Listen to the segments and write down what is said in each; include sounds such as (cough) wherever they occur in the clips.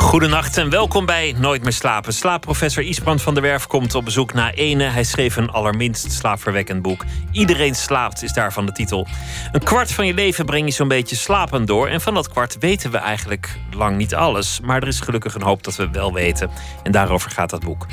Goedenacht en welkom bij Nooit meer slapen. Slaapprofessor Isbrand van der Werf komt op bezoek naar Ene. Hij schreef een allerminst slaapverwekkend boek. Iedereen slaapt is daarvan de titel. Een kwart van je leven breng je zo'n beetje slapend door. En van dat kwart weten we eigenlijk lang niet alles. Maar er is gelukkig een hoop dat we wel weten. En daarover gaat dat boek.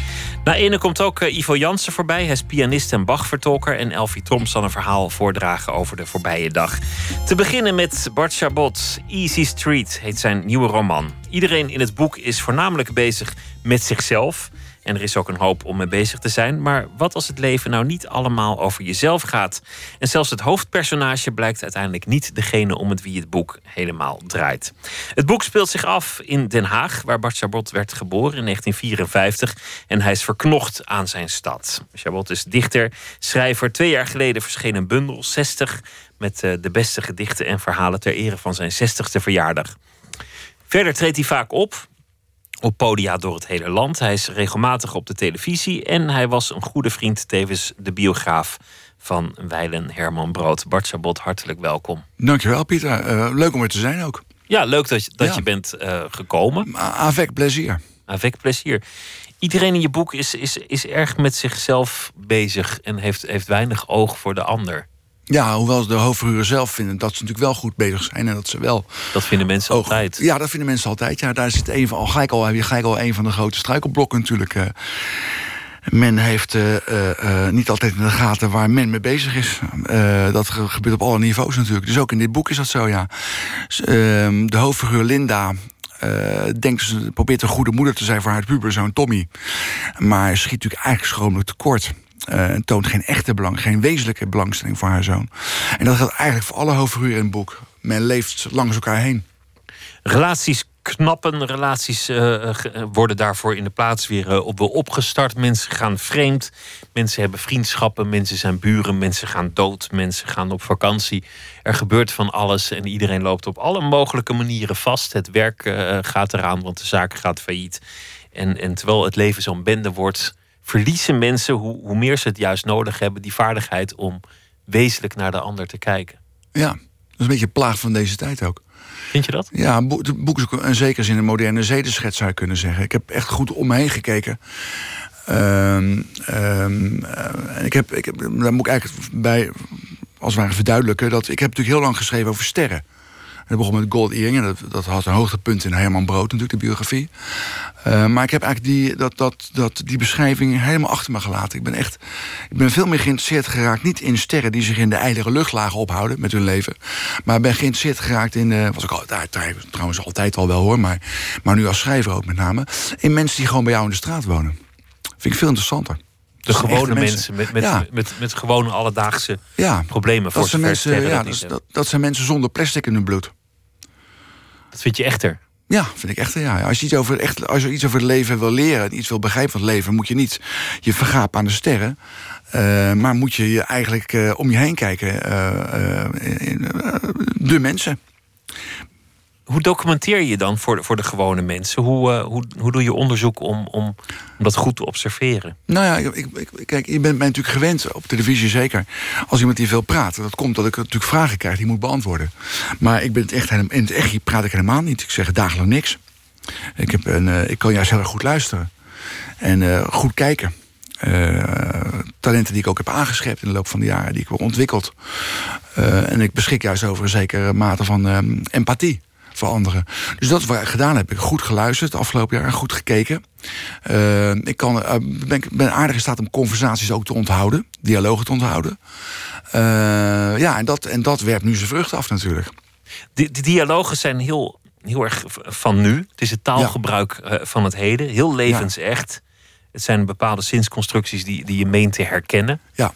Na Ene komt ook eh, Ivo Jansen voorbij. Hij is pianist en Bachvertolker. En Elfie Trom zal een verhaal voordragen over de voorbije dag. Te beginnen met Bart Chabot. Easy Street heet zijn nieuwe roman. Iedereen in het boek is voornamelijk bezig met zichzelf. En er is ook een hoop om mee bezig te zijn. Maar wat als het leven nou niet allemaal over jezelf gaat? En zelfs het hoofdpersonage blijkt uiteindelijk niet degene om het wie het boek helemaal draait. Het boek speelt zich af in Den Haag, waar Bart Chabot werd geboren in 1954. En hij is verknocht aan zijn stad. Chabot is dichter, schrijver. Twee jaar geleden verscheen een bundel, 60, met eh, de beste gedichten en verhalen ter ere van zijn 60ste verjaardag. Verder treedt hij vaak op. Op podia door het hele land. Hij is regelmatig op de televisie. En hij was een goede vriend, tevens de biograaf van Weilen Herman Brood. Bart Sabot, hartelijk welkom. Dankjewel, Pieter. Uh, leuk om er te zijn ook. Ja, leuk dat, je, dat je bent uh, gekomen. Avec plezier. Avec plezier. Iedereen in je boek is, is, is erg met zichzelf bezig en heeft, heeft weinig oog voor de ander. Ja, hoewel de hoofdfiguren zelf vinden dat ze natuurlijk wel goed bezig zijn. En dat ze wel. Dat vinden mensen altijd. Ja, dat vinden mensen altijd. Ja, daar zit een van, al gelijk al, heb je gelijk al een van de grote struikelblokken natuurlijk. Uh, men heeft uh, uh, niet altijd in de gaten waar men mee bezig is. dat gebeurt op alle niveaus natuurlijk. Dus ook in dit boek is dat zo, ja. Ehm, de hoofdfiguur Linda. denkt ze probeert een goede moeder te zijn voor haar puberzoon Tommy. Maar schiet natuurlijk eigenlijk schromelijk tekort. Uh, toont geen echte belang, geen wezenlijke belangstelling voor haar zoon. En dat geldt eigenlijk voor alle hoofdfiguren in het boek. Men leeft langs elkaar heen. Relaties knappen, relaties uh, worden daarvoor in de plaats weer uh, op, opgestart. Mensen gaan vreemd, mensen hebben vriendschappen, mensen zijn buren, mensen gaan dood, mensen gaan op vakantie. Er gebeurt van alles en iedereen loopt op alle mogelijke manieren vast. Het werk gaat eraan, want de zaak gaat failliet. En, en terwijl het leven zo'n bende wordt, verliezen mensen, hoe, hoe meer ze het juist nodig hebben, die vaardigheid om wezenlijk naar de ander te kijken. Ja, dat is een beetje een plaag van deze tijd ook. Vind je dat? Ja, het boek is ook in zekere zin een moderne zedenschets, zou je kunnen zeggen. Ik heb echt goed om me heen gekeken. Um, um, ik heb, ik heb, daar moet ik eigenlijk bij, als het ware verduidelijken... dat ik heb natuurlijk heel lang geschreven over sterren. Het begon met Gold Earring. Dat, dat had een hoogtepunt in Herman Brood, natuurlijk, de biografie. Uh, maar ik heb eigenlijk die, dat, dat, dat, die beschrijving helemaal achter me gelaten. Ik ben echt ik ben veel meer geïnteresseerd geraakt... niet in sterren die zich in de ijlere luchtlagen ophouden met hun leven... maar ben geïnteresseerd geraakt in... Uh, was ik al, trouwens altijd al wel hoor, maar, maar nu als schrijver ook met name... in mensen die gewoon bij jou in de straat wonen. Vind ik veel interessanter. De gewone mensen, met, met, met, met, met, gewone alledaagse ja, problemen. Voor dat, zijn mensen, ja, dat, dat, dat, zijn mensen zonder plastic in hun bloed. Dat vind je echter? Ja, vind ik echter. Ja. Als, je iets over, echt, als je iets over het leven wil leren, iets wil begrijpen van het leven, moet je niet je vergapen aan de sterren. Uh, maar moet je je eigenlijk uh, om je heen kijken. Uh, de mensen hoe documenteer je dan voor de, voor de gewone mensen? Hoe, uh, hoe, hoe doe je onderzoek om, om, om dat goed te observeren? Nou ja, ik, ik, kijk, je bent mij natuurlijk gewend, op televisie zeker... als iemand die veel praat. Dat komt dat ik natuurlijk vragen krijg die moet beantwoorden. Maar ik ben het echt, in het echt praat ik helemaal niet. Ik zeg dagelijks niks. Ik, heb een, uh, ik kan juist heel erg goed luisteren. En uh, goed kijken. Uh, talenten die ik ook heb aangeschept in de loop van de jaren, die ik heb ontwikkeld. En ik beschik juist over een zekere mate van uh, empathie voor anderen. Dus dat wat ik gedaan heb. Ik goed geluisterd afgelopen jaar en goed gekeken. Uh, ik kan, uh, ben, ben aardig in staat om conversaties ook te onthouden, dialogen te onthouden. Uh, ja, en dat, en dat werpt nu zijn vruchten af natuurlijk. De, de dialogen zijn heel, heel erg van nu. Het is het taalgebruik ja. van het heden, heel levensecht. Ja. Het zijn bepaalde zinsconstructies die, die je meent te herkennen. Ja.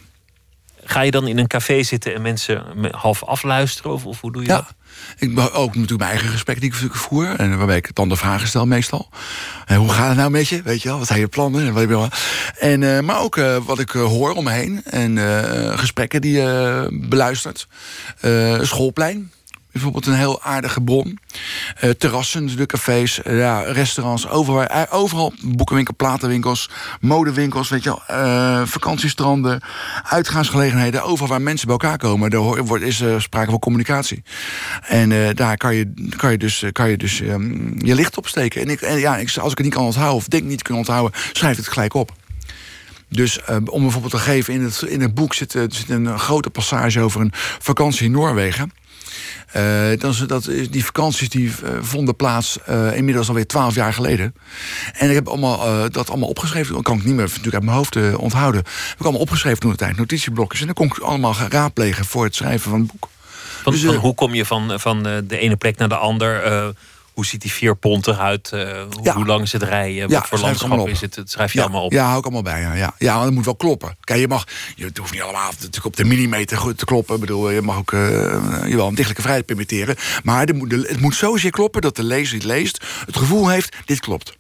Ga je dan in een café zitten en mensen half afluisteren? Of, of hoe doe je ja. dat? Ik ook natuurlijk mijn eigen gesprek die ik voer. En waarbij ik dan de vragen stel meestal. En hoe gaat het nou met je? Weet je wel? Wat zijn je plannen? En, wat en, uh, maar ook uh, wat ik hoor om me heen. En gesprekken die je beluistert. schoolplein. Bijvoorbeeld een heel aardige bron. Uh, terrassen, de cafés, uh, ja, restaurants, overal, uh, overal boekenwinkel, platenwinkels, modewinkels, weet je wel, vakantiestranden, uitgaansgelegenheden, overal waar mensen bij elkaar komen, er wordt, is sprake van communicatie. En daar kan je, kan je dus, kan je, dus um, je licht opsteken. En, ik, en ja, ik, als ik het niet kan onthouden of denk niet kunnen onthouden, schrijf het gelijk op. Dus uh, om bijvoorbeeld te geven, in het, in het boek zit, zit een grote passage over een vakantie in Noorwegen. Uh, dan, dat, die vakanties die uh, vonden plaats uh, inmiddels alweer twaalf jaar geleden. En ik heb allemaal, dat allemaal opgeschreven. Dat kan ik niet meer natuurlijk uit mijn hoofd onthouden. Heb ik allemaal opgeschreven toen de tijd, notitieblokjes. En dan kon ik allemaal gaan raadplegen voor het schrijven van het boek. Van, dus, van hoe kom je van, van de ene plek naar de ander? Hoe ziet die vier pont eruit? Uh, hoe, ja. hoe, lang is het rijden? Wat voor landschap is het? Dat schrijf je ja. allemaal op. Ja, hou ik allemaal bij. Ja, ja. ja dat moet wel kloppen. Kijk, je mag, je het hoeft niet allemaal natuurlijk op de millimeter goed te kloppen. Ik bedoel, je mag ook uh, je wel een dichtelijke vrijheid permitteren. Maar het moet, het moet zozeer kloppen dat de lezer die het leest het gevoel heeft: dit klopt.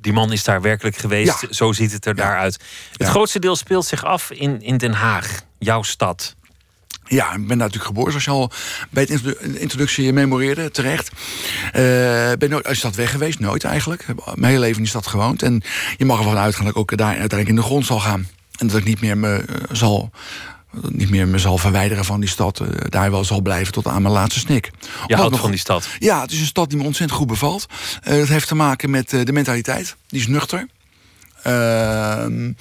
Die man is daar werkelijk geweest. Ja. Zo ziet het er daaruit. Het grootste deel speelt zich af in, in Den Haag, jouw stad. Ja, ik ben daar natuurlijk geboren, zoals je al bij het introductie memoreerde, terecht. Uh, ben nooit uit de stad weg geweest, nooit eigenlijk. Mijn hele leven in die stad gewoond. En je mag ervan uitgaan dat ik ook daar uiteindelijk in de grond zal gaan. En dat ik niet meer me uh, zal niet meer me zal verwijderen van die stad. Uh, daar wel zal blijven tot aan mijn laatste snik. Je Omdat houdt nog, van die stad? Ja, het is een stad die me ontzettend goed bevalt. Uh, dat heeft te maken met uh, de mentaliteit. Die is nuchter. Ehm,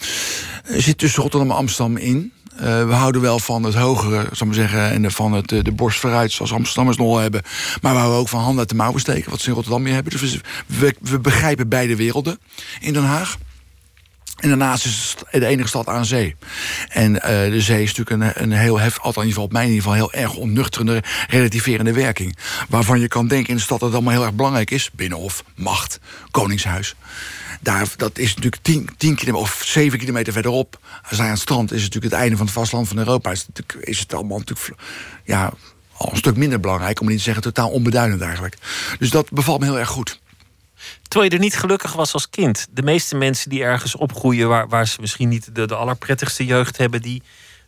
zit tussen Rotterdam en Amsterdam in. Uh, we houden wel van het hogere, zal maar zeggen, en van het, de, de borst vooruit, zoals Amsterdammers nog hebben. Maar we houden ook van handen uit de mouwen steken, wat ze in Rotterdam meer hebben. Dus we, begrijpen beide werelden in Den Haag. En daarnaast is het de enige stad aan zee. En uh, de zee is natuurlijk een, een heel hef, althans in ieder geval op mijn in geval heel erg onnuchterende, relativerende werking. Waarvan je kan denken in de stad dat het allemaal heel erg belangrijk is. Binnenhof, macht, koningshuis. Daar, dat is natuurlijk 10 kilometer of 7 kilometer verderop. Als hij aan het strand is het natuurlijk het einde van het vasteland van Europa. Is het, is het allemaal natuurlijk ja, al een stuk minder belangrijk, om niet te zeggen totaal onbeduidend eigenlijk. Dus dat bevalt me heel erg goed. Terwijl je er niet gelukkig was als kind. De meeste mensen die ergens opgroeien waar, waar ze misschien niet de, de allerprettigste jeugd hebben, die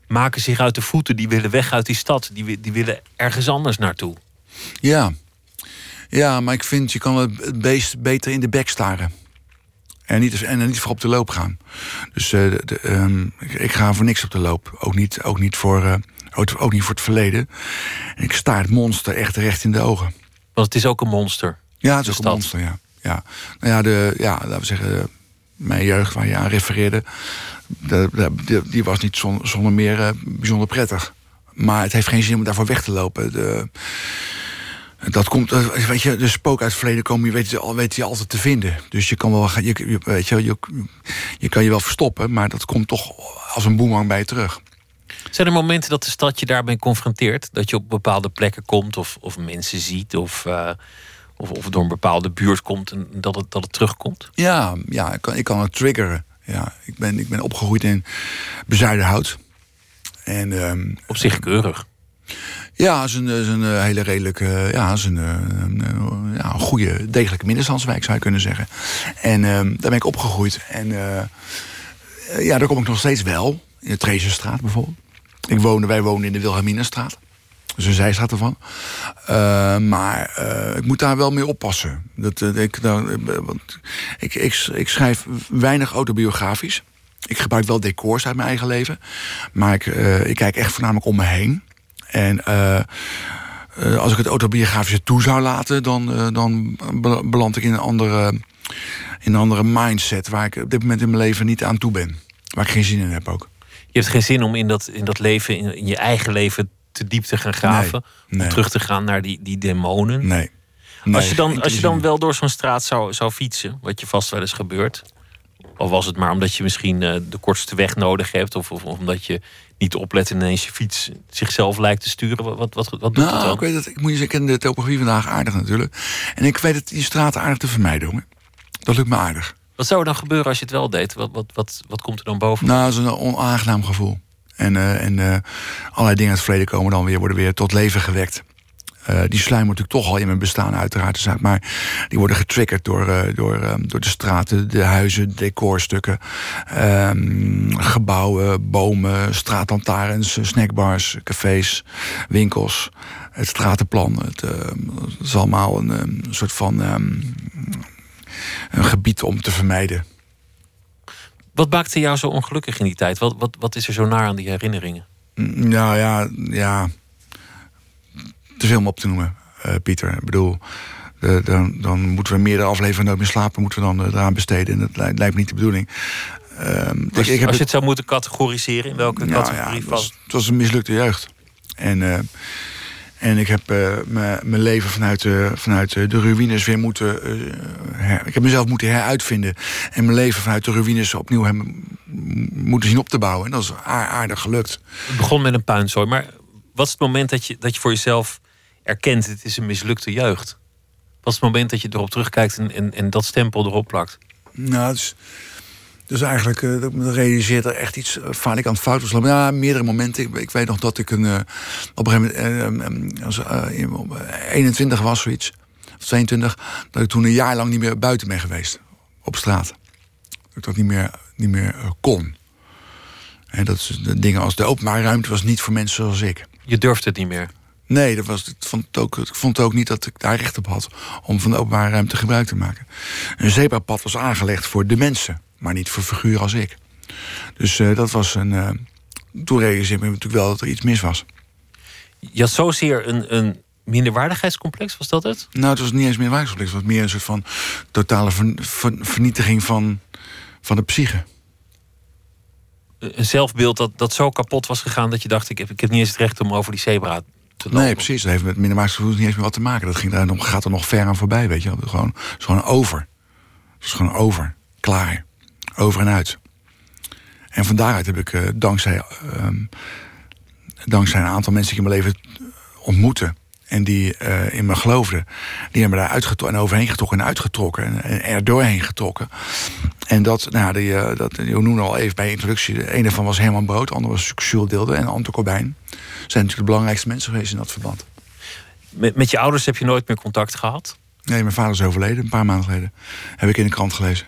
maken zich uit de voeten. Die willen weg uit die stad. Die, die willen ergens anders naartoe. Ja. ja, maar ik vind je kan het beest beter in de bek staren. En niet, en niet voor op de loop gaan. Dus uh, de, um, ik, ik, ga voor niks op de loop. Ook niet, ook niet, voor, uh, ook, ook, niet voor het verleden. En ik sta het monster echt recht in de ogen. Want het is ook een monster. Ja, het is ook een monster, ja. ja. Nou ja, de, ja, laten we zeggen, mijn jeugd waar je aan refereerde... De, de, die was niet zonder, zonder meer uh, bijzonder prettig. Maar het heeft geen zin om daarvoor weg te lopen. De, dat komt, weet je, de spook uit het verleden komen, je weet, je, weet je altijd te vinden. Dus je kan wel, je, weet je, je, je kan je wel verstoppen, maar dat komt toch als een boemerang bij je terug. Zijn er momenten dat de stad je daarmee confronteert? Dat je op bepaalde plekken komt of, of mensen ziet of, uh, of, of door een bepaalde buurt komt en dat het, dat het terugkomt? Ja, ja ik, kan, ik kan het triggeren. Ja, ik, ben, ik ben opgegroeid in Bezuidenhout. En, um, op zich keurig. Ja, is een, een hele redelijke, ja, is een, een, ja, goede, degelijke middenstandswijk zou je kunnen zeggen. En uh, daar ben ik opgegroeid. En ja, daar kom ik nog steeds wel. In de Trezenstraat bijvoorbeeld. Ik woonde, wij woonden in de Wilhelminastraat. Dus een zijstraat ervan. Maar ik moet daar wel mee oppassen. Dat, ik, want ik, ik, ik schrijf weinig autobiografisch. Ik gebruik wel decors uit mijn eigen leven. Maar ik, ik kijk echt voornamelijk om me heen. En uh, uh, als ik het autobiografische toe zou laten, dan, uh, dan beland ik in een, andere, in een andere mindset waar ik op dit moment in mijn leven niet aan toe ben. Waar ik geen zin in heb ook. Je hebt geen zin om in dat, in dat leven, in, in je eigen leven, te diep te gaan graven. Nee, nee. Om terug te gaan naar die, die demonen. Nee. nee als, je dan, als je dan wel door zo'n straat zou, zou fietsen, wat je vast wel eens gebeurt. Of was het maar omdat je misschien de kortste weg nodig hebt, of, of omdat je niet opletten en ineens je fiets zichzelf lijkt te sturen? Wat, wat, wat, wat doet nou, het dan? Ik weet het, ik moet je zeggen, de topografie vandaag aardig natuurlijk. En ik weet het, die straten aardig te vermijden, jongen. Dat lukt me aardig. Wat zou er dan gebeuren als je het wel deed? Wat, wat, wat, wat komt er dan boven? Nou, dat is een onaangenaam gevoel. En, uh, en uh, allerlei dingen uit het verleden komen dan weer, worden weer tot leven gewekt. Uh, die sluimert natuurlijk toch al in mijn bestaan, uiteraard. Maar die worden getriggerd door, uh, door, uh, door de straten, de huizen, decorstukken, ehm, gebouwen, bomen, straatlantaarns, snackbars, cafés, winkels. Het stratenplan. Het, het is allemaal een, een soort van um, een gebied om te vermijden. Wat maakte jou zo ongelukkig in die tijd? Wat, wat, wat is er zo naar aan die herinneringen? Nou ja, ja te veel om op te noemen, uh, Pieter. Ik bedoel, dan, dan moeten we meerdere afleveringen nooit meer slapen, moeten we dan uh, eraan besteden. En dat lijkt, lijkt me niet de bedoedding. Um, als, ik, ik als je het zou moeten categoriseren, in welke nou, categorie ja, het was? Het was een mislukte jeugd. En, uh, en ik heb mijn leven vanuit, vanuit de ruïnes weer moeten. Her, ik heb mezelf moeten heruitvinden. En mijn leven vanuit de ruïnes opnieuw hebben moeten zien op te bouwen. En dat is aardig gelukt. Het begon met een puinzooi. Maar wat is het moment dat je, dat je voor jezelf erkent, het is een mislukte jeugd? Wat is het moment dat je erop terugkijkt en, en, en dat stempel erop plakt? Nou, het is, dus eigenlijk, uh, realiseert er echt iets uh, ik aan het fout was. Ja, meerdere momenten. Ik, ik weet nog dat ik een, uh, op een gegeven moment, als, 21 was, zoiets, of 22, dat ik toen een jaar lang niet meer buiten ben geweest. Op straat. Dat ik dat niet meer, niet meer kon. En dat is, de dingen als de openbare ruimte was niet voor mensen zoals ik. Je durfde het niet meer? Nee, dat was, ik, vond het ook, ik vond ook niet dat ik daar recht op had om van de openbare ruimte gebruik te maken. Een zebrapad was aangelegd voor de mensen, maar niet voor figuren als ik. Dus uh, dat was een. Uh, toen realiseerde ik natuurlijk wel dat er iets mis was. Je had zozeer een, een minderwaardigheidscomplex, was dat het? Nou, het was niet eens minderwaardigheidscomplex. Het was meer een soort van totale vernietiging van, van de psyche een zelfbeeld dat, dat zo kapot was gegaan dat je dacht: ik heb, ik heb niet eens het recht om over die zebra Nee, precies. Dat heeft met minderwaardigheidsgevoel niet eens meer wat te maken. Dat ging daar, gaat er nog ver aan voorbij, weet je wel. Gewoon, is gewoon over. Het is gewoon over. Klaar. Over en uit. En van daaruit heb ik uh, dankzij, uh, dankzij een aantal mensen die ik in mijn leven ontmoette en die uh, in me geloofden, die hebben me daar uitgetrokken en overheen getrokken en uitgetrokken en, en er doorheen getrokken. En dat, nou, die, uh, dat, je noemde al even bij introductie. De ene van was Herman Brood, de andere was Jules Deelde en Anton Corbijn. zijn natuurlijk de belangrijkste mensen geweest in dat verband. Met, met je ouders heb je nooit meer contact gehad? Nee, mijn vader is overleden, een paar maanden geleden. Heb ik in de krant gelezen.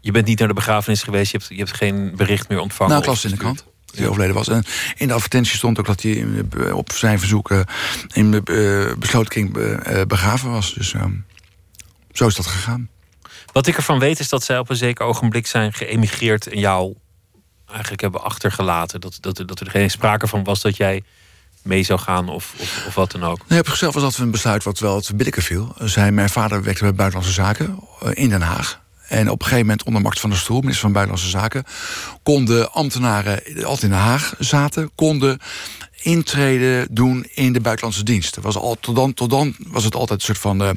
Je bent niet naar de begrafenis geweest, je hebt, je hebt geen bericht meer ontvangen? Nou, ik las in de krant hij overleden was. En in de advertentie stond ook dat hij op zijn verzoek in de besloten kring begraven was. Dus ehm, zo is dat gegaan. Wat ik ervan weet is dat zij op een zeker ogenblik zijn geëmigreerd en jou eigenlijk hebben achtergelaten. Dat, dat, dat er geen sprake van was dat jij mee zou gaan of, of, of wat dan ook. Nee, op zichzelf was dat een besluit wat wel te billijken viel. Zij, mijn vader werkte bij Buitenlandse Zaken eh, in Den Haag. En op een gegeven moment onder Max van der Stoel, minister van Buitenlandse Zaken... konden ambtenaren altijd in Den Haag zaten... konden intreden doen in de buitenlandse dienst. Was al, tot, dan, tot dan was het altijd een soort van uh,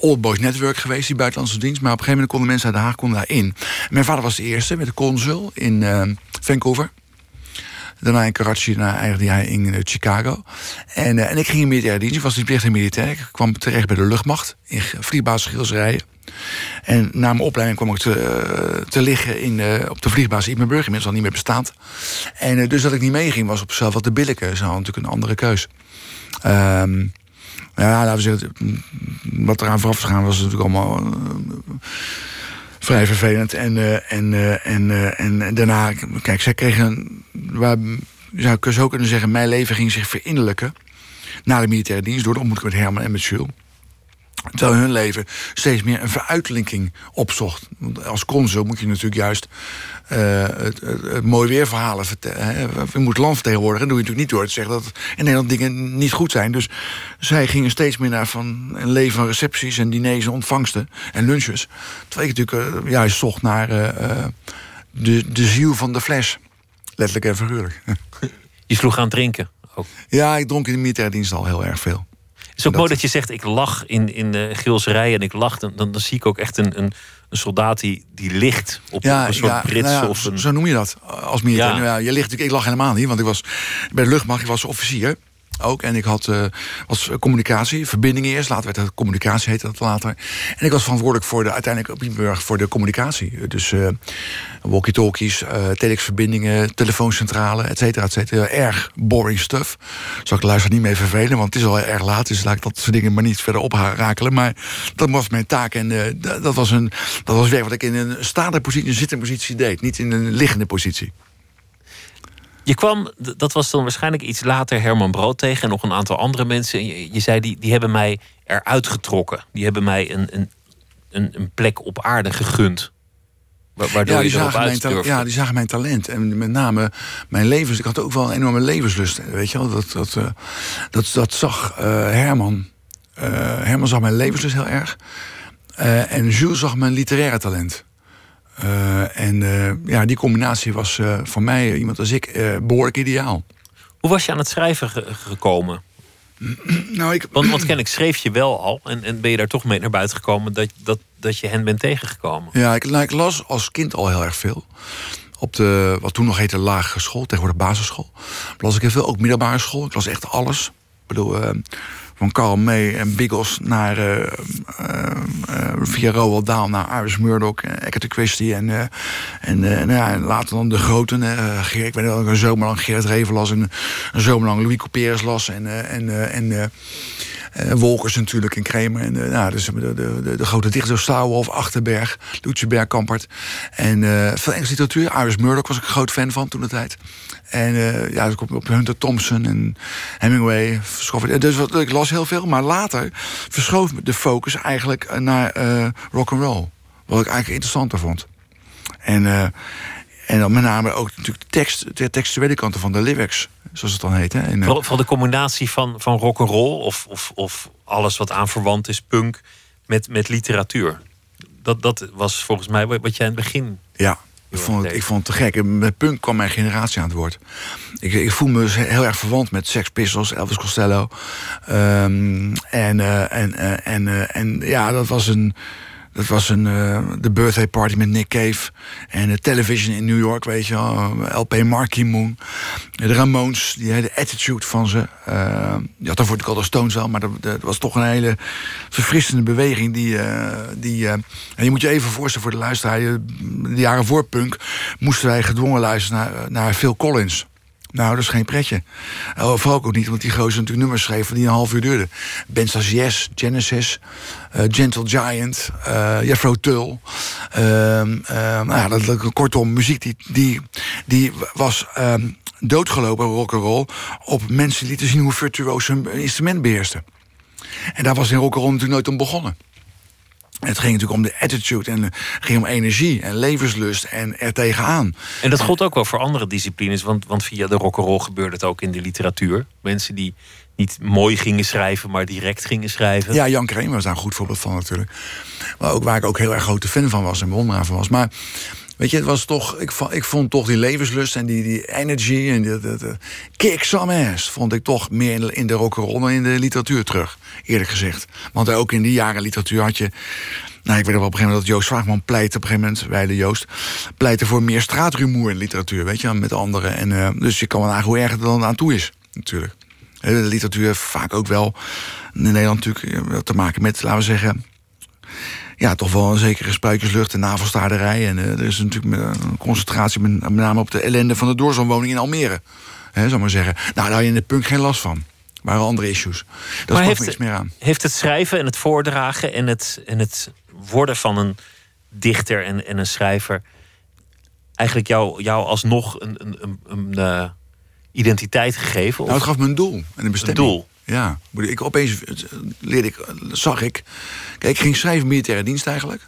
old boys network geweest, die buitenlandse dienst. Maar op een gegeven moment konden mensen uit Den Haag konden daarin. Mijn vader was de eerste met de consul in uh, Vancouver. Daarna in Karachi, daarna eigenlijk hij in uh, Chicago. En, en ik ging in militaire dienst. Ik was niet in militair. Ik kwam terecht bij de luchtmacht. In vliegbasis Gilserijen. En na mijn opleiding kwam ik te, eh, te liggen in, op de vliegbasis Ippenburg. Inmiddels al niet meer bestaand. En dus dat ik niet meeging was op zichzelf wat de billijke. Dat is natuurlijk een andere keus. Um, ja, laten we zeggen, wat eraan vooraf gegaan was natuurlijk allemaal vrij vervelend. En, en, en, en daarna, kijk, zij kregen, waar, zou zo kunnen zeggen, mijn leven ging zich verinnerlijken. Na de militaire dienst, door de ontmoeting met Herman en met Jules. Terwijl hun leven steeds meer een veruitlinking opzocht. Want als consul moet je natuurlijk juist uh, het, het, het, mooi weerverhalen vertellen. Je moet land vertegenwoordigen. Dat doe je natuurlijk niet door te zeggen dat in Nederland dingen niet goed zijn. Dus zij gingen steeds meer naar van een leven van recepties en diners en ontvangsten en lunches. Terwijl ik natuurlijk uh, juist zocht naar uh, de, de ziel van de fles. Letterlijk en figuurlijk. (laughs) Je sloeg aan het drinken ook. Ja, ik dronk in de militaire dienst al heel erg veel. Is ook mooi dat je zegt, ik lach in, in de gilserij en ik lach. Dan, dan, zie ik ook echt een, een, een soldaat die, die ligt op, een soort ja, brits. Nou of een... Zo noem je dat als militair. Ja. ja. je ligt natuurlijk, ik lag helemaal niet, want ik was bij de luchtmacht, ik was officier. Ook. En ik had uh, was communicatie, verbinding eerst. Later werd het communicatie, heette dat later. En ik was verantwoordelijk voor de, uiteindelijk op voor de communicatie. Dus uh, walkie-talkies, uh, telexverbindingen, telefooncentrale, et cetera, et cetera. Erg boring stuff. Zal ik de luisteraar niet mee vervelen, want het is al erg laat. Dus laat ik dat soort dingen maar niet verder oprakelen. Maar dat was mijn taak. En dat, was een, dat was werk wat ik in een staande positie, een zittende positie deed. Niet in een liggende positie. Je kwam, dat was dan waarschijnlijk iets later, Herman Brood tegen en nog een aantal andere mensen. Je, je zei, die, die hebben mij eruit getrokken. Die hebben mij een, een, een, een plek op aarde gegund. Waardoor ja, die je erop uit Ja, die zagen mijn talent. En met name mijn levens. Ik had ook wel een enorme levenslust. Weet je wel? Dat, dat, uh, dat, dat zag uh, Herman. Uh, Herman zag mijn levenslust heel erg. en Jules zag mijn literaire talent. Uh, en uh, ja, die combinatie was uh, voor mij, iemand als ik, behoorlijk ideaal. Hoe was je aan het schrijven ge gekomen? (clears throat) nou, ik... want, want ken ik schreef je wel al en, en ben je daar toch mee naar buiten gekomen dat, dat, dat je hen bent tegengekomen? Ja, ik, nou, ik las als kind al heel erg veel. Op de, wat toen nog heette lagere school, tegenwoordig basisschool. Las ik heel veel, ook middelbare school. Ik las echt alles. Ik bedoel, van Carl May en Biggles naar uh, uh, via Roald Dahl naar Iris Murdoch, Agatha Christie en, en, nou ja, later dan de groten. ik weet wel, een zomer lang Gerrit Reven las en een zomer lang Louis Couperus las en, en, en uh, Wolkers natuurlijk in Kremer. En uh, nou, dus de, de, de, grote dichters, Stouwhof, Achterberg, Lutjeberg, Kampert. En uh, veel Engelse literatuur. Iris Murdoch was ik een groot fan van toen de tijd. En ja, dus op, op Hunter Thompson en Hemingway. Dus wat, ik las heel veel. Maar later verschoof de focus eigenlijk naar rock and roll. Wat ik eigenlijk interessanter vond. En en dan met name ook natuurlijk de, tekst, de textuele kanten van de lyrics, zoals het dan heet. Hè. En, van de combinatie van, van rock and roll of, of, of alles wat aan verwant is, punk, met, met literatuur. Dat, dat was volgens mij wat jij in het begin. Ja, ik vond, het, ik vond het te gek. Met punk kwam mijn generatie aan het woord. Ik, ik voel me dus heel erg verwant met Sex Pistols, Elvis Costello. Um, en, uh, en, uh, en, uh, en ja, dat was een dat was een, uh, de birthday party met Nick Cave. En de television in New York, weet je wel. LP Marquee Moon. De Ramones, die hele attitude van ze. Je had daarvoor de Color Stones wel, maar dat, dat, was toch een hele verfrissende beweging. Die, uh, die, en je moet je even voorstellen voor de luisteraar. De jaren voor punk moesten wij gedwongen luisteren naar, naar Phil Collins. Nou, dat is geen pretje. Oh, vooral ook niet, want die gozer natuurlijk nummers schreef die een half uur duurden. Ben Genesis, uh, Gentle Giant, uh, Tull. Uh, nou ja, dat, kortom, muziek die, die, die was um, doodgelopen, rock'n'roll... op mensen die lieten zien hoe virtuoos hun instrument beheersten. En daar was in rock'n'roll natuurlijk nooit om begonnen. Het ging natuurlijk om de attitude en het ging om energie en levenslust en er tegenaan. En dat gold ook wel voor andere disciplines, want, want via de rock'n'roll gebeurde het ook in de literatuur. Mensen die niet mooi gingen schrijven, maar direct gingen schrijven. Ja, Jan Kramer was daar een goed voorbeeld van natuurlijk. Maar ook waar ik ook heel erg grote fan van was en bewonderaar van was. Maar Weet je, het was toch, ik, vond, ik vond toch die levenslust en die, die energy en kick some ass, vond ik toch meer in de, de rock'n'roll in de literatuur terug, eerlijk gezegd. Want ook in die jaren literatuur had je nou, ik weet wel op een gegeven moment dat Joost Vraagman pleit op een gegeven moment, wij de Joost, pleiten voor meer straatrumoer in literatuur, weet je, met anderen. En, uh, dus je kan wel nagaan hoe erg het dan aan toe is, natuurlijk. De literatuur vaak ook wel in Nederland natuurlijk eh, te maken met, laten we zeggen, ja, toch wel een zekere spuitjeslucht en navelstaarderij. En uh, er is natuurlijk een concentratie met, met, name op de ellende van de doorzonwoning in Almere. Hè, zal maar zeggen. Nou, daar had je in de punk geen last van. waren andere issues. Daar maar heeft, niks meer aan. Heeft het schrijven en het voordragen en het, en het worden van een dichter en, en een schrijver... eigenlijk jou, jou alsnog een, een, een, een uh, identiteit gegeven? Nou, het gaf me een doel en een bestemming. Een doel. Ja, ik opeens leerde ik, zag ik. Kijk, ik ging schrijven militaire dienst eigenlijk.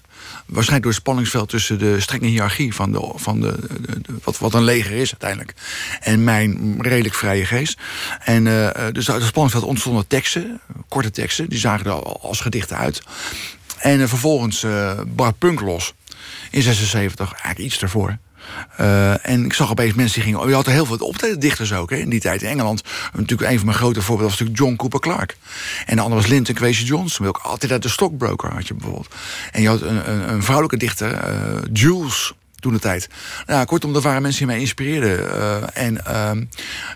Waarschijnlijk door het spanningsveld tussen de strenge hiërarchie van, de, van de, de, wat, wat een leger is uiteindelijk. En mijn redelijk vrije geest. En uh, dus uit het spanningsveld ontstonden teksten, korte teksten, die zagen er als gedichten uit. En uh, vervolgens uh, Punk los. In 76, eigenlijk iets daarvoor. Uh, en ik zag opeens mensen die gingen. Je had er heel veel optredens ook hè, in die tijd in Engeland. Natuurlijk een van mijn grote voorbeelden was natuurlijk John Cooper Clarke. En de andere was Linton Kwesi Johnson. Ook altijd uit de Stockbroker had je bijvoorbeeld. En je had een, een, een vrouwelijke dichter, uh, Jules toen de tijd. Nou, kortom, er waren mensen die mij inspireerden. Uh, en uh,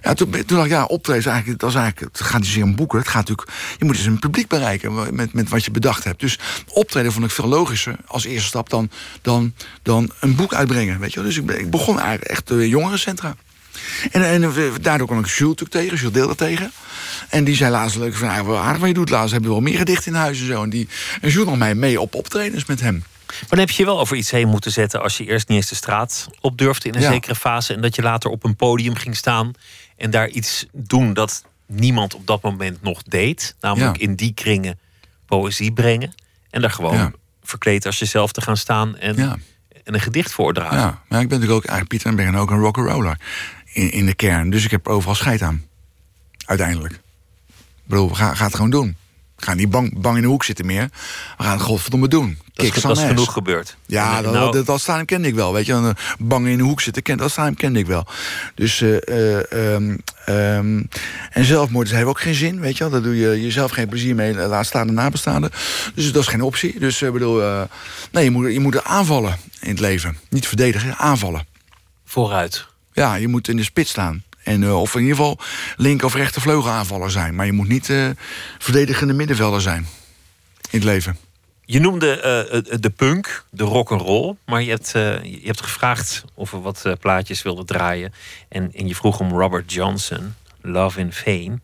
ja, toen, toen dacht ik, ja, optreden eigenlijk, dat is eigenlijk, het gaat niet zozeer om boeken. Het gaat natuurlijk, je moet dus een publiek bereiken met, met wat je bedacht hebt. Dus optreden vond ik veel logischer als eerste stap dan, dan, dan een boek uitbrengen. Weet je? Dus ik, ik begon eigenlijk echt de jongerencentra. En, en daardoor kwam ik Jules natuurlijk tegen, Jules deelde tegen. En die zei laatst leuk van, ah, aardig wat je doet. Laatst hebben we wel meer gedichten in huis en zo. En, die, en Jules nam mij mee op optredens met hem. Maar dan heb je je wel over iets heen moeten zetten als je eerst niet eens de straat op durfde in een zekere fase. En dat je later op een podium ging staan en daar iets doen dat niemand op dat moment nog deed. Namelijk in die kringen poëzie brengen. En daar gewoon verkleed als jezelf te gaan staan en, en een gedicht voordragen. Ja, maar ik ben natuurlijk ook eigenlijk Pieter en ben ook een rock'n'roller in, in de kern. Dus ik heb overal scheid aan. Uiteindelijk. Ik bedoel, ga, ga het gewoon doen. We gaan niet bang, bang in de hoek zitten meer. We gaan het godverdomme doen. Dat is, dat is genoeg gebeurd. Ja, dat, nou, dat, dat staan kende ik wel. Weet je, bang in de hoek zitten, dat staan kende ik wel. Dus, uh, um, um, en zelfmoord heeft ook geen zin, weet je wel. Daar doe je jezelf geen plezier mee, laat staan de nabestaanden. Dus dat is geen optie. Dus ik uh, bedoel, uh, nee, je moet, je moet aanvallen in het leven. Niet verdedigen, aanvallen. Vooruit. Ja, je moet in de spits staan. En, uh, of in ieder geval linker of rechter vleugelaanvaller zijn. Maar je moet niet uh, verdedigende middenvelder zijn in het leven. Je noemde uh, de punk, de rock and roll, maar je hebt, je hebt gevraagd of we wat plaatjes wilden draaien. En, en je vroeg om Robert Johnson, Love in Vain.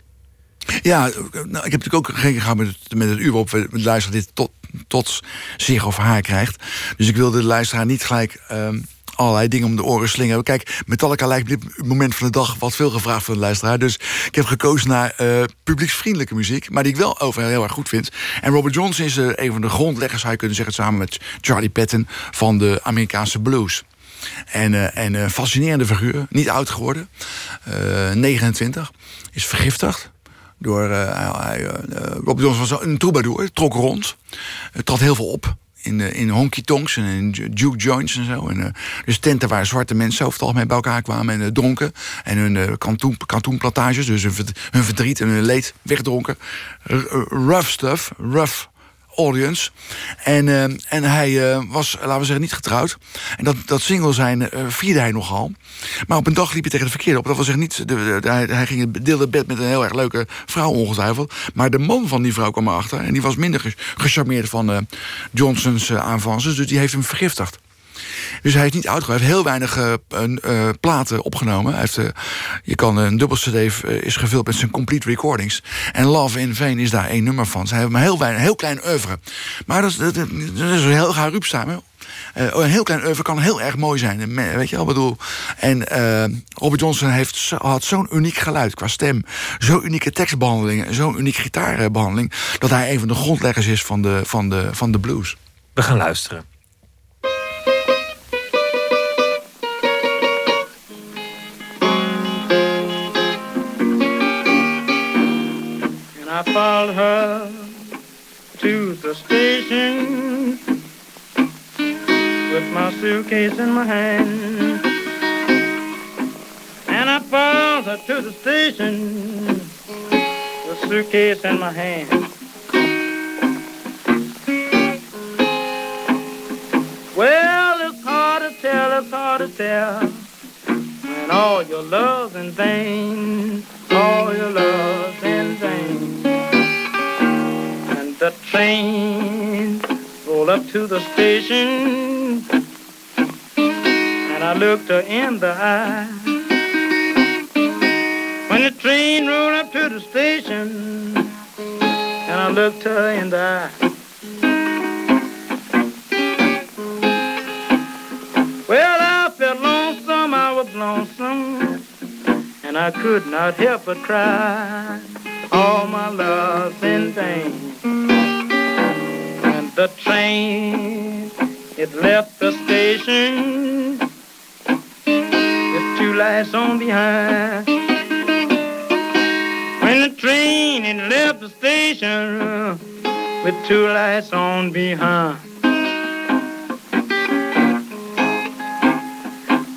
Ja, nou, ik heb natuurlijk ook geen gehad met het, met het uur op. We luisteren dit tot, tot zich of haar krijgt. Dus ik wilde de luisteraar niet gelijk. Ehm, allerlei dingen om de oren slingeren. Kijk, Metallica lijkt op dit moment van de dag wat veel gevraagd van de luisteraar. Dus ik heb gekozen naar uh, publieksvriendelijke muziek, maar die ik wel over heel erg goed vind. En Robert Johnson is uh, een van de grondleggers, zou je kunnen zeggen, samen met Charlie Patton van de Amerikaanse blues. En, uh, en fascinerende figuur, niet oud geworden, 29, is vergiftigd. Door, Robert Johnson was een troubadour, trok rond, trad heel veel op in, in honky tonks en in juke joints en zo. En, uh, dus tenten waar zwarte mensen over algemeen bij elkaar kwamen en uh, dronken. En hun uh, kantoen, kantoenplantages, dus hun, hun, verdriet en hun leed wegdronken. rough stuff, rough audience. En, uh, en hij uh, was, laten we zeggen, niet getrouwd. En dat, dat single zijn uh, vierde hij nogal. Maar op een dag liep hij tegen de verkeerde op. Dat was niet. De, hij, ging deelde bed met een heel erg leuke vrouw, ongetwijfeld. Maar de man van die vrouw kwam erachter. En die was minder gecharmeerd van Johnsons aanvances. Dus die heeft hem vergiftigd. Dus hij is niet oud Hij heeft heel weinig uh, uh, platen opgenomen. Hij heeft, uh, je kan een dubbel CD is gevuld met zijn complete recordings. En Love in Vain is daar één nummer van. Zij hebben maar heel weinig, heel klein oeuvre. Maar dat is, dat, heel gaar samen. Uh, een heel klein oeuvre kan heel erg mooi zijn. Weet je wel, bedoel. En uh, Robert Johnson heeft, had zo'n uniek geluid qua stem. Zo'n unieke tekstbehandeling. Zo'n unieke gitaarbehandeling. Dat hij een van de grondleggers is van de, van de, van de blues. We gaan luisteren. I followed her to the station with my suitcase in my hand. And I followed her to the station, with the suitcase in my hand. Well, it's hard to tell, it's hard to tell. When all your love's in vain, the train rolled up to the station and I looked her in the eye. When the train rolled up to the station and I looked her in the eye. Well, I felt lonesome, I was lonesome, and I could not help but cry. All my love's in vain the train. It left the station with two lights on behind. When the train it left the station with two lights on behind.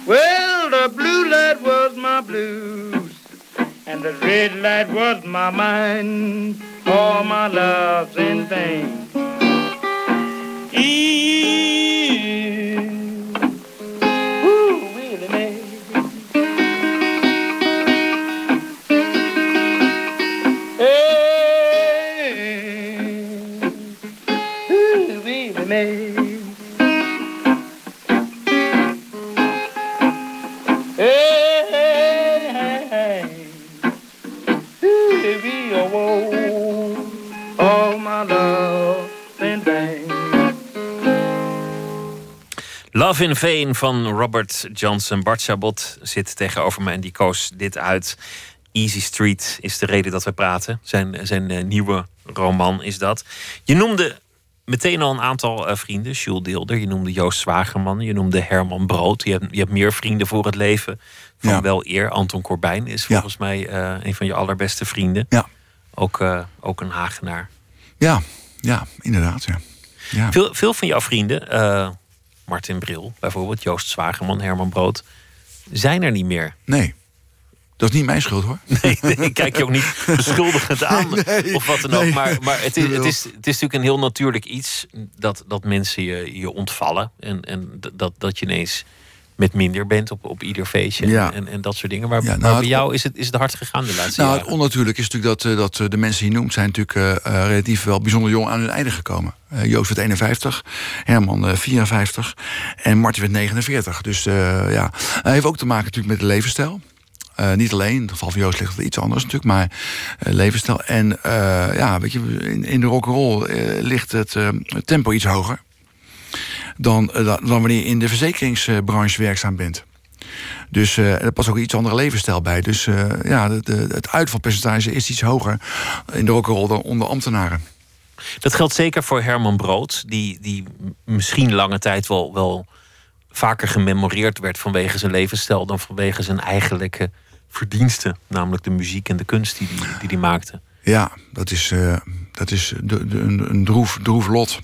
Well, the blue light was my blues, and the red light was my mind. All my love's in vain. Love in Vain van Robert Johnson. Bart Chabot zit tegenover me en die koos dit uit. Easy Street is de reden dat we praten. Zijn, zijn eh, nieuwe roman is dat. Je noemde meteen al een aantal eh, vrienden. Jules Deelder, je noemde Joost Zwagerman, je noemde Herman Brood. Je hebt, je hebt meer vrienden voor het leven van Ja. wel eer. Anton Corbijn is Ja. volgens mij eh, een van je allerbeste vrienden. Ja. Ook, ook een Hagenaar. Ja, ja, inderdaad. Ja. Ja. Veel, veel van jouw vrienden, Martin Bril bijvoorbeeld, Joost Zwagerman, Herman Brood, zijn er niet meer. Nee, dat is niet mijn schuld hoor. (laughs) Nee, nee, ik kijk je ook niet (laughs) beschuldigend aan Nee, of wat dan ook. nee. Maar, maar het, is, het, is, het is natuurlijk een heel natuurlijk iets dat, dat mensen je, je ontvallen. En, en dat, dat je ineens met minder bent op, op ieder feestje. Ja. En, en dat soort dingen. Maar, Ja, nou, maar bij het- jou is het, is het hard gegaan de laatste Nou, het onnatuurlijk is natuurlijk dat, eh, dat eh, de mensen die je noemt... zijn natuurlijk eh, relatief wel bijzonder jong aan hun einde gekomen. Joost werd 51, Herman eh, 54 en Martin werd 49. Dus ja, hij heeft ook te maken natuurlijk met de levensstijl. Niet alleen, in het geval van Joost ligt het iets anders natuurlijk, maar levensstijl. En ja, weet je, in, in de rock'n'roll ligt het, het tempo iets hoger... Dan, eh, dan dan wanneer je in de verzekeringsbranche werkzaam bent. Dus eh, er past ook een iets andere levensstijl bij. Dus eh, ja, de, de, het uitvalpercentage is iets hoger in de rock'n'roll dan onder ambtenaren. Dat geldt zeker voor Herman Brood, die, die misschien lange tijd wel, wel vaker gememoreerd werd vanwege zijn levensstijl dan vanwege zijn eigenlijke verdiensten. Namelijk de muziek en de kunst die hij die, die maakte. Ja, dat is, dat is de, de- een, een droef, droef lot.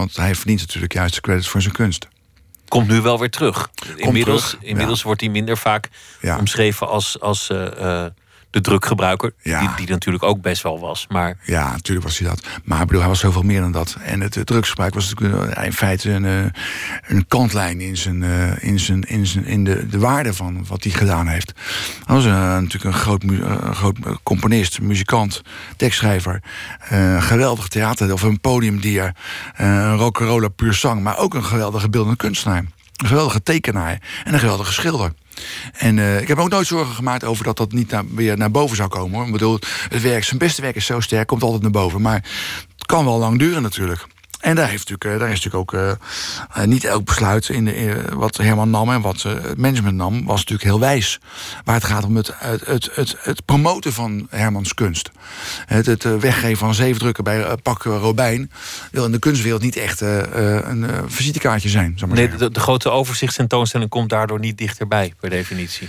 Want hij verdient natuurlijk juist de credits voor zijn kunst. Komt nu wel weer terug. Inmiddels, terug, inmiddels ja. wordt hij minder vaak Ja. omschreven als, als eh, eh, de druggebruiker. Ja. Die, die natuurlijk ook best wel was. Maar Ja, natuurlijk was hij dat. Maar ik bedoel, hij was zoveel meer dan dat. En het, eh, drugsgebruik was natuurlijk eh, in feite een, eh, een kantlijn in, zijn, eh, in, zijn, in, zijn, in de, de waarde van wat hij gedaan heeft. Hij was natuurlijk een groot, een groot componist, muzikant, tekstschrijver. een geweldig theater of een podiumdier. een rock'n'roller puur zang. Maar ook een geweldige beeldende kunstenaar. Een geweldige tekenaar en een geweldige schilder. En eh, ik heb me ook nooit zorgen gemaakt over dat dat niet weer naar boven zou komen. Hoor. Ik bedoel, het werk, zijn beste werk is zo sterk, komt altijd naar boven. Maar het kan wel lang duren natuurlijk. En daar, heeft natuurlijk, eh, daar is natuurlijk ook eh, eh, niet elk besluit in de, wat Herman nam en wat het management nam, was natuurlijk heel wijs. Waar het gaat om het, het, het, het, het promoten van Hermans kunst. Het, het weggeven van zeven drukken bij Pak Robijn wil in de kunstwereld niet echt een visitekaartje zijn. Zal maar nee, de, de grote overzichtstentoonstelling komt daardoor niet dichterbij, per definitie.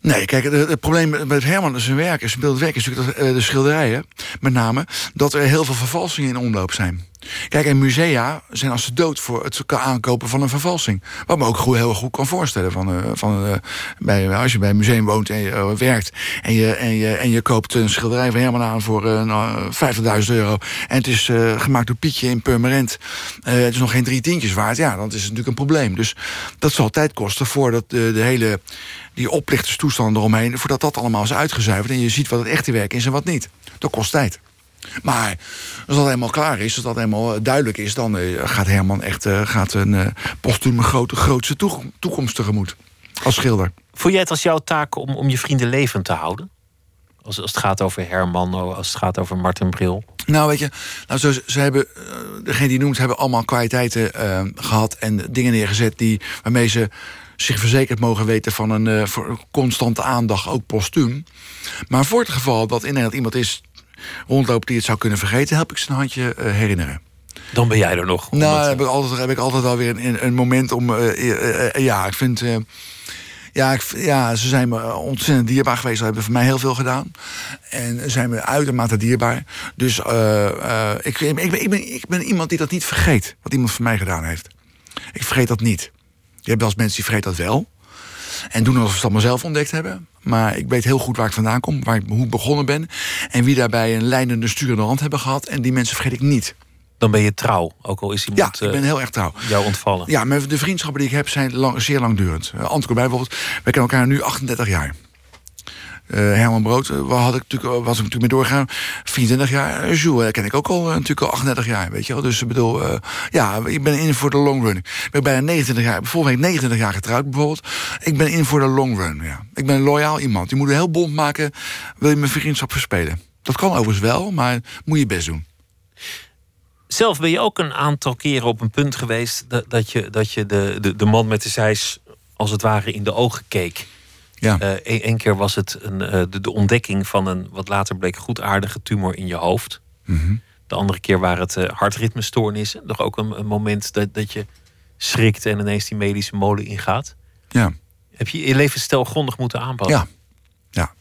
Nee, kijk, het, probleem met- Herman en zijn werk, zijn beeldend werk, is natuurlijk dat, de schilderijen, met name, dat er heel veel vervalsingen in omloop zijn. Kijk, en musea zijn als de dood voor het aankopen van een vervalsing. Wat me ook goed, heel goed kan voorstellen. Van, eh, van, eh, bij, als je bij een museum woont en je eh, werkt en je, en, je, en je koopt een schilderij van Herman aan voor eh, nou, 50.000 euro. En het is gemaakt door Pietje in Purmerend. Het is nog geen drie tientjes waard. Ja, dan is het natuurlijk een probleem. Dus dat zal tijd kosten voordat de, hele die oplichtestoestanden eromheen, voordat dat allemaal is uitgezuiverd en je ziet wat het echte werk is en wat niet. Dat kost tijd. Maar als dat helemaal klaar is, als dat helemaal eh, duidelijk is, dan eh, gaat Herman echt eh, gaat een postuum grote, grootste toekom- toekomst tegemoet. Als schilder. Voel jij het als jouw taak om, om je vrienden levend te houden? Als, als het gaat over Herman, als het gaat over Martin Bril. Nou, weet je, nou, zo, ze hebben, degene die noemt, hebben allemaal kwaliteiten eh, gehad en dingen neergezet die, waarmee ze zich verzekerd mogen weten van een voor constante aandacht, ook postuum. Maar voor het geval dat in Nederland iemand is rondloopt die het zou kunnen vergeten, help ik zijn handje eh, herinneren. Dan ben jij er nog. Nou, heb ik altijd, heb ik altijd wel weer een, een moment om. eh, eh, ja, ik vind. ja, ik, ja, ze zijn me ontzettend dierbaar geweest. Ze hebben voor mij heel veel gedaan. En ze zijn me uitermate dierbaar. Dus ik, ik, ben, ik, ben, ik ben iemand die dat niet vergeet. Wat iemand voor mij gedaan heeft. Ik vergeet dat niet. Je hebt wel eens mensen die vergeten dat wel. En doen alsof ze het allemaal zelf ontdekt hebben. Maar ik weet heel goed waar ik vandaan kom. Waar ik, hoe ik begonnen ben. En wie daarbij een leidende sturende hand hebben gehad. En die mensen vergeet ik niet. Dan ben je trouw, ook al is Ja, iemand ik ben eh, heel erg trouw. jou ontvallen. Ja, maar de vriendschappen die ik heb zijn lang, zeer langdurend. Uh, bijvoorbeeld, wij kennen elkaar nu 38 jaar. Uh, Herman Brood uh, had ik natuurlijk, was ik natuurlijk mee doorgegaan. 24 jaar. Uh, Jules ken ik ook al natuurlijk al 38 jaar, weet je wel. Dus ik bedoel, ja, ik ben in voor de long run. Ik ben bijna 29 jaar, volgende week 29 jaar getrouwd bijvoorbeeld. Ik ben in voor de long run, ja. Ik ben loyaal iemand. Je moet een heel bond maken, wil je mijn vriendschap verspelen. Dat kan overigens wel, maar moet je best doen. Zelf ben je ook een aantal keren op een punt geweest dat, dat je, dat je de, de, de man met de zeis als het ware in de ogen keek. Ja. Eén uh, keer was het een, uh, de, de, ontdekking van een wat later bleek goedaardige tumor in je hoofd. Mm -hmm. De andere keer waren het uh, hartritmestoornissen. Nog ook een, een, moment dat, dat je schrikt en ineens die medische molen ingaat. Ja. Heb je je levensstijl grondig moeten aanpassen? Ja. Ja.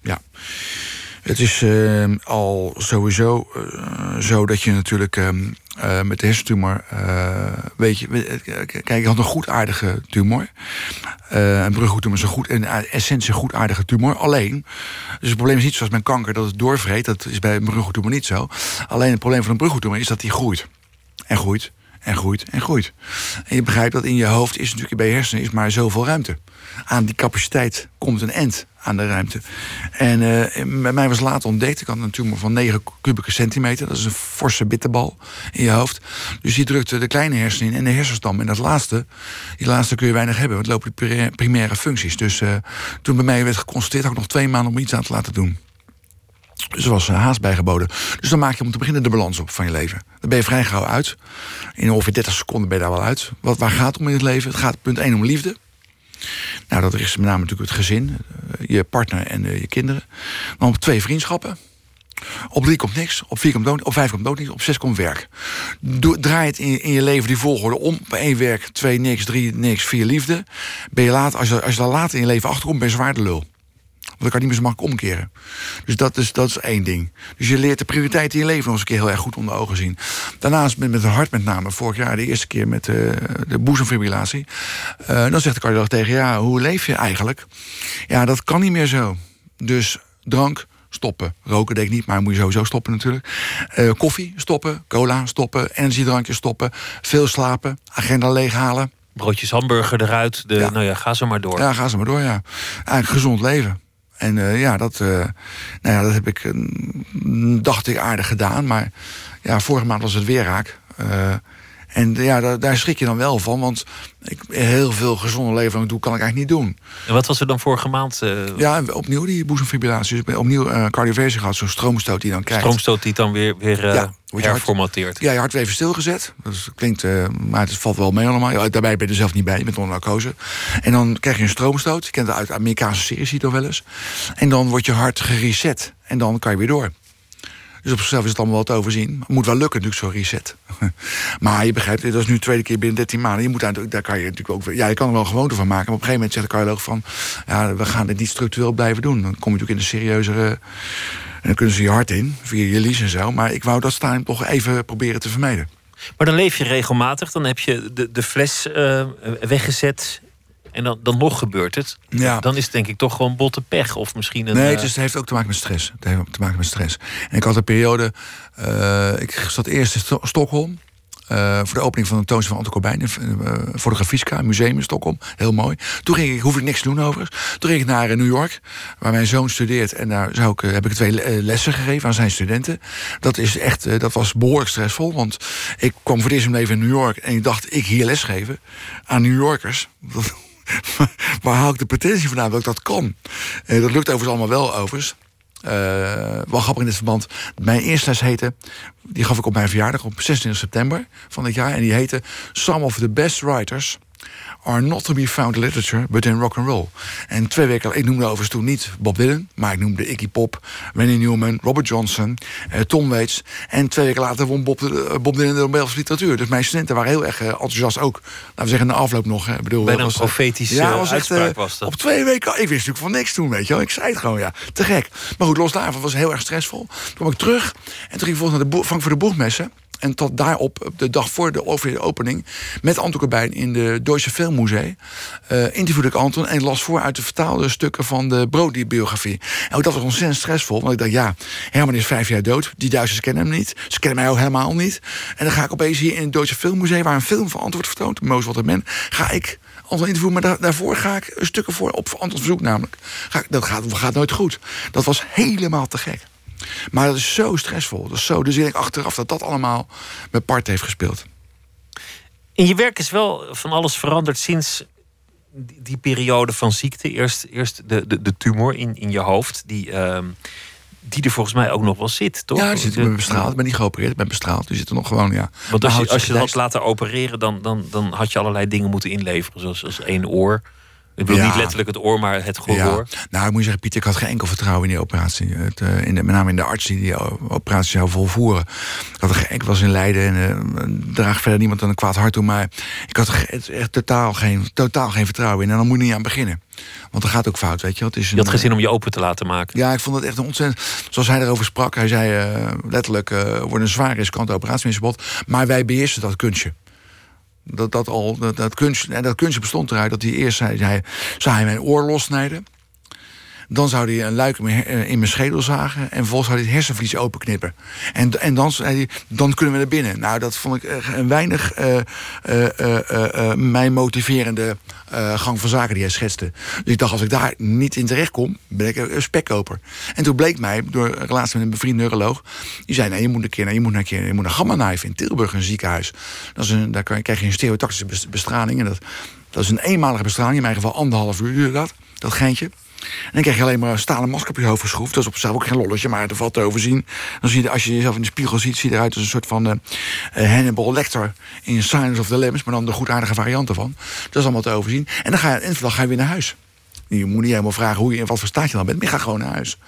Ja. Het is uh, al sowieso uh, zo dat je natuurlijk uh, met de hersentumor. weet je, kijk, ik had een goedaardige tumor. een bruggoedtumor is een goed, in essentie goedaardige tumor. Alleen, dus het probleem is niet zoals mijn kanker dat het doorvreet. Dat is bij een bruggoedtumor niet zo. Alleen het probleem van een bruggoedtumor is dat die groeit. En groeit. En groeit en groeit. En je begrijpt dat in je hoofd is natuurlijk bij je hersenen is maar zoveel ruimte. Aan die capaciteit komt een end aan de ruimte. En uh, bij mij was later ontdekt, ik had een tumor van 9 kubieke centimeter. Dat is een forse bitterbal in je hoofd. Dus die drukte de kleine hersenen in en de hersenstam. En dat laatste, die laatste kun je weinig hebben. Want het lopen de primaire functies. Dus uh, toen bij mij werd geconstateerd, had ik nog twee maanden om iets aan te laten doen. Dus er was haast bijgeboden. Dus dan maak je om te beginnen de balans op van je leven. Dan ben je vrij gauw uit. In ongeveer 30 seconden ben je daar wel uit. Wat, waar gaat het om in het leven? Het gaat punt 1 om liefde. Nou, dat is met name natuurlijk het gezin, je partner en je kinderen. Dan op twee vriendschappen. Op drie komt niks, op vier komt dood, op vijf komt dood niks, op zes komt werk. Draai het in, in je leven die volgorde om. Bij één werk, twee niks, drie niks, vier liefde. Ben je laat, als, je, als je daar later in je leven achterkomt, ben je zwaar de lul. Want dan kan niet meer zo makkelijk omkeren. Dus dat is, dat is één ding. Dus je leert de prioriteiten in je leven nog eens een keer heel erg goed onder ogen zien. Daarnaast met, met het hart met name. Vorig jaar de eerste keer met uh, de boezemfibrillatie. Uh, dan zegt de cardioloog tegen ja, hoe leef je eigenlijk? Ja, dat kan niet meer zo. Dus drank, stoppen. Roken deed ik niet, maar moet je sowieso stoppen natuurlijk. Uh, koffie stoppen, cola stoppen, energiedrankjes stoppen. Veel slapen, agenda leeghalen. Broodjes hamburger eruit, de, ja. nou ja, ga zo maar door. Ja, ga zo maar door, ja. Eigenlijk gezond leven. En uh, ja, dat, uh, nou ja, dat heb ik, uh, dacht ik, aardig gedaan. Maar ja, vorige maand was het weer raak. En ja, daar, daar, schrik je dan wel van. Want ik, heel veel gezonde leven doe, kan ik eigenlijk niet doen. En wat was er dan vorige maand? Ja, opnieuw die boezemfibrillatie. Dus opnieuw uh, cardioversie gehad. Zo'n stroomstoot die je dan krijgt. Stroomstoot die dan weer, weer ja, herformateerd. Ja, je hart even stilgezet. Dat klinkt, maar het valt wel mee allemaal. Ja, daarbij ben je er zelf niet bij, je bent onder narcose. En dan krijg je een stroomstoot. Je kent het uit de Amerikaanse series, ziet toch wel eens. En dan wordt je hart gereset. En dan kan je weer door. Dus op zichzelf is het allemaal wel te overzien. Moet wel lukken, natuurlijk, zo'n reset. (laughs) maar je begrijpt, dat is nu de tweede keer binnen 13 maanden. Je moet daar, daar kan je natuurlijk ook. Ja, je kan er wel een gewoonte van maken. Maar op een gegeven moment zegt de cardioloog van. Ja, we gaan dit niet structureel blijven doen. Dan kom je natuurlijk in de serieuzere. En dan kunnen ze je hart in, via je lies en zo. Maar ik wou dat staan toch even proberen te vermijden. Maar dan leef je regelmatig. Dan heb je de, de fles uh, weggezet. En dan, dan nog gebeurt het. Ja. Dan is het denk ik toch gewoon botte pech. Of misschien een. Nee, het, is, het heeft ook te maken met stress. Het heeft te maken met stress. En ik had een periode. Uh, ik zat eerst in Sto Stockholm. Uh, voor de opening van de tentoonstelling van Anton Corbijn in uh, Fotografiska, museum in Stockholm. Heel mooi. Toen ging ik, hoef ik niks te doen overigens. Toen ging ik naar New York, waar mijn zoon studeert. En daar zou ik, heb ik twee lessen gegeven aan zijn studenten. Dat, is echt, dat was behoorlijk stressvol. Want ik kwam voor het eerst in mijn leven in New York. En ik dacht, ik hier lesgeven aan New Yorkers. (laughs) (laughs) waar haal ik de potentie vandaan dat dat kan? Uh, dat lukt overigens allemaal wel, overigens. Uh, wel grappig in dit verband. Mijn eerste les die gaf ik op mijn verjaardag op 26 september van dit jaar. En die heette Some of the Best Writers are not to be found in literature, but in rock and roll. En twee weken, ik noemde overigens toen niet Bob Dylan, maar ik noemde Iggy Pop, Randy Newman, Robert Johnson, uh, Tom Waits. En twee weken later won Bob, uh, Bob Dylan de Nobelprijs literatuur. Dus mijn studenten waren heel erg uh, enthousiast ook. Laten we zeggen, in de afloop nog. Hè. Ik bedoel, Bijna een profetische ja, was echt, uitspraak was dat. Op twee weken, ik wist natuurlijk van niks toen, weet je wel. Ik zei het gewoon, ja, te gek. Maar goed, los daarvan was het heel erg stressvol. Toen kwam ik terug en toen ging ik volgens naar de Frank voor de Boegmessen. En tot daarop, de dag voor de opening, met Anton Corbijn in de Deutsche Filmmuseum, uh, interviewde ik Anton en las voor uit de vertaalde stukken van de Brody-biografie. En ook dat was ontzettend stressvol, want ik dacht, ja, Herman is vijf jaar dood, die Duitsers kennen hem niet, ze kennen mij ook helemaal niet. En dan ga ik opeens hier in het Deutsche Filmmuseum, waar een film van Anton wordt vertoond, Moos wat Men, ga ik Anton interviewen. Maar daarvoor ga ik stukken voor op Antons verzoek namelijk. Ga ik, dat gaat, gaat nooit goed. Dat was helemaal te gek. Maar dat is zo stressvol. Dat is zo, dus ik denk achteraf dat dat allemaal mijn part heeft gespeeld. In je werk is wel van alles veranderd sinds die, periode van ziekte. Eerst, eerst de, de, de tumor in, in je hoofd, die, ehm, die er volgens mij ook nog wel zit, toch? Ja, die zit, ik ben bestraald. Ik ben niet geopereerd, ik ben bestraald. Die zit er nog gewoon, ja. Want als je, als je dat had laten opereren, dan, dan, dan had je allerlei dingen moeten inleveren. Zoals, als één oor. Ik bedoel niet letterlijk het oor, maar het gehoor. Ja. Nou, ik moet je zeggen, Pieter, ik had geen enkel vertrouwen in die operatie. Het, uh, in de, met name in de arts die die operatie zou volvoeren. Ik, had er geen, ik was in Leiden en uh, draag verder niemand aan een kwaad hart toe. Maar ik had er echt totaal geen, totaal geen vertrouwen in. En dan moet je niet aan beginnen. Want dat gaat ook fout, weet je. Het is een, je had geen zin om je open te laten maken. Ja, ik vond het echt een ontzettend... Zoals hij erover sprak, hij zei uh, letterlijk... wordt een zware riskante operatie, maar wij beheersen dat kunstje. Dat, dat, al, dat, kunst, dat kunstje bestond eruit dat hij eerst zei, hij, zou hij mijn oor lossnijden. Dan zou hij een luik in mijn schedel zagen. En vervolgens zou hij het hersenvlies openknippen. En, en dan dan kunnen we naar binnen. Nou, dat vond ik een weinig uh, uh, uh, mij motiverende gang van zaken die hij schetste. Dus ik dacht, als ik daar niet in terecht kom, ben ik een spekkoper. En toen bleek mij, door een relatie met een bevriend neuroloog... die zei, nee, je moet een keer, nee, je moet een keer je moet naar Gamma Knife in Tilburg, een ziekenhuis. Dat is een, daar krijg je een stereotactische bestraling. En dat, dat is een eenmalige bestraling, in mijn geval anderhalf uur duurde dat, dat geintje. En dan krijg je alleen maar een stalen masker op je hoofd geschroefd. Dat is op zichzelf ook geen lolletje, maar er valt te overzien. Dan zie je, als je jezelf in de spiegel ziet, zie je eruit als een soort van uh, Hannibal Lecter in Silence of the Lambs, maar dan de goedaardige variant ervan. Dat is allemaal te overzien. En dan ga je, en ga je weer naar huis. Je moet niet helemaal vragen hoe je in wat voor staat je dan bent, maar je gaat gewoon naar huis.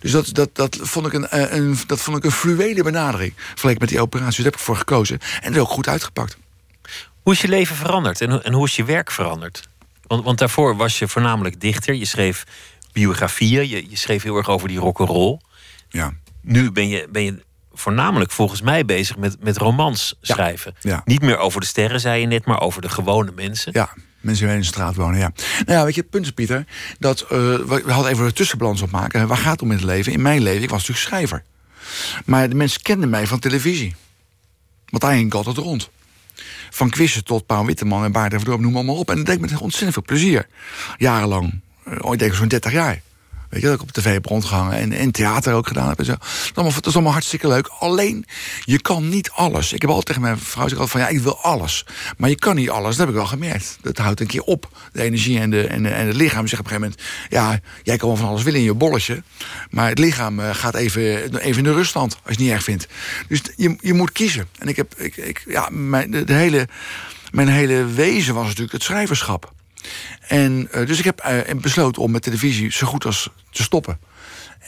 Dus dat, dat, dat, vond ik een, eh, een, dat vond ik een fluwele benadering. Vergeleken met die operatie. Daar heb ik voor gekozen. En dat is ook goed uitgepakt. Hoe is je leven veranderd en, en hoe is je werk veranderd? Want, want daarvoor was je voornamelijk dichter. Je schreef biografieën. Je, je schreef heel erg over die rock'n'roll. Ja. Nu ben je, ben je voornamelijk volgens mij bezig met, met romans schrijven. Ja. Niet meer over de sterren, zei je net, maar over de gewone mensen. Ja, mensen die in de straat wonen, ja. Nou ja, weet je, het punt is, Pieter, dat uh, we hadden even een tussenbalans opmaken. Waar gaat het om in het leven? In mijn leven, ik was natuurlijk schrijver. Maar de mensen kenden mij van televisie. Want daar ging ik altijd rond. Van quizzen tot Paul Witteman en Baart en Verdorp, noem maar op. En dat deed me ontzettend veel plezier. Jarenlang. Ooit oh, denk ik zo'n 30 jaar. Weet je, dat ik op tv heb rondgehangen en, en theater ook gedaan heb. En zo. Dat, is allemaal, hartstikke leuk. Alleen, je kan niet alles. Ik heb altijd tegen mijn vrouw gezegd van ja, ik wil alles. Maar je kan niet alles, dat heb ik wel gemerkt. Dat houdt een keer op. De energie en, de, en, en het lichaam zeggen op een gegeven moment... ja, jij kan van alles willen in je bolletje. Maar het lichaam eh, gaat even, even in de ruststand, als je het niet erg vindt. Dus je, je moet kiezen. En ik heb, ik, ik, ja, mijn, de, de hele, mijn hele wezen was natuurlijk het schrijverschap. En, uh, dus ik heb uh, besloten om met televisie zo goed als te stoppen.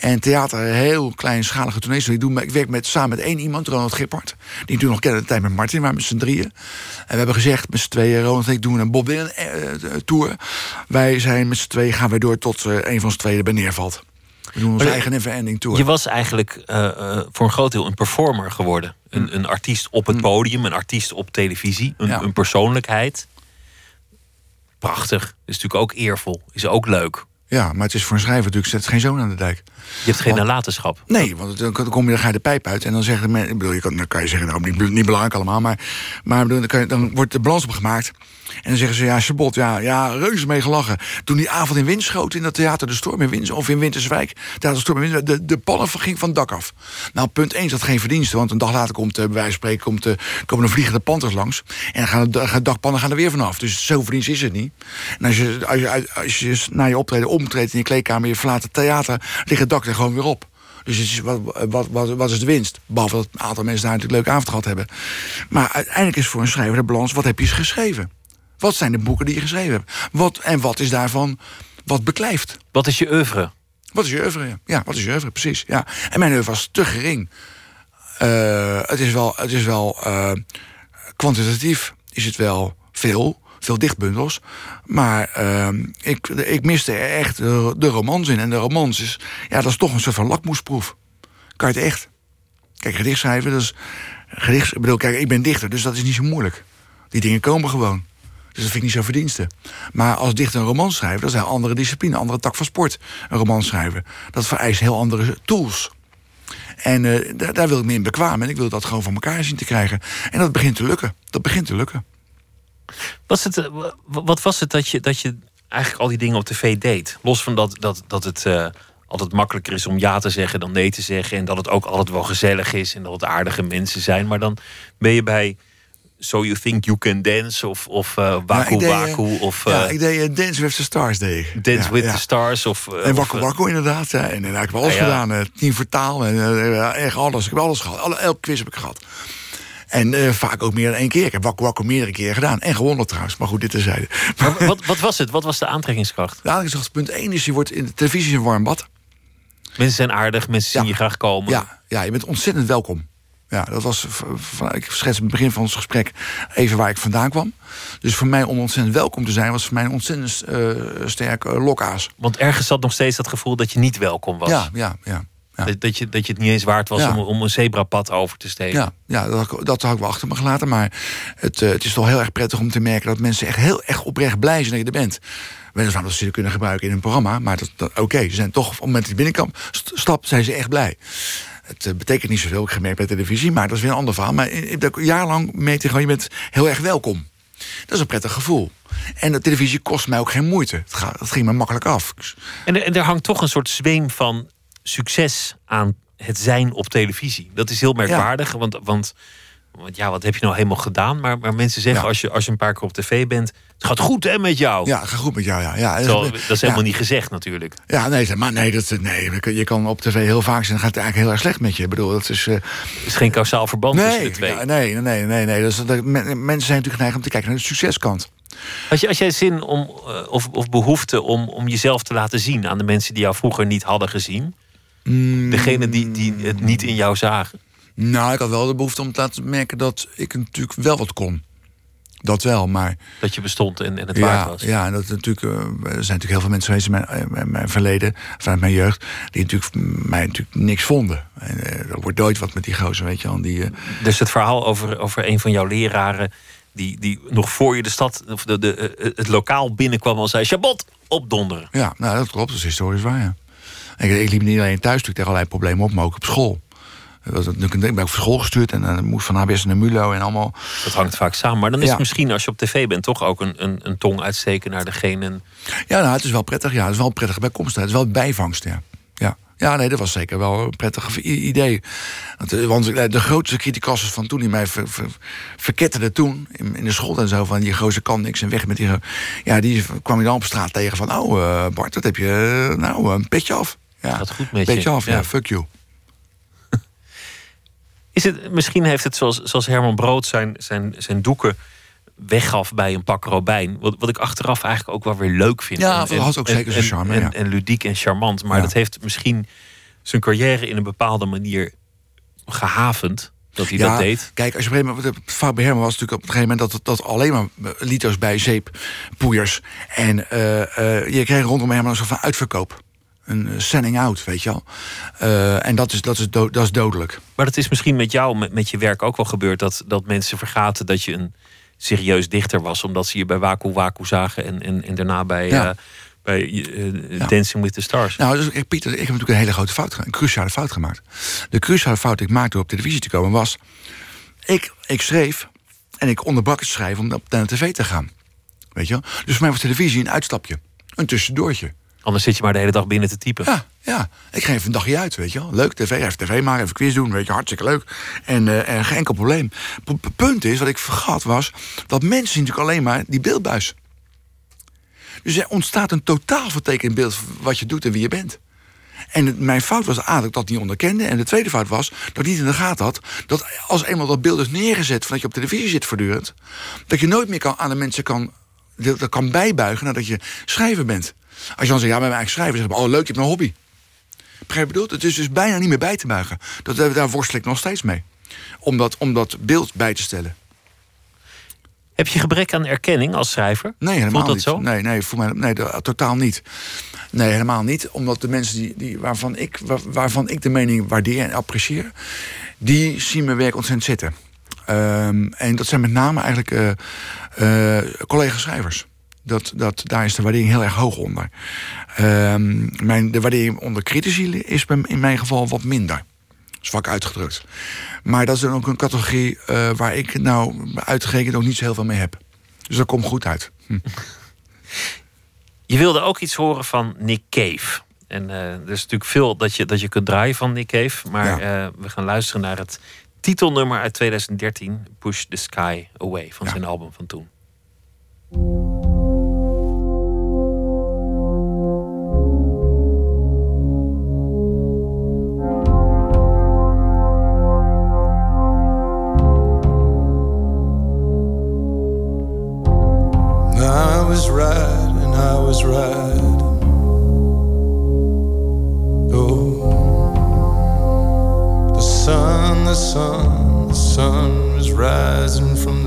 En theater, heel kleinschalige tonees. Ik, doe, ik werk met, samen met één iemand, Ronald Gippard. Die toen nog kende de tijd met Martin, maar met z'n drieën. En we hebben gezegd met z'n tweeën, Ronald en ik doen een Bob Dylan uh, tour. Wij zijn met z'n tweeën, gaan wij door tot een van z'n tweeën erbij neervalt. We doen onze maar eigen never-ending tour. Je was eigenlijk voor een groot deel een performer geworden. Een, hm. een artiest op het hm. podium, een artiest op televisie, een, ja. een persoonlijkheid prachtig. Is natuurlijk ook eervol. Is ook leuk. Ja, maar het is voor een schrijver natuurlijk zet geen zoon aan de dijk. Je hebt geen nalatenschap. Nee, want dan kom je, dan ga je de pijp uit en dan zeggen mensen, ik bedoel, je kan, dan kan je zeggen, nou, niet, niet belangrijk allemaal, maar, maar dan, kan je, dan wordt de balans opgemaakt. En dan zeggen ze, ja, Chabot, ja, ja, reuze mee gelachen. Toen die avond in Winschoten in dat theater De Storm in Wins, of in Winterswijk, theater De Storm in de, de pannen ging van het dak af. Nou, punt 1 is dat geen verdienste, want een dag later komt, uh, bij wijze van spreken, komt, uh, komen de vliegende panthers langs. En dan gaan de, dakpannen gaan er weer vanaf. Dus zo verdienst is het niet. En als je, als je, als je na je optreden omtreedt in je kleedkamer, je verlaat het theater, ligt het dak er gewoon weer op. Dus is, wat, wat, wat, wat, is de winst? Behalve dat een aantal mensen daar natuurlijk een leuke avond gehad hebben. Maar uiteindelijk is voor een schrijver de balans: wat heb je geschreven? Wat zijn de boeken die je geschreven hebt? Wat, en wat is daarvan wat beklijft? Wat is je oeuvre? Wat is je oeuvre, ja. ja wat is je oeuvre, precies. Ja. En mijn oeuvre was te gering. Uh, het is wel, het is wel uh, kwantitatief is het wel veel, veel dichtbundels. Maar uh, ik, ik miste echt de, de, romans in. En de romans is, ja, dat is toch een soort van lakmoesproef. Kan je het echt? Kijk, gedicht schrijven, dat is... Gedicht, ik bedoel, kijk, ik ben dichter, dus dat is niet zo moeilijk. Die dingen komen gewoon. Dus dat vind ik niet zo verdienste. Maar als dichter een roman schrijven, dat is een andere discipline, een andere tak van sport. Een roman schrijven. Dat vereist heel andere tools. En uh, daar, daar, wil ik me in bekwamen. En ik wil dat gewoon van elkaar zien te krijgen. En dat begint te lukken. Dat begint te lukken. Was het, eh, wa- wat was het dat je, dat je eigenlijk al die dingen op tv deed? Los van dat, dat, dat het eh, altijd makkelijker is om ja te zeggen dan nee te zeggen. En dat het ook altijd wel gezellig is en dat het aardige mensen zijn. Maar dan ben je bij So You Think You Can Dance of, of eh Waku deed, eh, Waku of ja, ik deed Dance with the Stars. Deed ik. Dance Ja, with ja. the Stars. Of, En of, eh, Wakko inderdaad. Ja. En, en ik heb alles Ja, ja. gedaan. Tien vertaal. En echt alles. Ik heb alles gehad. Alle, elke quiz heb ik gehad. En eh, vaak ook meer dan één keer. Ik heb Wakko Wakko meerdere keren gedaan. En gewonnen trouwens. Maar goed, dit terzijde. maar wat, wat was het? Wat was de aantrekkingskracht? Ja, ik zeg, punt 1 is, je wordt in de televisie een warm bad. Mensen zijn aardig, mensen zien Ja. je graag komen. Ja, ja, je bent ontzettend welkom. Ja, dat was. Van, ik schets in het begin van ons gesprek even waar ik vandaan kwam. Dus voor mij om ontzettend welkom te zijn, was voor mij een ontzettend eh sterk eh, lokaas. Want ergens zat nog steeds dat gevoel dat je niet welkom was. Ja, ja, ja. Ja. Dat, dat, je, dat je het niet eens waard was Ja. om, om een zebrapad over te steken. Ja, ja dat, had ik- dat had ik wel achter me gelaten. Maar het, eh, het is toch heel erg prettig om te merken dat mensen echt heel echt oprecht blij zijn dat je er bent. Weliswaar dat ze je kunnen gebruiken in een programma. Maar dat, dat- oké, ze zijn toch op het moment dat je binnenkomt, st- stapt, zijn ze echt blij. Het eh, betekent niet zoveel, ik heb gemerkt bij televisie, maar dat is weer een ander verhaal. Maar ik heb ook jarenlang mee te gaan, je bent heel erg welkom. Dat is een prettig gevoel. En de televisie kost mij ook geen moeite. Het, gaat, het ging me makkelijk af. En, er- en er hangt toch een soort zweem van succes aan het zijn op televisie. Dat is heel merkwaardig, want, want, want ja, wat heb je nou helemaal gedaan? Maar, maar mensen zeggen Ja. als, je, als je een paar keer op tv bent... het gaat goed hè met jou. Ja, ga goed met jou, ja. ja Terwijl, dat is helemaal ja. niet gezegd natuurlijk. Ja, nee, maar nee, dat, nee, je kan op tv heel vaak zijn, dan gaat het eigenlijk heel erg slecht met je. Ik bedoel, dat is... eh, is geen kausaal verband tussen de twee. ja, nee, nee, nee, nee. Dat is, dat, men- mensen zijn natuurlijk geneigd om te kijken naar de succeskant. Als, je, als jij zin om, eh, of, of behoefte om, om jezelf te laten zien... aan de mensen die jou vroeger niet hadden gezien... Mm. degene die, die het niet in jou zagen... Nou, ik had wel de behoefte om te laten merken dat ik natuurlijk wel wat kon. Dat wel, maar dat je bestond en, en het waard ja, was. ja, en dat natuurlijk, eh, er zijn natuurlijk heel veel mensen geweest in mijn, eh, mijn, mijn verleden, vanuit mijn jeugd, die natuurlijk mij natuurlijk niks vonden. En eh, er wordt nooit wat met die gozer, weet je wel. Die, Dus het verhaal over, over een van jouw leraren. Die, die nog voor je de stad, of de, de, het lokaal binnenkwam en zei: Chabot, opdonderen. ja, nou, dat klopt, dat is historisch waar, ja. Ik, ik liep niet alleen thuis natuurlijk tegen allerlei problemen op, maar ook op school. Was Ik ben ook voor school gestuurd en dan moest van HBS naar Mulo en allemaal. Dat hangt vaak samen. Maar dan is Ja. het misschien als je op tv bent toch ook een, een, een tong uitsteken naar degene. Ja, nou, het is wel prettig. Ja, het is wel een prettige bijkomstigheid. Het is wel bijvangst, ja. Ja, ja nee, dat was zeker wel een prettig idee. Want, eh, eh, de grootste criticasters van toen, die mij ver, ver- verketterden toen... In, in de school en zo, van die gozer kan niks en weg met die... Ja, die kwam je dan op straat tegen van... Oh, eh, Bart, dat heb je... eh, nou, een petje af. Ja, Gaat goed met je. petje af, ja. Ja. fuck you. (laughs) Is het, misschien heeft het zoals, zoals Herman Brood zijn, zijn, zijn doeken weggaf bij een pak robijn. Wat, wat ik achteraf eigenlijk ook wel weer leuk vind. Ja, En- dat had ook en- zeker zijn en- charme, En, ja. en ludiek en charmant. Maar Ja. dat heeft misschien zijn carrière in een bepaalde manier gehavend. Dat hij ja, dat deed. Kijk, als je op een gegeven moment. Het fout bij Herman was natuurlijk op een gegeven moment dat, dat alleen maar eh, lito's bij zeeppoeiers. En eh, eh, je kreeg rondom Herman een soort van uitverkoop. Een eh, sending out, weet je wel. Eh, en dat is, dat, is dood, dat is dodelijk. Maar dat is misschien met jou, met, met je werk ook wel gebeurd. Dat, dat mensen vergaten dat je een serieus dichter was. Omdat ze je bij Waku Waku zagen. En, en, en daarna bij, Ja. eh, bij Ja. Dancing with the Stars. Nou, dus, Pieter, ik heb natuurlijk een hele grote fout gemaakt. Een cruciale fout gemaakt. De cruciale fout die ik maakte door op televisie te komen was. Ik, ik schreef en ik onderbrak het schrijven om op naar de tv te gaan. Weet je wel? Dus voor mij was televisie een uitstapje. Een tussendoortje. Anders zit je maar de hele dag binnen te typen. Ja, ja. Ik ga even een dagje uit, weet je wel. Leuk, tv, even tv maken, even quiz doen, weet je, hartstikke leuk. En, eh, en geen enkel probleem. P- punt is, wat ik vergat was, dat mensen zien natuurlijk alleen maar die beeldbuis. Dus er ontstaat een totaal vertekend beeld van wat je doet en wie je bent. En het- mijn fout was A, dat ik dat niet onderkende. En de tweede fout was dat ik niet in de gaten had... dat als eenmaal dat beeld is neergezet van dat je op televisie zit voortdurend... dat je nooit meer kan, aan de mensen kan, dat kan bijbuigen nadat je schrijver bent. Als je dan zegt, ja, met mijn eigen schrijver... zeg ik, oh leuk, je hebt een hobby. Begrijp je wat ik bedoel? Het is dus bijna niet meer bij te buigen. Dat, eh, daar worstel ik nog steeds mee. Om dat, om dat beeld bij te stellen. Heb je gebrek aan erkenning als schrijver? Nee, helemaal Voelt dat niet. zo? Nee, nee, voor mij, nee totaal niet. Nee, helemaal niet. Omdat de mensen die, die, waarvan, ik, waar- waarvan ik de mening waardeer en apprecieer... die zien mijn werk ontzettend zitten. Ehm, en dat zijn met name eigenlijk eh, collega-schrijvers. Dat, dat, daar is de waardering heel erg hoog onder. Ehm, mijn, de waardering onder critici is in mijn geval wat minder. Zwak uitgedrukt. Maar dat is dan ook een categorie eh, waar ik nou uitgerekend ook niet zo heel veel mee heb. Dus dat komt goed uit. Hm. Je wilde ook iets horen van Nick Cave. En uh, er is natuurlijk veel dat je, dat je kunt draaien van Nick Cave. Maar ja. uh, we gaan luisteren naar het titelnummer uit 2013, Push the Sky Away, van ja. zijn album van toen. Was right. Oh, the sun, the sun, the sun was rising from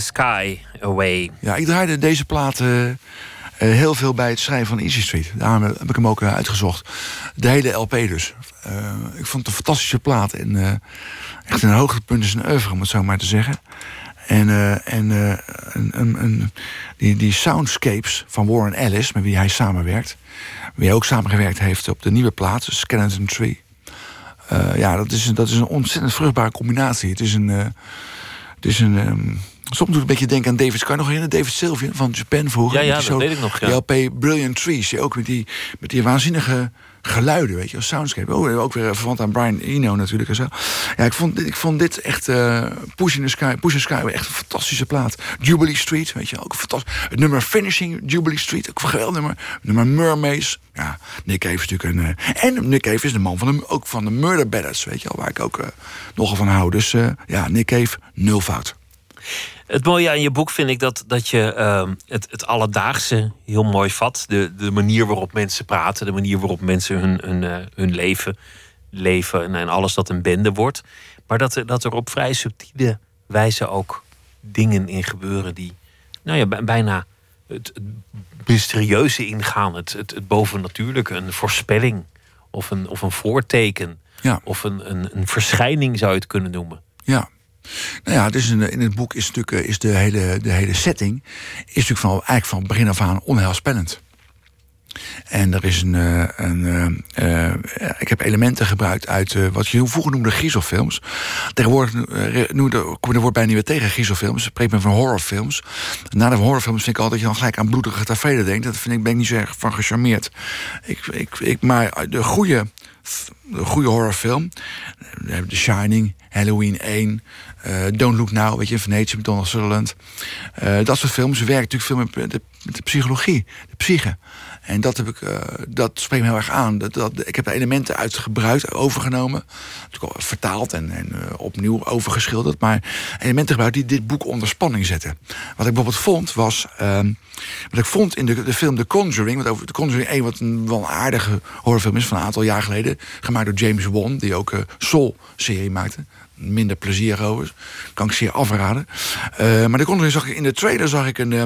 Sky Away. Ja, ik draaide deze plaat uh, heel veel bij het schrijven van Easy Street. Daarom heb ik hem ook uh, uitgezocht. De hele LP dus. Ik vond het een fantastische plaat. En echt een hoogtepunt in zijn oeuvre, om het zo maar te zeggen. En, en een, een, een, die, die soundscapes van Warren Ellis, met wie hij samenwerkt. Wie hij ook samengewerkt heeft op de nieuwe plaat, Skeleton Tree. ja, dat is, dat is een ontzettend vruchtbare combinatie. Het is een... Het is een, um, Soms doet het een beetje denken aan David. Je nog herinneren? David Sylvian van Japan vroeger. Ja, ja, dat zo- weet ik nog, ja. LP Brilliant Trees. Ook met die, met die waanzinnige geluiden, weet je, als soundscape. Oh, ook weer verwant aan Brian Eno natuurlijk en zo. Ja, ik vond, dit- ik vond dit echt... eh Push in the Sky, Push in the Sky, echt een fantastische plaat. Jubilee Street, weet je, ook fantastisch... Het nummer Finishing Jubilee Street, ook een geweldig nummer. Nummer Mermaids. Ja, Nick Cave is natuurlijk een... eh, en Nick Cave is de man van de, ook van de Murder Ballads, weet je wel, waar ik ook eh, nogal van hou. Dus ja, Nick Cave, nul fout. Het mooie aan je boek vind ik dat, dat je ehm, het, het alledaagse heel mooi vat. De, de manier waarop mensen praten, de manier waarop mensen hun, hun, eh, hun leven leven en, en alles dat een bende wordt. Maar dat, er- dat er op vrij subtiele wijze ook dingen in gebeuren die nou ja, bij- bijna het, het mysterieuze ingaan. Het, het, het bovennatuurlijke, een voorspelling of een, of een voorteken. Ja. Of een, een, een verschijning zou je het kunnen noemen. Ja. Nou ja, dus in, in het boek is, natuurlijk, eh, is de, hele, de hele setting is natuurlijk van, eigenlijk van begin af aan onheilspellend. En er is een. eh, een eh, ik heb elementen gebruikt uit wat je vroeger noemde griezelfilms. Tegenwoordig noemde, er woord bijna niet meer tegen, griezelfilms. Ik spreek men van horrorfilms. Na de horrorfilms vind ik altijd dat je dan gelijk aan bloedige tafereelen denkt. Dat vind ik, ben ik niet zo erg van gecharmeerd. Ik, ik, ik, maar de goede, de goede horrorfilm. eh, The Shining, Halloween 1, eh, Don't Look Now, weet je, Venetië met Donald Sutherland. Eh, dat soort films werken natuurlijk veel met de, met de psychologie, de psyche. En dat, heb ik, eh, dat spreekt me heel erg aan. Dat, dat, ik heb er elementen uit gebruikt, overgenomen. Vertaald en, en eh, opnieuw overgeschilderd. Maar elementen gebruikt die dit boek onder spanning zetten. Wat ik bijvoorbeeld vond was... ehm, wat ik vond in de, de film The Conjuring... Wat over The Conjuring 1, wat een wel aardige horrorfilm is... van een aantal jaar geleden. Gemaakt door James Wan, die ook eh Soul-serie maakte minder plezier over. Kan ik zeer afraden. Eh, maar de Conjuring zag ik in de trailer zag ik een, eh,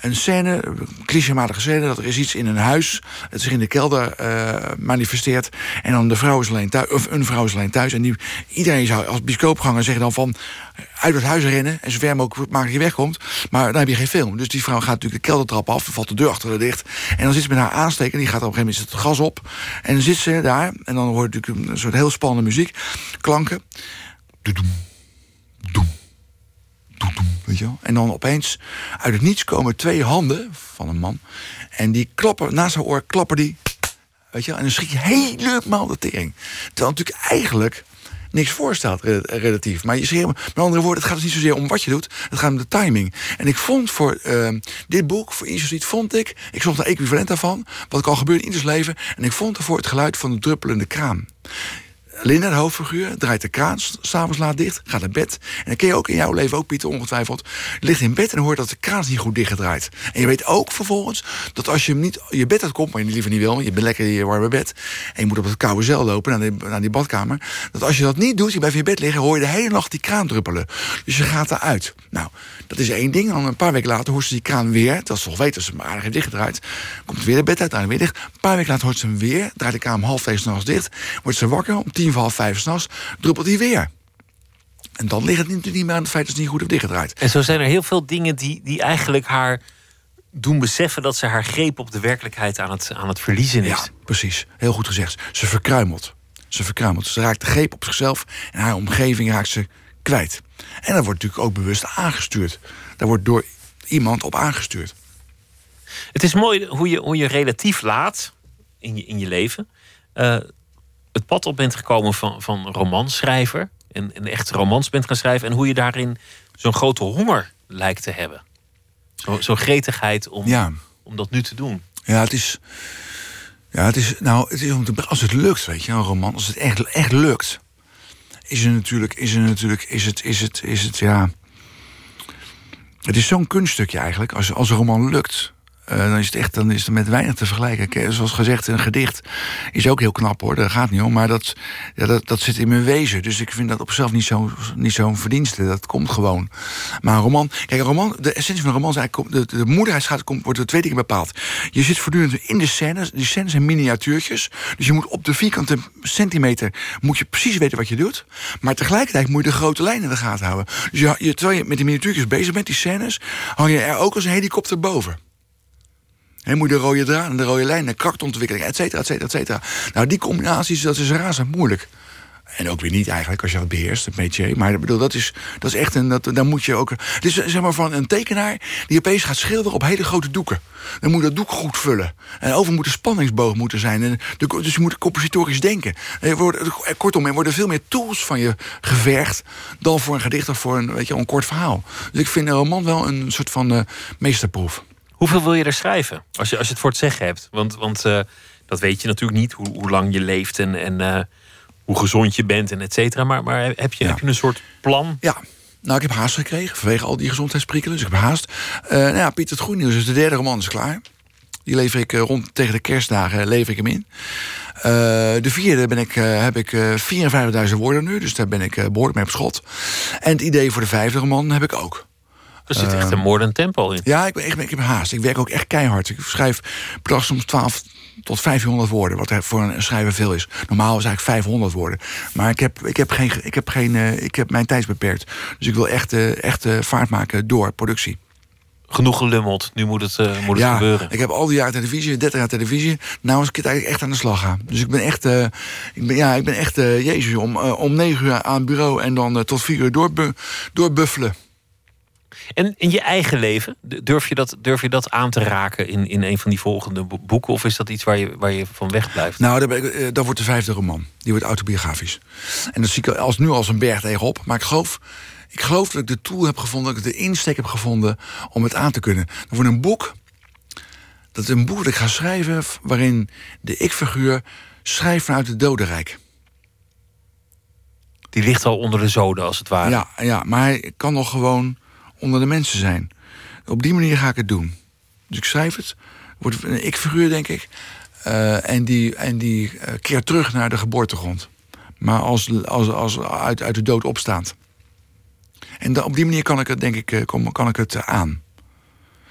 een scène, een clichématige scène, dat er is iets in een huis, het zich in de kelder eh, manifesteert. En dan de vrouw is alleen thuis, of een vrouw is alleen thuis. En die, iedereen zou als bioscoopganger zeggen dan van uit het huis rennen en zo ver mogelijk dat je wegkomt. Maar dan heb je geen film. Dus die vrouw gaat natuurlijk de keldertrap af, valt de deur achter haar dicht. En dan zit ze met haar aansteken, die gaat op een gegeven moment het gas op. En dan zit ze daar en dan hoort natuurlijk een soort heel spannende muziek, klanken. Weet je wel? En dan opeens uit het niets komen twee handen van een man. En die klappen, naast zijn oor klappen die. Weet je wel? En dan schrik je helemaal de tering. Terwijl natuurlijk eigenlijk niks voorstelt re- relatief. Maar je schreeuwt, met andere woorden, het gaat dus niet zozeer om wat je doet. Het gaat om de timing. En ik vond voor ehm, dit boek, voor Instituut, vond ik... Ik zocht een equivalent daarvan, wat ik al gebeurt in ieders leven. En ik vond ervoor het geluid van de druppelende kraan. Linda, de hoofdfiguur, draait de kraan, s'avonds laat dicht, gaat naar bed. En dan ken je ook in jouw leven, ook Pieter ongetwijfeld... ligt in bed en hoort dat de kraan niet goed dichtgedraaid. En je weet ook vervolgens dat als je hem niet je bed uitkomt... maar je liever niet wil, je bent lekker in je warme bed... en je moet op het koude zeil lopen naar, die- naar die badkamer... dat als je dat niet doet, je blijft in je bed liggen... hoor je de hele nacht die kraan druppelen. Dus je gaat eruit. Nou, dat is één ding. Dan een paar weken later hoort ze die kraan weer... dat ze toch weten dat ze hem aardig heeft dichtgedraaid... komt weer het bed uit, dan weer dicht. Een paar weken later hoort ze hem weer... draait de kraan half dicht... wordt ze wakker om tien voor half vijf s'nachts... druppelt hij weer. En dan ligt het natuurlijk niet meer aan het feit dat ze niet goed heeft dichtgedraaid. En zo zijn er heel veel dingen die, die eigenlijk haar doen beseffen dat ze haar greep op de werkelijkheid aan het, aan het verliezen is. Ja, precies. Heel goed gezegd. Ze verkruimelt. Ze verkruimelt. Ze raakt de greep op zichzelf en haar omgeving raakt ze kwijt. En dat wordt natuurlijk ook bewust aangestuurd. Daar wordt door iemand op aangestuurd. Het is mooi hoe je, hoe je relatief laat in je, in je leven eh, het pad op bent gekomen van, van romanschrijver. En een echte romans bent gaan schrijven. En hoe je daarin zo'n grote honger lijkt te hebben. Zo- Zo'n gretigheid om, Ja. om dat nu te doen. Ja, het is. Ja, het is. Nou, het is om te, als het lukt, weet je, een roman. Als het echt, echt lukt. Is er natuurlijk. Is er natuurlijk. Is het. Is het. Is het. Ja. Het is zo'n kunststukje eigenlijk. Als, als een roman lukt. Eh, dan is het echt dan is het met weinig te vergelijken. Zoals gezegd, een gedicht is ook heel knap hoor. Daar gaat niet om. Maar dat, ja, dat, dat zit in mijn wezen. Dus ik vind dat op zichzelf niet zo'n niet zo'n verdienste. Dat komt gewoon. Maar een roman. Kijk, een roman. De essentie van een roman is eigenlijk. De, de moederheidsgraad komt, wordt door twee dingen bepaald. Je zit voortdurend in de scènes. Die scènes zijn miniatuurtjes. Dus je moet op de vierkante centimeter. moet je precies weten wat je doet. Maar tegelijkertijd moet je de grote lijnen in de gaten houden. Dus je, je, terwijl je met die miniatuurtjes bezig bent, die scènes. hang je er ook als een helikopter boven. He, moet de rode draad en de rode lijn, de krachtontwikkeling, et cetera, et cetera, et cetera. Nou, die combinaties, dat is razend moeilijk. En ook weer niet eigenlijk, als je dat beheerst, het métier. Maar bedoel, dat is, dat is echt een... Dat, dan moet je ook... Het is zeg maar van een tekenaar die opeens gaat schilderen op hele grote doeken. Dan moet dat doek goed vullen. En over moet een spanningsboog moeten zijn. En de, dus je moet compositorisch denken. Wordt, kortom, er worden veel meer tools van je gevergd... dan voor een gedicht of voor een, weet je, een kort verhaal. Dus ik vind een roman wel een soort van uh, meesterproef. Hoeveel wil je er schrijven? Als je, als je het voor het zeggen hebt. Want, want uh, dat weet je natuurlijk niet, hoe, hoe lang je leeft en... en uh, hoe gezond je bent en et cetera. Maar, maar heb, je, heb je een soort plan? Ja. Nou, ik heb haast gekregen vanwege al die gezondheidsprikkelen. Dus ik heb haast. Uh, nou ja, Piet, het Goed Nieuws is de derde roman is klaar. Die lever ik uh, rond tegen de kerstdagen lever ik hem in. Uh, de vierde ben ik, heb ik 54.000 woorden nu. Dus daar ben ik behoorlijk mee op schot. En het idee voor de vijfde roman heb ik ook. Er zit echt een moordend tempo in. Ja, ik, ben, ik, ik heb haast. Ik werk ook echt keihard. Ik schrijf per dag soms 12, tot 500 woorden, wat voor een schrijver veel is. Normaal is eigenlijk 500 woorden. Maar ik heb, ik heb, geen, ik heb, geen, uh, ik heb mijn tijd beperkt. Dus ik wil echt, uh, echt uh, vaart maken door productie. Genoeg gelummeld, nu moet het, moet het ja, gebeuren. Ik heb al die jaren televisie, 30 jaar televisie. Nou is ik het eigenlijk echt aan de slag gaan. Dus ik ben echt, ik ben, ja, ik ben echt Jezus, om, om 9 uur aan het bureau en dan tot 4 uur door, doorbuffelen. En in je eigen leven, durf je dat, durf je dat aan te raken in, in een van die volgende boeken? Of is dat iets waar je, waar je van weg blijft? Nou, dat, dat wordt de vijfde roman. Die wordt autobiografisch. En dat zie ik als, nu als een berg tegenop. Maar ik geloof, ik geloof dat ik de tool heb gevonden, dat ik de insteek heb gevonden om het aan te kunnen. Dan wordt een boek. Dat is een boek dat ik ga schrijven waarin de ik-figuur schrijft vanuit het dodenrijk. Die ligt al onder de zoden, als het ware. Ja, ja maar hij kan nog gewoon onder de mensen zijn. Op die manier ga ik het doen. Dus ik schrijf het. Wordt een ik-figuur, denk ik. Uh, en die, en die uh, keert terug naar de geboortegrond. Maar als, als, als uit, uit de dood opstaand. En da, op die manier kan ik het, denk ik, uh, kom, kan ik het aan.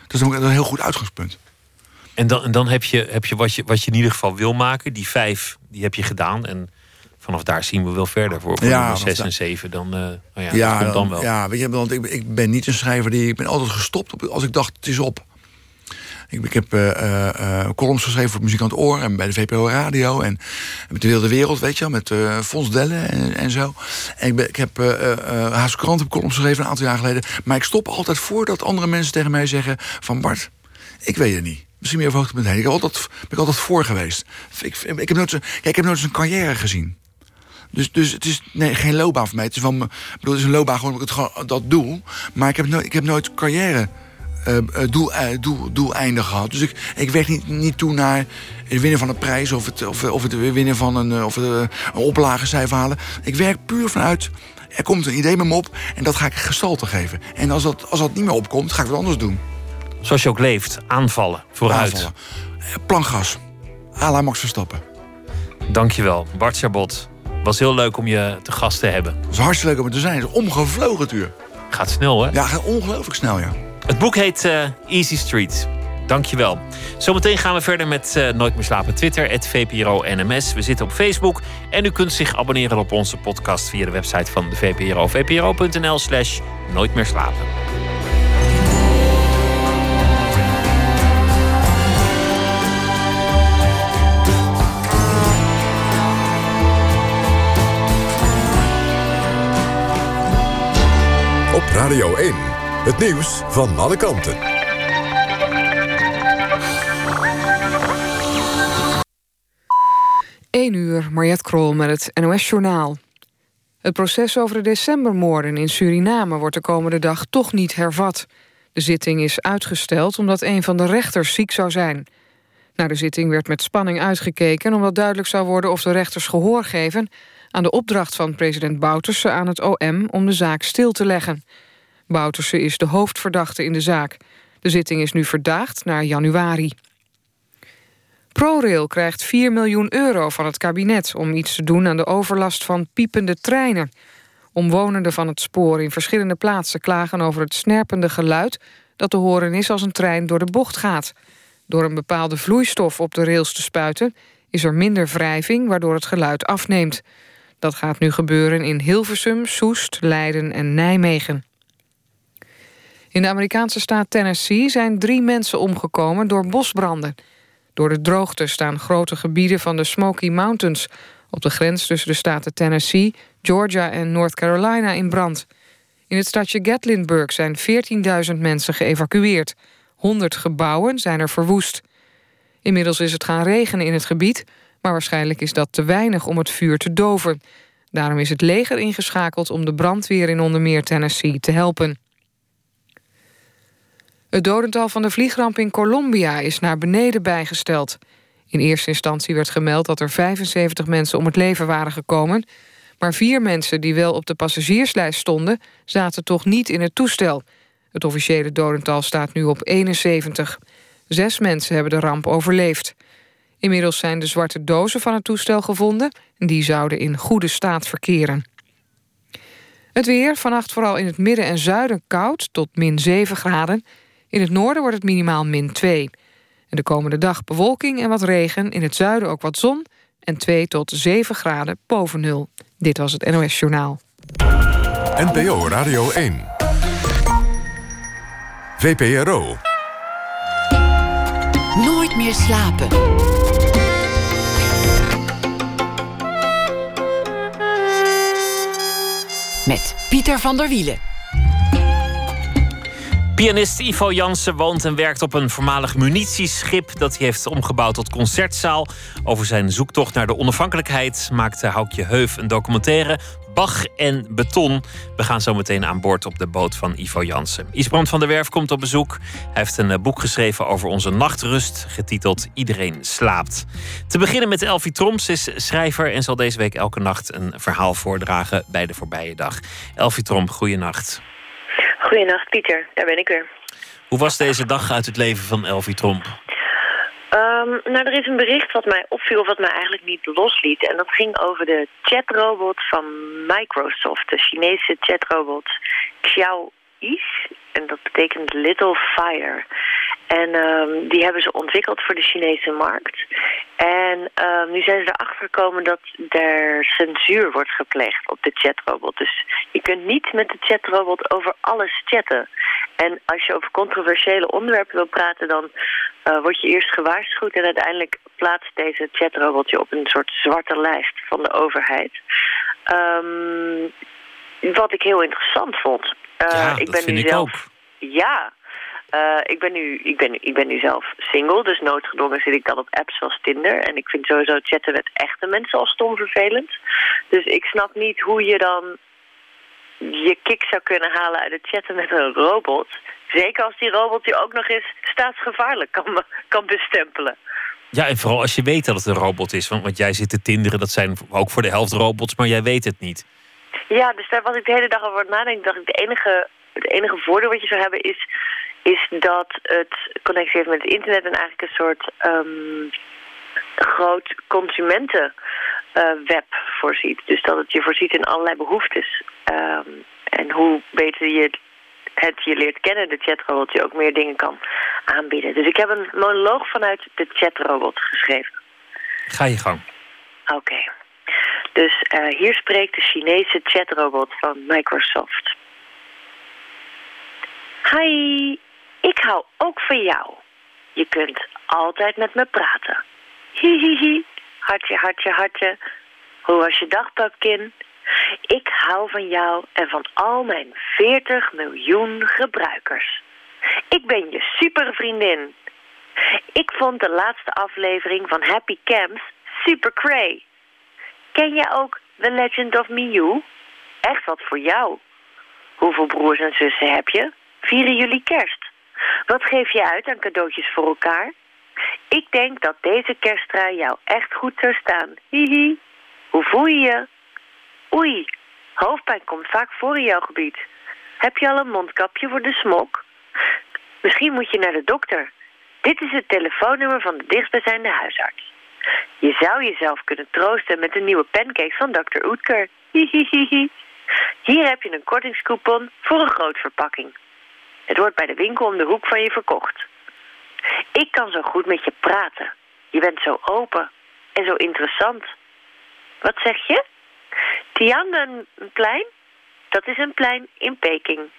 Dat is een heel goed uitgangspunt. En dan, en dan heb je, heb je, wat je wat je in ieder geval wil maken. Die vijf, die heb je gedaan. En vanaf daar zien we wel verder. Voor, voor ja, 6 en 7, dan, uh, nou ja, ja, dat komt dan wel. Ja, weet je, want ik, ik ben niet een schrijver die... Ik ben altijd gestopt op, als ik dacht, het is op. Ik, ik heb uh, uh, columns geschreven voor Muziek aan het Oor... en bij de VPRO Radio en met de Wilde Wereld, weet je wel... met Fons Dellen en, en, zo. En ik, ben, ik heb Haas Krant heb columns geschreven een aantal jaar geleden. Maar ik stop altijd voordat andere mensen tegen mij zeggen... van Bart, ik weet het niet. Misschien meer op hoogtepunt heen. Ik heb altijd, ben ik altijd voor geweest. Ik, ik, heb nooit, kijk, ik heb nooit een carrière gezien. Dus, dus het is nee, geen loopbaan voor mij. Het is, van, bedoel, het is een loopbaan gewoon omdat ik het gewoon dat doe. Maar ik heb nooit, ik heb nooit carrière uh, doel, uh, doel, doeleinden gehad. Dus ik, ik werk niet, niet toe naar het winnen van een prijs... of het, of, of het winnen van een, of het, een oplagecijfer halen. Ik werk puur vanuit... er komt een idee met me op en dat ga ik gestalte geven. En als dat, als dat niet meer opkomt, ga ik wat anders doen. Zoals je ook leeft, aanvallen, vooruit. Aanvallen. Plangas, à la Max Verstappen. Dankjewel, Bart Chabot was heel leuk om je te gast te hebben. Het is hartstikke leuk om er te zijn. Het is omgevlogen het uur. Gaat snel, hè? Ja, gaat ongelooflijk snel, ja. Het boek heet uh, Easy Street. Dankjewel. Zometeen gaan we verder met uh, Nooit meer slapen. Twitter, het VPRO NMS. We zitten op Facebook. En u kunt zich abonneren op onze podcast via de website van de VPRO. vpro.nl slash Nooit meer slapen. Radio 1, het nieuws van alle kanten. Eén uur, Mariette Krol met het NOS-journaal. Het proces over de decembermoorden in Suriname wordt de komende dag toch niet hervat. De zitting is uitgesteld omdat een van de rechters ziek zou zijn. Naar de zitting werd met spanning uitgekeken... omdat duidelijk zou worden of de rechters gehoor geven aan de opdracht van president Bouterse aan het OM om de zaak stil te leggen. Bouterse is de hoofdverdachte in de zaak. De zitting is nu verdaagd naar januari. ProRail krijgt 4 miljoen euro van het kabinet... om iets te doen aan de overlast van piepende treinen. Omwonenden van het spoor in verschillende plaatsen klagen over het snerpende geluid... dat te horen is als een trein door de bocht gaat. Door een bepaalde vloeistof op de rails te spuiten... is er minder wrijving, waardoor het geluid afneemt. Dat gaat nu gebeuren in Hilversum, Soest, Leiden en Nijmegen. In de Amerikaanse staat Tennessee zijn drie mensen omgekomen door bosbranden. Door de droogte staan grote gebieden van de Smoky Mountains op de grens tussen de staten Tennessee, Georgia en North Carolina in brand. In het stadje Gatlinburg zijn 14.000 mensen geëvacueerd. 100 gebouwen zijn er verwoest. Inmiddels is het gaan regenen in het gebied, maar waarschijnlijk is dat te weinig om het vuur te doven. Daarom is het leger ingeschakeld om de brandweer in onder meer Tennessee te helpen. Het dodental van de vliegramp in Colombia is naar beneden bijgesteld. In eerste instantie werd gemeld dat er 75 mensen om het leven waren gekomen... maar vier mensen die wel op de passagierslijst stonden... zaten toch niet in het toestel. Het officiële dodental staat nu op 71. Zes mensen hebben de ramp overleefd. Inmiddels zijn de zwarte dozen van het toestel gevonden... en die zouden in goede staat verkeren. Het weer, vannacht vooral in het midden en zuiden koud... tot min 7 graden. In het noorden wordt het minimaal min 2 en de komende dag bewolking en wat regen. In het zuiden ook wat zon. En 2 tot 7 graden boven nul. Dit was het NOS Journaal. NPO Radio 1. VPRO. Nooit meer slapen. Met Pieter van der Wielen. Pianist Ivo Jansen woont en werkt op een voormalig munitieschip dat hij heeft omgebouwd tot concertzaal. Over zijn zoektocht naar de onafhankelijkheid maakte Houkje Heuf een documentaire. Bach en beton. We gaan zo meteen aan boord op de boot van Ivo Jansen. Isbrand van der Werf komt op bezoek. Hij heeft een eh, boek geschreven over onze nachtrust, getiteld Iedereen slaapt. Te beginnen met Elfie Troms, is schrijver en zal deze week elke nacht een verhaal voordragen bij de voorbije dag. Elfie Trom, goeienacht. Goedenacht, Pieter. Daar ben ik weer. Hoe was deze dag uit het leven van Elfie Tromp? Um, nou, er is een bericht wat mij opviel, of wat mij eigenlijk niet losliet. En dat ging over de chatrobot van Microsoft, de Chinese chatrobot Xiao Is. En dat betekent Little Fire. En um, die hebben ze ontwikkeld voor de Chinese markt. En um, nu zijn ze erachter gekomen dat er censuur wordt gepleegd op de chatrobot. Dus je kunt niet met de chatrobot over alles chatten. En als je over controversiële onderwerpen wil praten, dan uh, word je eerst gewaarschuwd... en uiteindelijk plaatst deze chatrobot je op een soort zwarte lijst van de overheid. Um, wat ik heel interessant vond. Uh, ja, ik ben nu zelf... Ook. Ja, uh, ik, ben nu, ik, ben, ik ben nu zelf single, dus noodgedwongen zit ik dan op apps zoals Tinder. En ik vind sowieso chatten met echte mensen al stom vervelend. Dus ik snap niet hoe je dan je kick zou kunnen halen uit het chatten met een robot. Zeker als die robot je ook nog eens staatsgevaarlijk kan, kan bestempelen. Ja, en vooral als je weet dat het een robot is. Want, want jij zit te tinderen, dat zijn ook voor de helft robots, maar jij weet het niet. Ja, dus daar was ik de hele dag over nadenken. dacht ik, de enige, het enige voordeel wat je zou hebben is is dat het connectie heeft met het internet en eigenlijk een soort um, groot consumentenweb uh, voorziet. Dus dat het je voorziet in allerlei behoeftes. Um, en hoe beter je het je leert kennen, de chatrobot, je ook meer dingen kan aanbieden. Dus ik heb een monoloog vanuit de chatrobot geschreven. Ga je gang. Oké. Dus uh, hier spreekt de Chinese chatrobot van Microsoft. Hi, ik hou ook van jou. Je kunt altijd met me praten. Hihihi, hartje, hartje, hartje. Hoe was je dag, Pupkin? Ik hou van jou en van al mijn 40 miljoen gebruikers. Ik ben je supervriendin. Ik vond de laatste aflevering van Happy Camps super cray. Ken jij ook The Legend of Miu? Echt wat voor jou. Hoeveel broers en zussen heb je? Vieren jullie kerst? Wat geef je uit aan cadeautjes voor elkaar? Ik denk dat deze kersttrui jou echt goed zou staan. Hihi. Hoe voel je je? Oei, hoofdpijn komt vaak voor in jouw gebied. Heb je al een mondkapje voor de smok? Misschien moet je naar de dokter. Dit is het telefoonnummer van de dichtstbijzijnde huisarts. Je zou jezelf kunnen troosten met een nieuwe pancake van Dr. Oetker. Hihihihi. Hier heb je een kortingscoupon voor een groot verpakking. Het wordt bij de winkel om de hoek van je verkocht. Ik kan zo goed met je praten. Je bent zo open en zo interessant. Wat zeg je? Tiananmen-plein? Dat is een plein in Peking.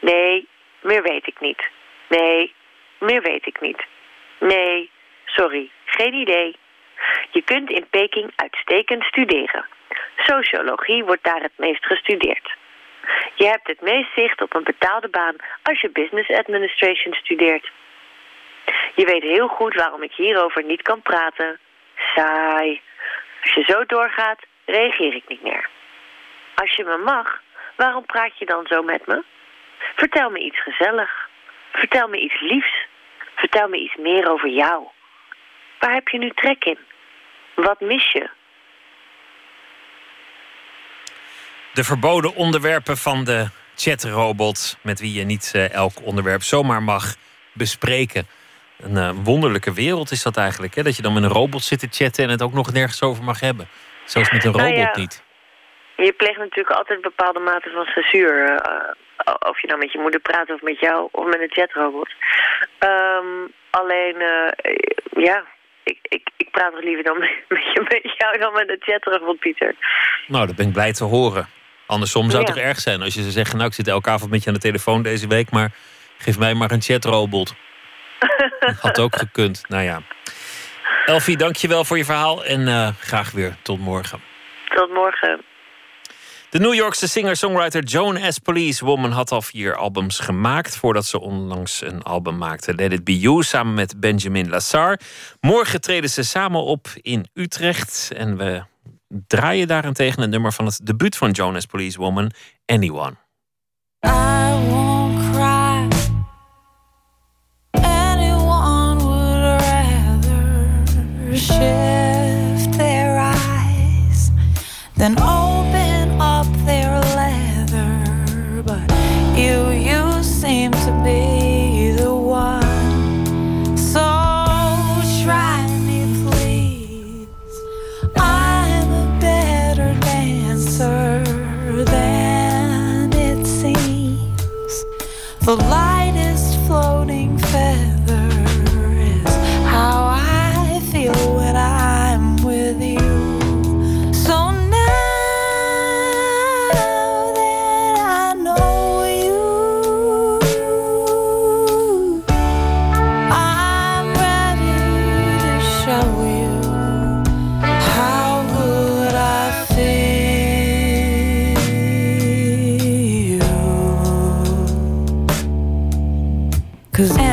Nee, meer weet ik niet. Nee, meer weet ik niet. Nee, sorry, geen idee. Je kunt in Peking uitstekend studeren. Sociologie wordt daar het meest gestudeerd. Je hebt het meest zicht op een betaalde baan als je business administration studeert. Je weet heel goed waarom ik hierover niet kan praten. Saai. Als je zo doorgaat, reageer ik niet meer. Als je me mag, waarom praat je dan zo met me? Vertel me iets gezellig. Vertel me iets liefs. Vertel me iets meer over jou. Waar heb je nu trek in? Wat mis je? De verboden onderwerpen van de chatrobot, met wie je niet eh, elk onderwerp zomaar mag bespreken. Een eh, wonderlijke wereld is dat eigenlijk. Hè? Dat je dan met een robot zit te chatten en het ook nog nergens over mag hebben. Zelfs met een Nou robot ja. niet. Je pleegt natuurlijk altijd bepaalde mate van censuur. eh, of je nou met je moeder praat of met jou of met een chatrobot. Ehm, alleen, ja, ik, ik, ik praat toch liever dan (laughs) met, met jou dan met een chatrobot, Pieter. Nou, dat ben ik blij te horen. Andersom zou het Ja. toch erg zijn als je zou zeggen... nou, ik zit elke avond met je aan de telefoon deze week... maar geef mij maar een chatrobot. (laughs) Had ook gekund. Nou ja. Elfie, dank je wel voor je verhaal en eh, graag weer tot morgen. Tot morgen. De New Yorkse singer-songwriter Joan S. Police Woman had al vier albums gemaakt voordat ze onlangs een album maakte. Let It Be You samen met Benjamin Lassar. Morgen treden ze samen op in Utrecht en we draaien daarentegen een nummer van het debuut van Joan S. Police Woman, Anyone. I won't cry. Anyone would rather shift their eyes than open The lightest Cause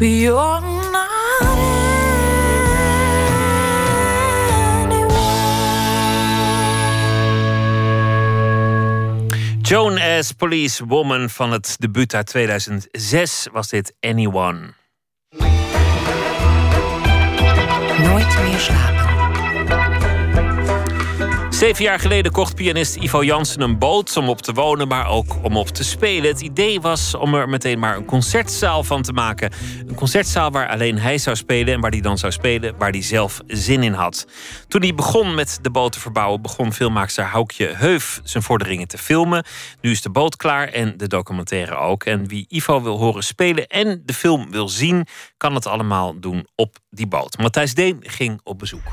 But you're not Joan as Police Woman van het debuut uit 2006 was dit Anyone. Nooit meer slapen. Zeven jaar geleden kocht pianist Ivo Jansen een boot om op te wonen, maar ook om op te spelen. Het idee was om er meteen maar een concertzaal van te maken. Een concertzaal waar alleen hij zou spelen en waar hij dan zou spelen waar hij zelf zin in had. Toen hij begon met de boot te verbouwen, begon filmmaakster Houkje Heuf zijn vorderingen te filmen. Nu is de boot klaar en de documentaire ook. En wie Ivo wil horen spelen en de film wil zien, kan het allemaal doen op die boot. Matthijs Deen ging op bezoek.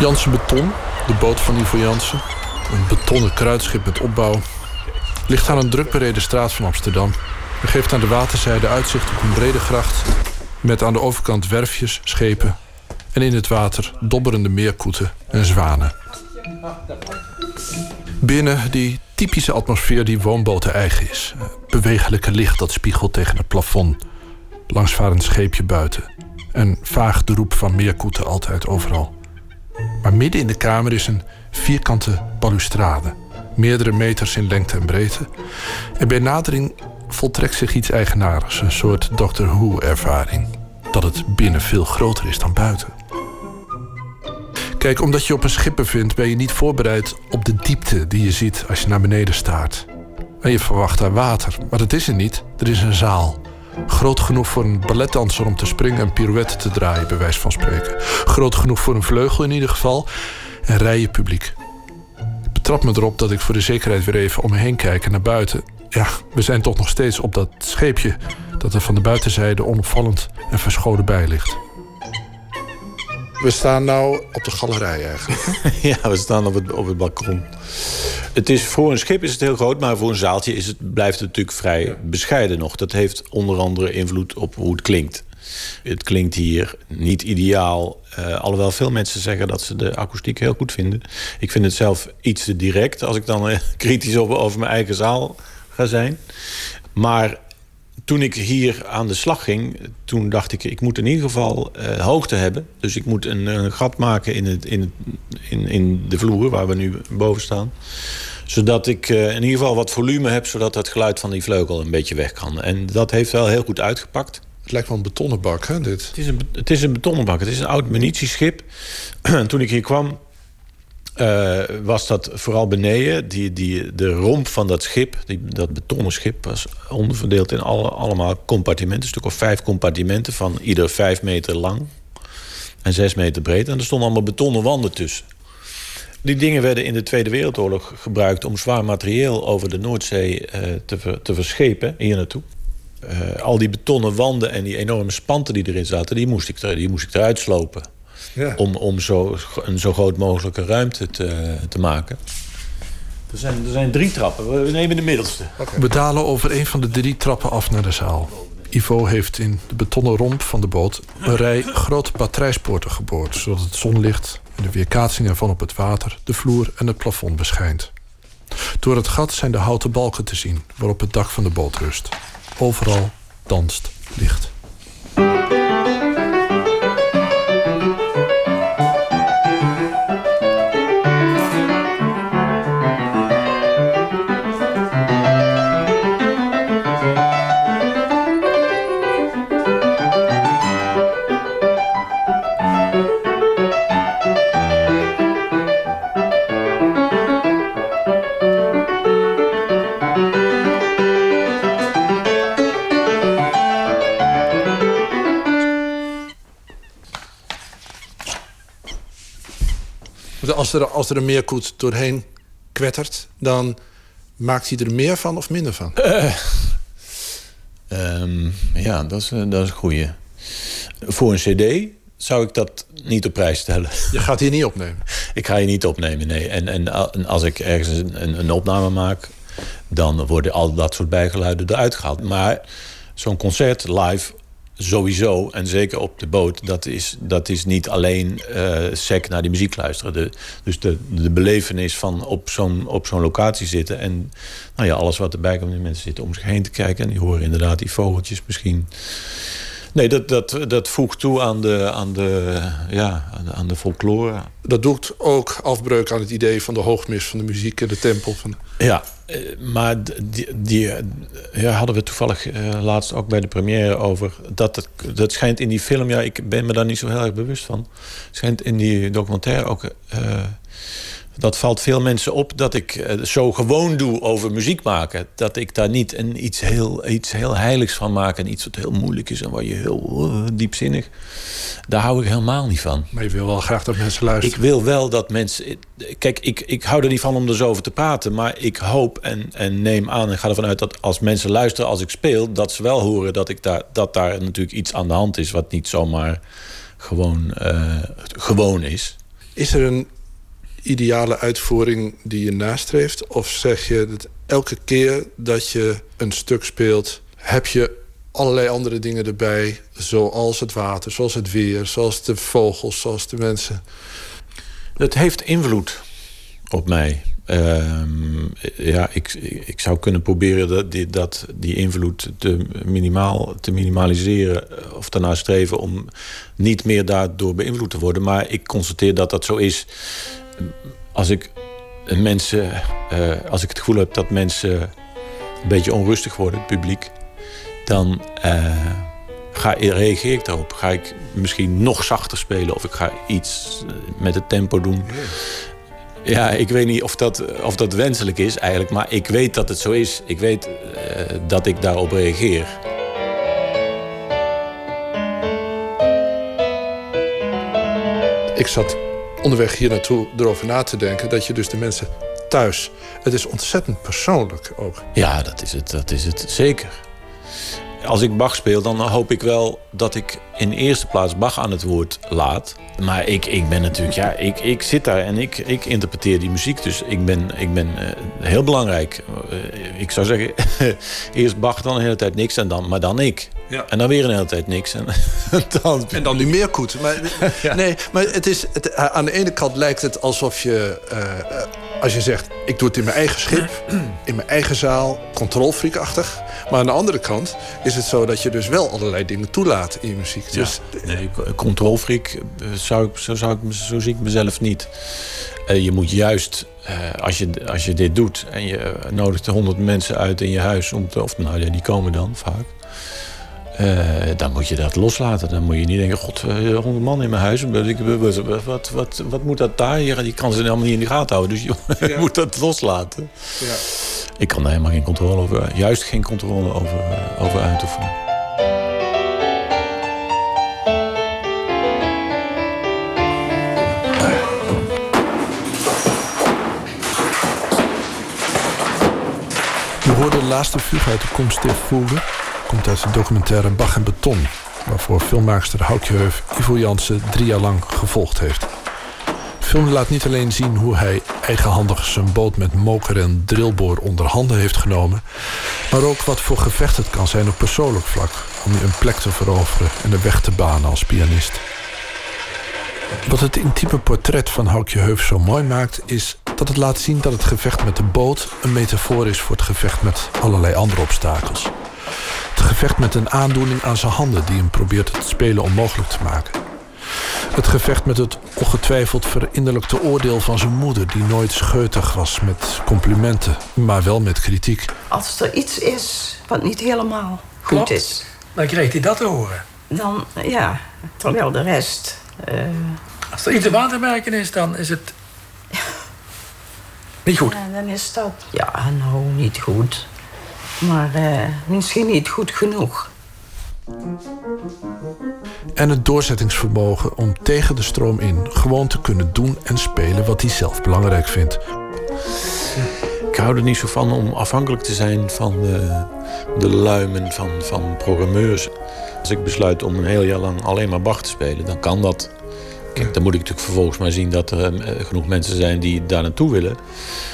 Jansen Beton, de boot van Ivo Jansen. Een betonnen kruidschip met opbouw. Ligt aan een druk bereden straat van Amsterdam. En geeft aan de waterzijde uitzicht op een brede gracht... met aan de overkant werfjes, schepen... en in het water dobberende meerkoeten en zwanen. Binnen die typische atmosfeer die woonboten eigen is. Bewegelijke licht dat spiegelt tegen het plafond. Langsvarend scheepje buiten. En vaag de roep van meerkoeten altijd overal. Maar midden in de kamer is een vierkante balustrade. Meerdere meters in lengte en breedte. En bij nadering voltrekt zich iets eigenaardigs. Een soort Doctor Who-ervaring. Dat het binnen veel groter is dan buiten. Kijk, omdat je op een schip bevindt... ben je niet voorbereid op de diepte die je ziet als je naar beneden staart. En je verwacht daar water. Maar dat is er niet. Er is een zaal. Groot genoeg voor een balletdanser om te springen en pirouette te draaien, bij wijze van spreken. Groot genoeg voor een vleugel in ieder geval. En rijen publiek. Betrap me erop dat ik voor de zekerheid weer even om me heen kijk naar buiten. Ja, we zijn toch nog steeds op dat scheepje dat er van de buitenzijde onopvallend en verscholen bij ligt. We staan nou op de galerij eigenlijk. (laughs) Ja, we staan op het, op het balkon. Het is, voor een schip is het heel groot, maar voor een zaaltje is het, blijft het natuurlijk vrij bescheiden nog. Dat heeft onder andere invloed op hoe het klinkt. Het klinkt hier niet ideaal. eh, alhoewel veel mensen zeggen dat ze de akoestiek heel goed vinden. Ik vind het zelf iets te direct als ik dan eh, (laughs) kritisch over, over mijn eigen zaal ga zijn. Maar toen ik hier aan de slag ging, toen dacht ik... ik moet in ieder geval eh, hoogte hebben. Dus ik moet een, een gat maken in, het, in, het, in, in de vloer waar we nu boven staan. Zodat ik eh, in ieder geval wat volume heb... zodat het geluid van die vleugel een beetje weg kan. En dat heeft wel heel goed uitgepakt. Het lijkt wel een betonnen bak, hè, dit? Het is een, het is een betonnen bak. Het is een oud munitieschip. (clears throat) toen ik hier kwam, eh, was dat vooral beneden. Die, die, de romp van dat schip, die, dat betonnen schip... was onderverdeeld in alle, allemaal compartimenten. Een stuk of vijf compartimenten van ieder vijf meter lang. En zes meter breed. En er stonden allemaal betonnen wanden tussen. Die dingen werden in de Tweede Wereldoorlog gebruikt... om zwaar materieel over de Noordzee eh, te, te verschepen, hier naartoe. Eh, al die betonnen wanden en die enorme spanten die erin zaten... die moest ik, die moest ik eruit slopen. Ja. Om, om zo, een zo groot mogelijke ruimte te, te maken. Er zijn, er zijn drie trappen. We nemen de middelste. We dalen over een van de drie trappen af naar de zaal. Ivo heeft in de betonnen romp van de boot een rij grote batterijspoorten geboord, zodat het zonlicht en de weerkaatsing ervan op het water, de vloer en het plafond beschijnt. Door het gat zijn de houten balken te zien waarop het dak van de boot rust. Overal danst licht. Als er, als er een meerkoet doorheen kwettert... dan maakt hij er meer van of minder van? (laughs) Ehm, ja, dat is, dat is een goeie. Voor een cd zou ik dat niet op prijs stellen. (laughs) Je gaat hier niet opnemen? Ik ga hier niet opnemen, nee. En, en, en als ik ergens een, een opname maak... dan worden al dat soort bijgeluiden eruit gehaald. Maar zo'n concert live sowieso, en zeker op de boot... dat is, dat is niet alleen uh, sec naar die muziek luisteren. De, dus de, de belevenis van op zo'n op zo'n locatie zitten... en nou ja, alles wat erbij komt, die mensen zitten om zich heen te kijken... en die horen inderdaad die vogeltjes misschien... Nee, dat, dat, dat voegt toe aan de, aan, de, ja, aan, de, aan de folklore. Dat doet ook afbreuk aan het idee van de hoogmis van de muziek en de tempel. Van... Ja, maar die, die ja, hadden we toevallig uh, laatst ook bij de première over. Dat, dat schijnt in die film, ja, ik ben me daar niet zo heel erg bewust van. Schijnt in die documentaire ook. Dat valt veel mensen op dat ik uh, zo gewoon doe over muziek maken. Dat ik daar niet een, iets, heel, iets heel heiligs van maak. En iets wat heel moeilijk is en waar je heel uh, diepzinnig. Daar hou ik helemaal niet van. Maar je wil wel graag dat mensen luisteren. Ik wil wel dat mensen. Kijk, ik, ik hou er niet van om er zo over te praten. Maar ik hoop en, en neem aan en ga ervan uit dat als mensen luisteren als ik speel. dat ze wel horen dat, ik daar, dat daar natuurlijk iets aan de hand is. wat niet zomaar gewoon, uh, gewoon is. Is er een ideale uitvoering die je nastreeft? Of zeg je dat elke keer dat je een stuk speelt, heb je allerlei andere dingen erbij, zoals het water, zoals het weer, zoals de vogels, zoals de mensen? Het heeft invloed op mij. Uh, ja, ik, ik zou kunnen proberen dat die, dat, die invloed te, minimaal, te minimaliseren. Of daarna streven om niet meer daardoor beïnvloed te worden. Maar ik constateer dat dat zo is als ik mensen, uh, als ik het gevoel heb dat mensen een beetje onrustig worden, het publiek, dan uh, ga, reageer ik daarop. Ga ik misschien nog zachter spelen of ik ga iets met het tempo doen. Ja, ik weet niet of dat, of dat wenselijk is eigenlijk, maar ik weet dat het zo is. Ik weet uh, dat ik daarop reageer. Ik zat onderweg hier naartoe erover na te denken... dat je dus de mensen thuis... Het is ontzettend persoonlijk ook. Ja, dat is het, dat is het zeker. Als ik Bach speel, dan hoop ik wel dat ik in eerste plaats Bach aan het woord laat. Maar ik, ik ben natuurlijk, ja, ik, ik zit daar en ik, ik interpreteer die muziek. Dus ik ben, ik ben uh, heel belangrijk. Uh, ik zou zeggen, (laughs) eerst Bach, dan een hele tijd niks, en dan, maar dan ik. Ja. En dan weer een hele tijd niks. (laughs) En dan, en dan nu meer koet. Maar, (laughs) ja. Nee, maar het is, het, aan de ene kant lijkt het alsof je... Uh, als je zegt, ik doe het in mijn eigen schip, in mijn eigen zaal, controlfreakachtig. Maar aan de andere kant is het zo dat je dus wel allerlei dingen toelaat in je muziek. Ja. Dus, nee, controlfreak, zou ik, zo, zou ik, zo zie ik mezelf niet. Uh, je moet juist, uh, als, je, als je dit doet en je nodigt honderd mensen uit in je huis, om te, of nou ja, die komen dan vaak. Uh, dan moet je dat loslaten. Dan moet je niet denken, god, honderd man in mijn huis. Wat, wat, wat, wat moet dat daar? Die kan ze helemaal niet in de gaten houden. Dus je (laughs) ja. moet dat loslaten. Ja. Ik kan daar helemaal geen controle over, juist geen controle over, over uitoefenen. Je hoorde de laatste fugue uit de komst der Fugue komt uit de documentaire Bach en Beton... waarvoor filmmaakster Houtje Heuf Ivo Jansen drie jaar lang gevolgd heeft. De film laat niet alleen zien hoe hij eigenhandig zijn boot met moker en drillboor onder handen heeft genomen... maar ook wat voor gevecht het kan zijn op persoonlijk vlak... om je een plek te veroveren en de weg te banen als pianist. Wat het intieme portret van Houtje Heuf zo mooi maakt... is dat het laat zien dat het gevecht met de boot... een metafoor is voor het gevecht met allerlei andere obstakels. Het gevecht met een aandoening aan zijn handen die hem probeert het spelen onmogelijk te maken. Het gevecht met het ongetwijfeld verinnerlijkte oordeel van zijn moeder... die nooit scheutig was met complimenten, maar wel met kritiek. Als er iets is wat niet helemaal goed Klopt. is... Dan kreeg hij dat te horen. dan, ja, terwijl de rest... eh, Als er iets op aan te merken is, dan is het... (laughs) Niet goed. ja, dan is dat... Ja, nou, niet goed. Maar eh, misschien niet goed genoeg. En het doorzettingsvermogen om tegen de stroom in gewoon te kunnen doen en spelen wat hij zelf belangrijk vindt. Ik hou er niet zo van om afhankelijk te zijn van de, de luimen van, van programmeurs. Als ik besluit om een heel jaar lang alleen maar Bach te spelen, dan kan dat. Kijk, dan moet ik natuurlijk vervolgens maar zien dat er eh, genoeg mensen zijn die daar naartoe willen.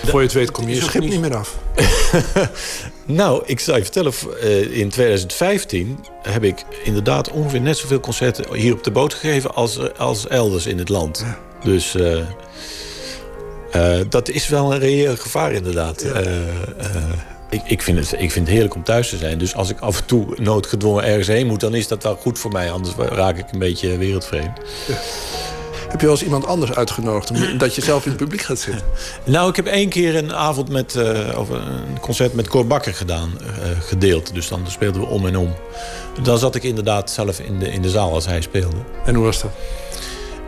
Voor je het weet kom je schip niet- niet meer af. (laughs) Nou, ik zal je vertellen, eh, in 2015 heb ik inderdaad ongeveer net zoveel concerten hier op de boot gegeven als, als elders in het land. Dus eh, eh, dat is wel een reëel gevaar inderdaad. Ik, ik, vind het, ik vind het heerlijk om thuis te zijn. Dus als ik af en toe noodgedwongen ergens heen moet, dan is dat wel goed voor mij. Anders raak ik een beetje wereldvreemd. Heb je wel eens iemand anders uitgenodigd omdat (clears throat) je zelf in het publiek gaat zitten? Nou, ik heb één keer een avond met, eh, of een concert met Cor Bakker gedaan, eh, gedeeld. Dus dan speelden we om en om. Dan zat ik inderdaad zelf in de, in de zaal als hij speelde. En hoe was dat?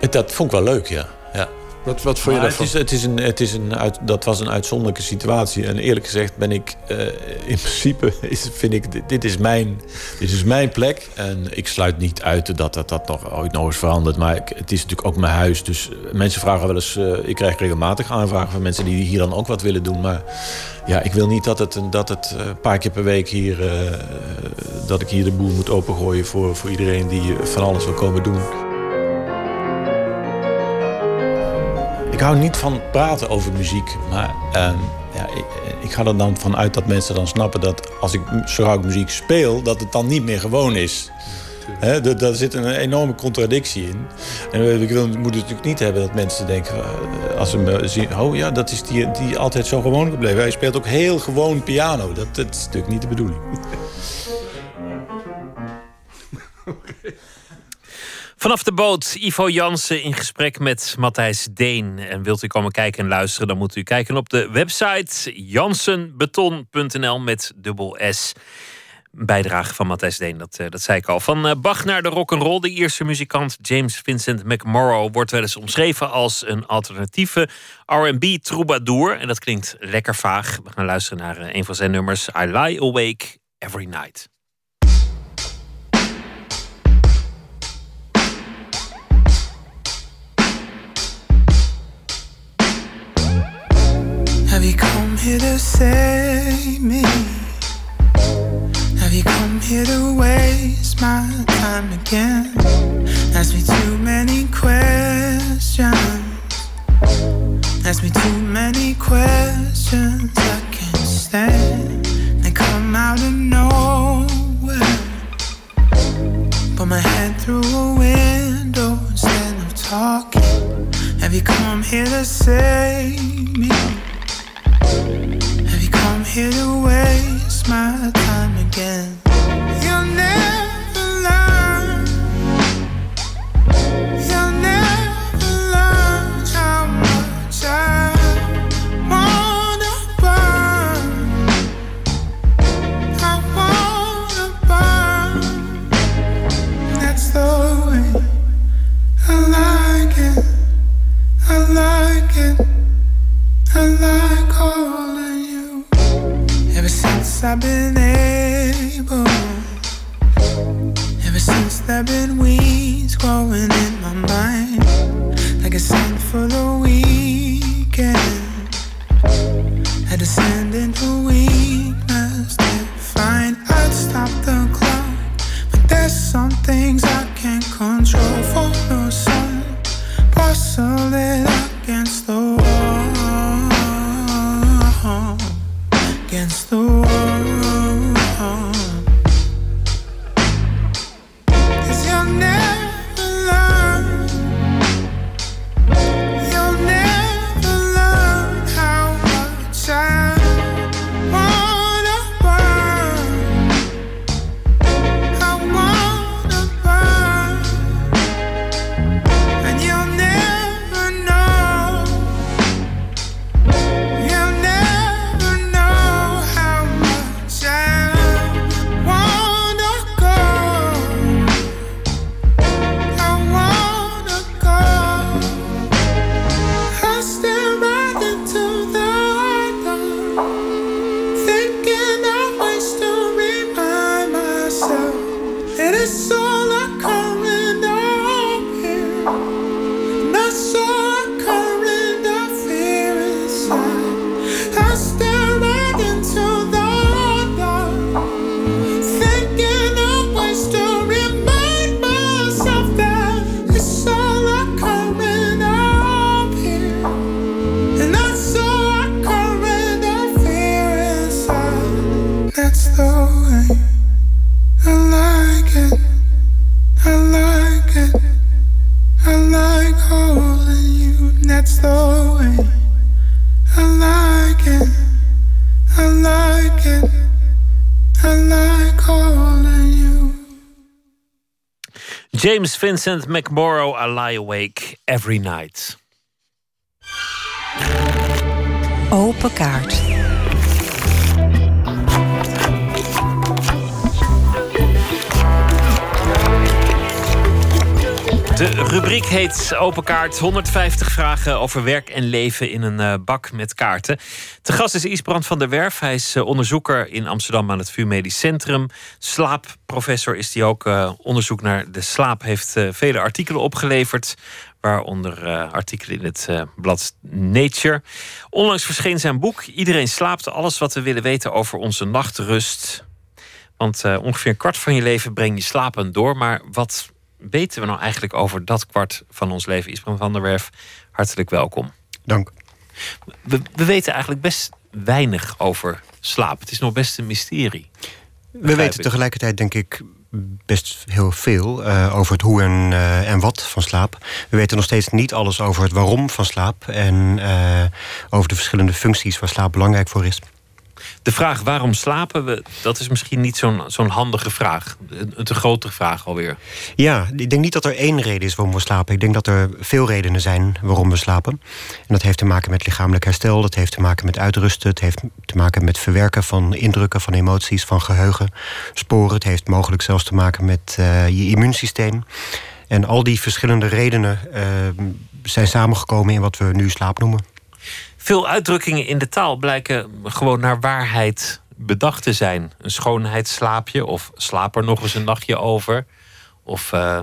Het, dat vond ik wel leuk, ja. Wat, wat vond je Maar het daarvan? is, het is een, het is een uit, dat was een uitzonderlijke situatie. En eerlijk gezegd ben ik eh, in principe (laughs) is, vind ik dit, dit is mijn dit is mijn plek en ik sluit niet uit dat dat, dat nog ooit nog eens verandert. Maar ik, het is natuurlijk ook mijn huis, dus eh, mensen vragen wel eens. eh, ik krijg regelmatig aanvragen van mensen die hier dan ook wat willen doen, maar ja, ik wil niet dat het een dat het een paar keer per week hier dat ik hier de boel moet opengooien voor voor iedereen die van alles wil komen doen. Ik hou niet van praten over muziek, maar ehm, ja, ik, ik ga er dan van uit dat mensen dan snappen dat als ik zo muziek speel, dat het dan niet meer gewoon is. Hè, da- daar zit een enorme contradictie in. En ik wil, moet het natuurlijk niet hebben dat mensen denken, eh, als ze me zien, oh ja, dat is die, die altijd zo gewoon gebleven. Hij speelt ook heel gewoon piano. Dat, dat is natuurlijk niet de bedoeling. (laughs) Vanaf de boot Ivo Jansen in gesprek met Matthijs Deen. En wilt u komen kijken en luisteren, dan moet u kijken op de website jansenbeton.nl met dubbel S. Bijdrage van Matthijs Deen, dat, eh, dat zei ik al. Van eh, Bach naar de rock'n'roll. De Ierse muzikant James Vincent McMorrow wordt wel eens omschreven als een alternatieve R&B troubadour. En dat klinkt lekker vaag. We gaan luisteren naar eh, een van zijn nummers. I Lie Awake Every Night. Have you come here to save me? Have you come here to waste my time again? Ask me too many questions. Ask me too many questions I can't stand. They come out of nowhere. Put my head through a window instead of talking. Have you come here to save me? Have you come here to waste my time again? You'll never I've been able, ever since there've been weeds growing in my mind, like a scent for the weekend. I descend into weakness to find I'd stop the clock, but there's some things I can't control. For no sun, bustle James Vincent McMorrow, I lie awake every night. Open kaart. De rubriek heet Open Kaart. 150 vragen over werk en leven in een uh, bak met kaarten. Te gast is Isbrand van der Werf. Hij is uh, onderzoeker in Amsterdam aan het VU Medisch Centrum. Slaapprofessor is hij ook. Uh, onderzoek naar de slaap heeft vele artikelen opgeleverd. Waaronder artikelen in het blad Nature. Onlangs verscheen zijn boek Iedereen slaapt. Alles wat we willen weten over onze nachtrust. Want ongeveer een kwart van je leven breng je slapend door. Maar wat weten we nou eigenlijk over dat kwart van ons leven? Isbrand van der Werf, hartelijk welkom. Dank. We, we, weten eigenlijk best weinig over slaap. Het is nog best een mysterie. We weten tegelijkertijd, denk ik, best heel veel uh, over het hoe en, uh, en wat van slaap. We weten nog steeds niet alles over het waarom van slaap en uh, over de verschillende functies waar slaap belangrijk voor is. De vraag waarom slapen we, dat is misschien niet zo'n zo'n handige vraag. Een te grotere vraag alweer. Ja, ik denk niet dat er één reden is waarom we slapen. Ik denk dat er veel redenen zijn waarom we slapen. En dat heeft te maken met lichamelijk herstel, dat heeft te maken met uitrusten, het heeft te maken met verwerken van indrukken, van emoties, van geheugen, sporen. Het heeft mogelijk zelfs te maken met uh, je immuunsysteem. En al die verschillende redenen uh, zijn samengekomen in wat we nu slaap noemen. Veel uitdrukkingen in de taal blijken gewoon naar waarheid bedacht te zijn. Een schoonheidsslaapje of slaap er nog eens een nachtje over. Of uh,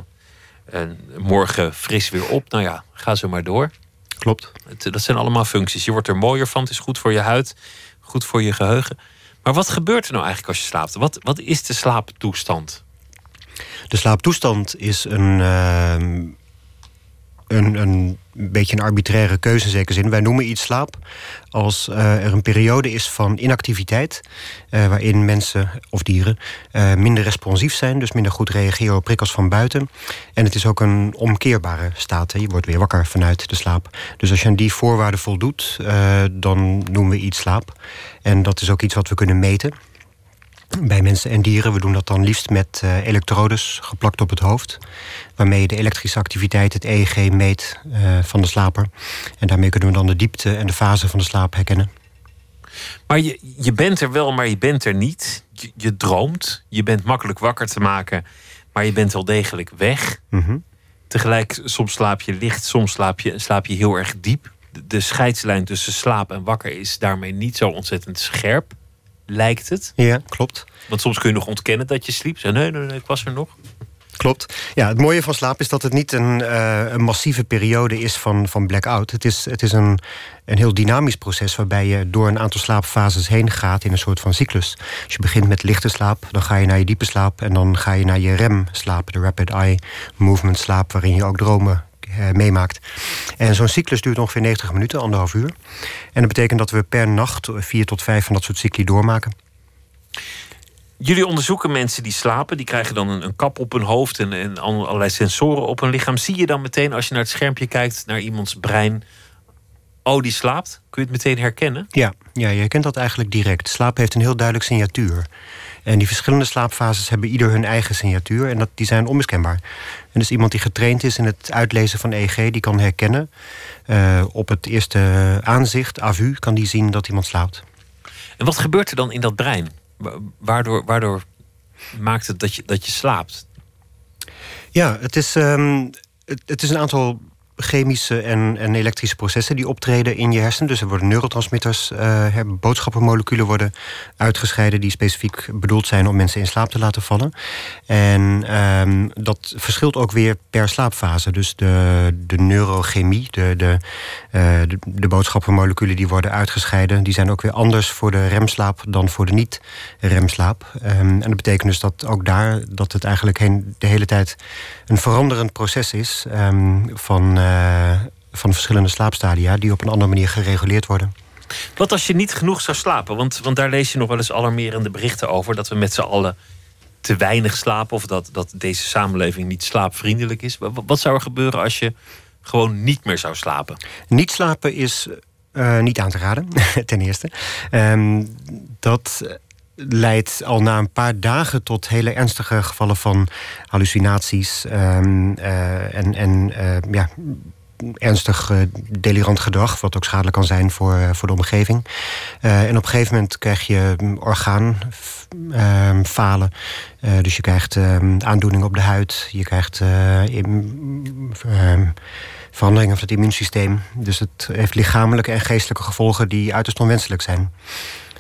morgen fris weer op. Nou ja, ga zo maar door. Klopt. Het, dat zijn allemaal functies. Je wordt er mooier van. Het is goed voor je huid. Goed voor je geheugen. Maar wat gebeurt er nou eigenlijk als je slaapt? Wat, wat is de slaaptoestand? De slaaptoestand is een, uh, een, een beetje een arbitraire keuze in zekere zin. Wij noemen iets slaap als uh, er een periode is van inactiviteit... Uh, waarin mensen of dieren uh, minder responsief zijn... dus minder goed reageren op prikkels van buiten. En het is ook een omkeerbare staat. Hè. Je wordt weer wakker vanuit de slaap. Dus als je aan die voorwaarden voldoet, dan noemen we iets slaap. En dat is ook iets wat we kunnen meten bij mensen en dieren. We doen dat dan liefst met uh, elektrodes geplakt op het hoofd. Waarmee je de elektrische activiteit, het EEG, meet uh, van de slaper. En daarmee kunnen we dan de diepte en de fase van de slaap herkennen. Maar je, je bent er wel, maar je bent er niet. Je, je droomt. Je bent makkelijk wakker te maken, maar je bent wel degelijk weg. Mm -hmm. Tegelijk, soms slaap je licht, soms slaap je, slaap je heel erg diep. De, de scheidslijn tussen slaap en wakker is daarmee niet zo ontzettend scherp lijkt het. Ja, klopt. Want soms kun je nog ontkennen dat je sliep. Zeg, nee, nee, nee, ik was er nog. Klopt. Ja, het mooie van slaap is dat het niet een, uh, een massieve periode is van, van blackout. Het is, het is een, een heel dynamisch proces waarbij je door een aantal slaapfases heen gaat in een soort van cyclus. Als je begint met lichte slaap, dan ga je naar je diepe slaap en dan ga je naar je REM-slaap, de Rapid Eye Movement slaap, waarin je ook dromen meemaakt. En zo'n cyclus duurt ongeveer 90 minuten, anderhalf uur. En dat betekent dat we per nacht vier tot vijf van dat soort cycli doormaken. Jullie onderzoeken mensen die slapen. Die krijgen dan een, een kap op hun hoofd en, en, allerlei sensoren op hun lichaam. Zie je dan meteen als je naar het schermpje kijkt, naar iemands brein. Oh, die slaapt? Kun je het meteen herkennen? Ja, ja je herkent dat eigenlijk direct. Slaap heeft een heel duidelijk signatuur. En die verschillende slaapfases hebben ieder hun eigen signatuur. En dat, die zijn onmiskenbaar. En dus iemand die getraind is in het uitlezen van EEG... die kan herkennen uh, op het eerste aanzicht, AVU... kan die zien dat iemand slaapt. En wat gebeurt er dan in dat brein? Waardoor, waardoor maakt het dat je, dat je slaapt? Ja, het is, um, het, het is een aantal chemische en, en, elektrische processen die optreden in je hersenen. Dus er worden neurotransmitters, uh, boodschappenmoleculen worden uitgescheiden... die specifiek bedoeld zijn om mensen in slaap te laten vallen. En um, dat verschilt ook weer per slaapfase. Dus de, de neurochemie, de, uh, de, de, boodschappenmoleculen die worden uitgescheiden... die zijn ook weer anders voor de remslaap dan voor de niet-remslaap. Um, en dat betekent dus dat ook daar dat het eigenlijk heen, de hele tijd een veranderend proces is... van uh, van verschillende slaapstadia die op een andere manier gereguleerd worden. Wat als je niet genoeg zou slapen? Want, want daar lees je nog wel eens alarmerende berichten over dat we met z'n allen te weinig slapen of dat, dat deze samenleving niet slaapvriendelijk is. Wat zou er gebeuren als je gewoon niet meer zou slapen? Niet slapen is uh, niet aan te raden, (laughs) ten eerste. Um, dat leidt al na een paar dagen tot hele ernstige gevallen van hallucinaties ehm, eh, en, en eh, ja, ernstig uh, delirant gedrag, wat ook schadelijk kan zijn voor, voor de omgeving. en op een gegeven moment krijg je orgaanfalen. Ehm, dus je krijgt ehm, aandoeningen op de huid, je krijgt in, veranderingen van het immuunsysteem. Dus het heeft lichamelijke en geestelijke gevolgen die uiterst onwenselijk zijn.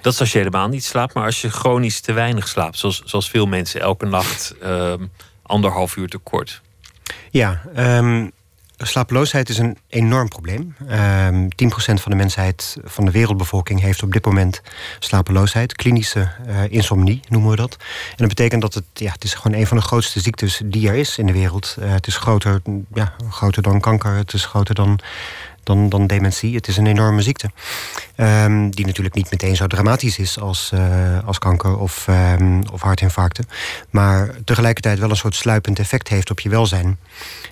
Dat is als je helemaal niet slaapt, maar als je chronisch te weinig slaapt, zoals, zoals veel mensen elke nacht um, anderhalf uur te kort. Ja, um, slapeloosheid is een enorm probleem. Um, ehm, 10% van de mensheid, van de wereldbevolking, heeft op dit moment slapeloosheid. Klinische uh, insomnie noemen we dat. En dat betekent dat het, ja, het is gewoon een van de grootste ziektes die er is in de wereld. Uh, het is groter, ja, groter dan kanker, het is groter dan dan, dan dementie. Het is een enorme ziekte. Um, die natuurlijk niet meteen zo dramatisch is als, uh, als kanker of, um, of hartinfarcten. Maar tegelijkertijd wel een soort sluipend effect heeft op je welzijn.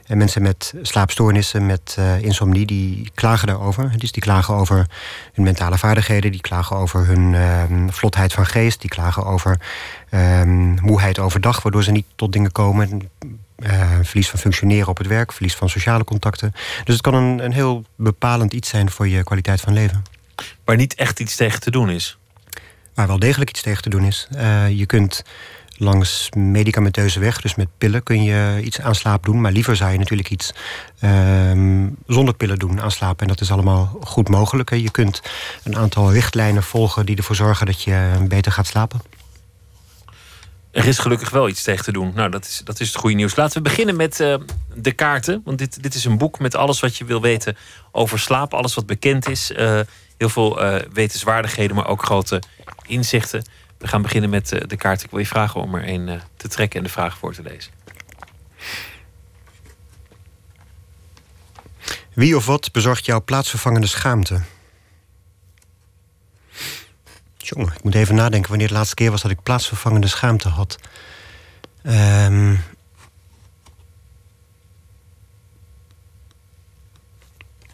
En mensen met slaapstoornissen, met uh, insomnie, die klagen daarover. Dus die klagen over hun mentale vaardigheden, die klagen over hun um, vlotheid van geest, die klagen over moeheid overdag, waardoor ze niet tot dingen komen uh, verlies van functioneren op het werk, verlies van sociale contacten. Dus het kan een, een heel bepalend iets zijn voor je kwaliteit van leven. Waar niet echt iets tegen te doen is? Waar wel degelijk iets tegen te doen is. Uh, je kunt langs medicamenteuze weg, dus met pillen, kun je iets aan slaap doen. Maar liever zou je natuurlijk iets uh, zonder pillen doen aan slaap. En dat is allemaal goed mogelijk. Je kunt een aantal richtlijnen volgen die ervoor zorgen dat je beter gaat slapen. Er is gelukkig wel iets tegen te doen. Nou, dat is, dat is het goede nieuws. Laten we beginnen met uh, de kaarten. Want dit, dit is een boek met alles wat je wil weten over slaap. Alles wat bekend is. Uh, heel veel uh, wetenswaardigheden, maar ook grote inzichten. We gaan beginnen met de kaart. Ik wil je vragen om er een te trekken en de vraag voor te lezen. Wie of wat bezorgt jouw plaatsvervangende schaamte? Jongen, ik moet even nadenken wanneer de laatste keer was dat ik plaatsvervangende schaamte had. Um...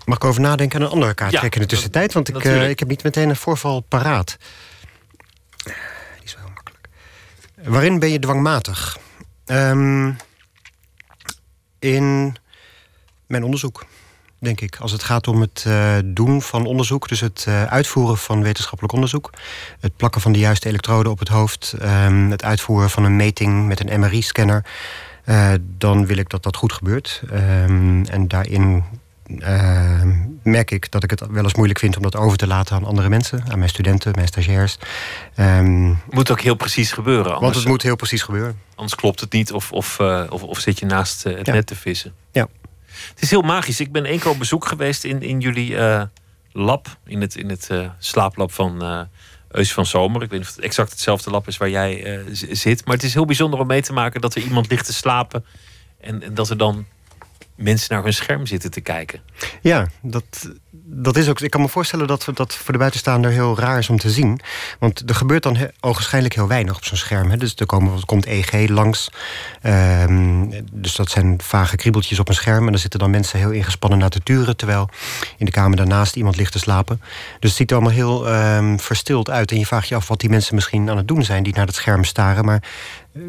Mag ik over nadenken en een andere kaart ja, trekken in de tussentijd? Want ik, uh, ik heb niet meteen een voorval paraat. Die is wel heel makkelijk. Waarin ben je dwangmatig? Um, in mijn onderzoek denk ik. Als het gaat om het uh, doen van onderzoek, dus het uh, uitvoeren van wetenschappelijk onderzoek, het plakken van de juiste elektroden op het hoofd, um, het uitvoeren van een meting met een MRI-scanner, uh, eh, dan wil ik dat dat goed gebeurt. Um, en daarin merk ik dat ik het wel eens moeilijk vind om dat over te laten aan andere mensen, aan mijn studenten, mijn stagiairs. Um, moet ook heel precies gebeuren. Anders, want het moet heel precies gebeuren. Anders klopt het niet of, of, of, of zit je naast het ja. net te vissen. Ja. Het is heel magisch. Ik ben één keer op bezoek geweest in, in jullie uh, lab. In het, in het uh, slaaplab van uh, Eus van Zomer. Ik weet niet of het exact hetzelfde lab is waar jij zit. Maar het is heel bijzonder om mee te maken dat er iemand ligt te slapen. En, en dat er dan mensen naar hun scherm zitten te kijken. Ja, dat, dat is ook. Ik kan me voorstellen dat dat voor de buitenstaander heel raar is om te zien. Want er gebeurt dan ogenschijnlijk heel weinig op zo'n scherm. Hè. Dus er, komen, komt EG langs. Um, dus dat zijn vage kriebeltjes op een scherm. En dan zitten dan mensen heel ingespannen naar te turen. Terwijl in de kamer daarnaast iemand ligt te slapen. Dus het ziet er allemaal heel um, verstild uit. En je vraagt je af wat die mensen misschien aan het doen zijn die naar het scherm staren. Maar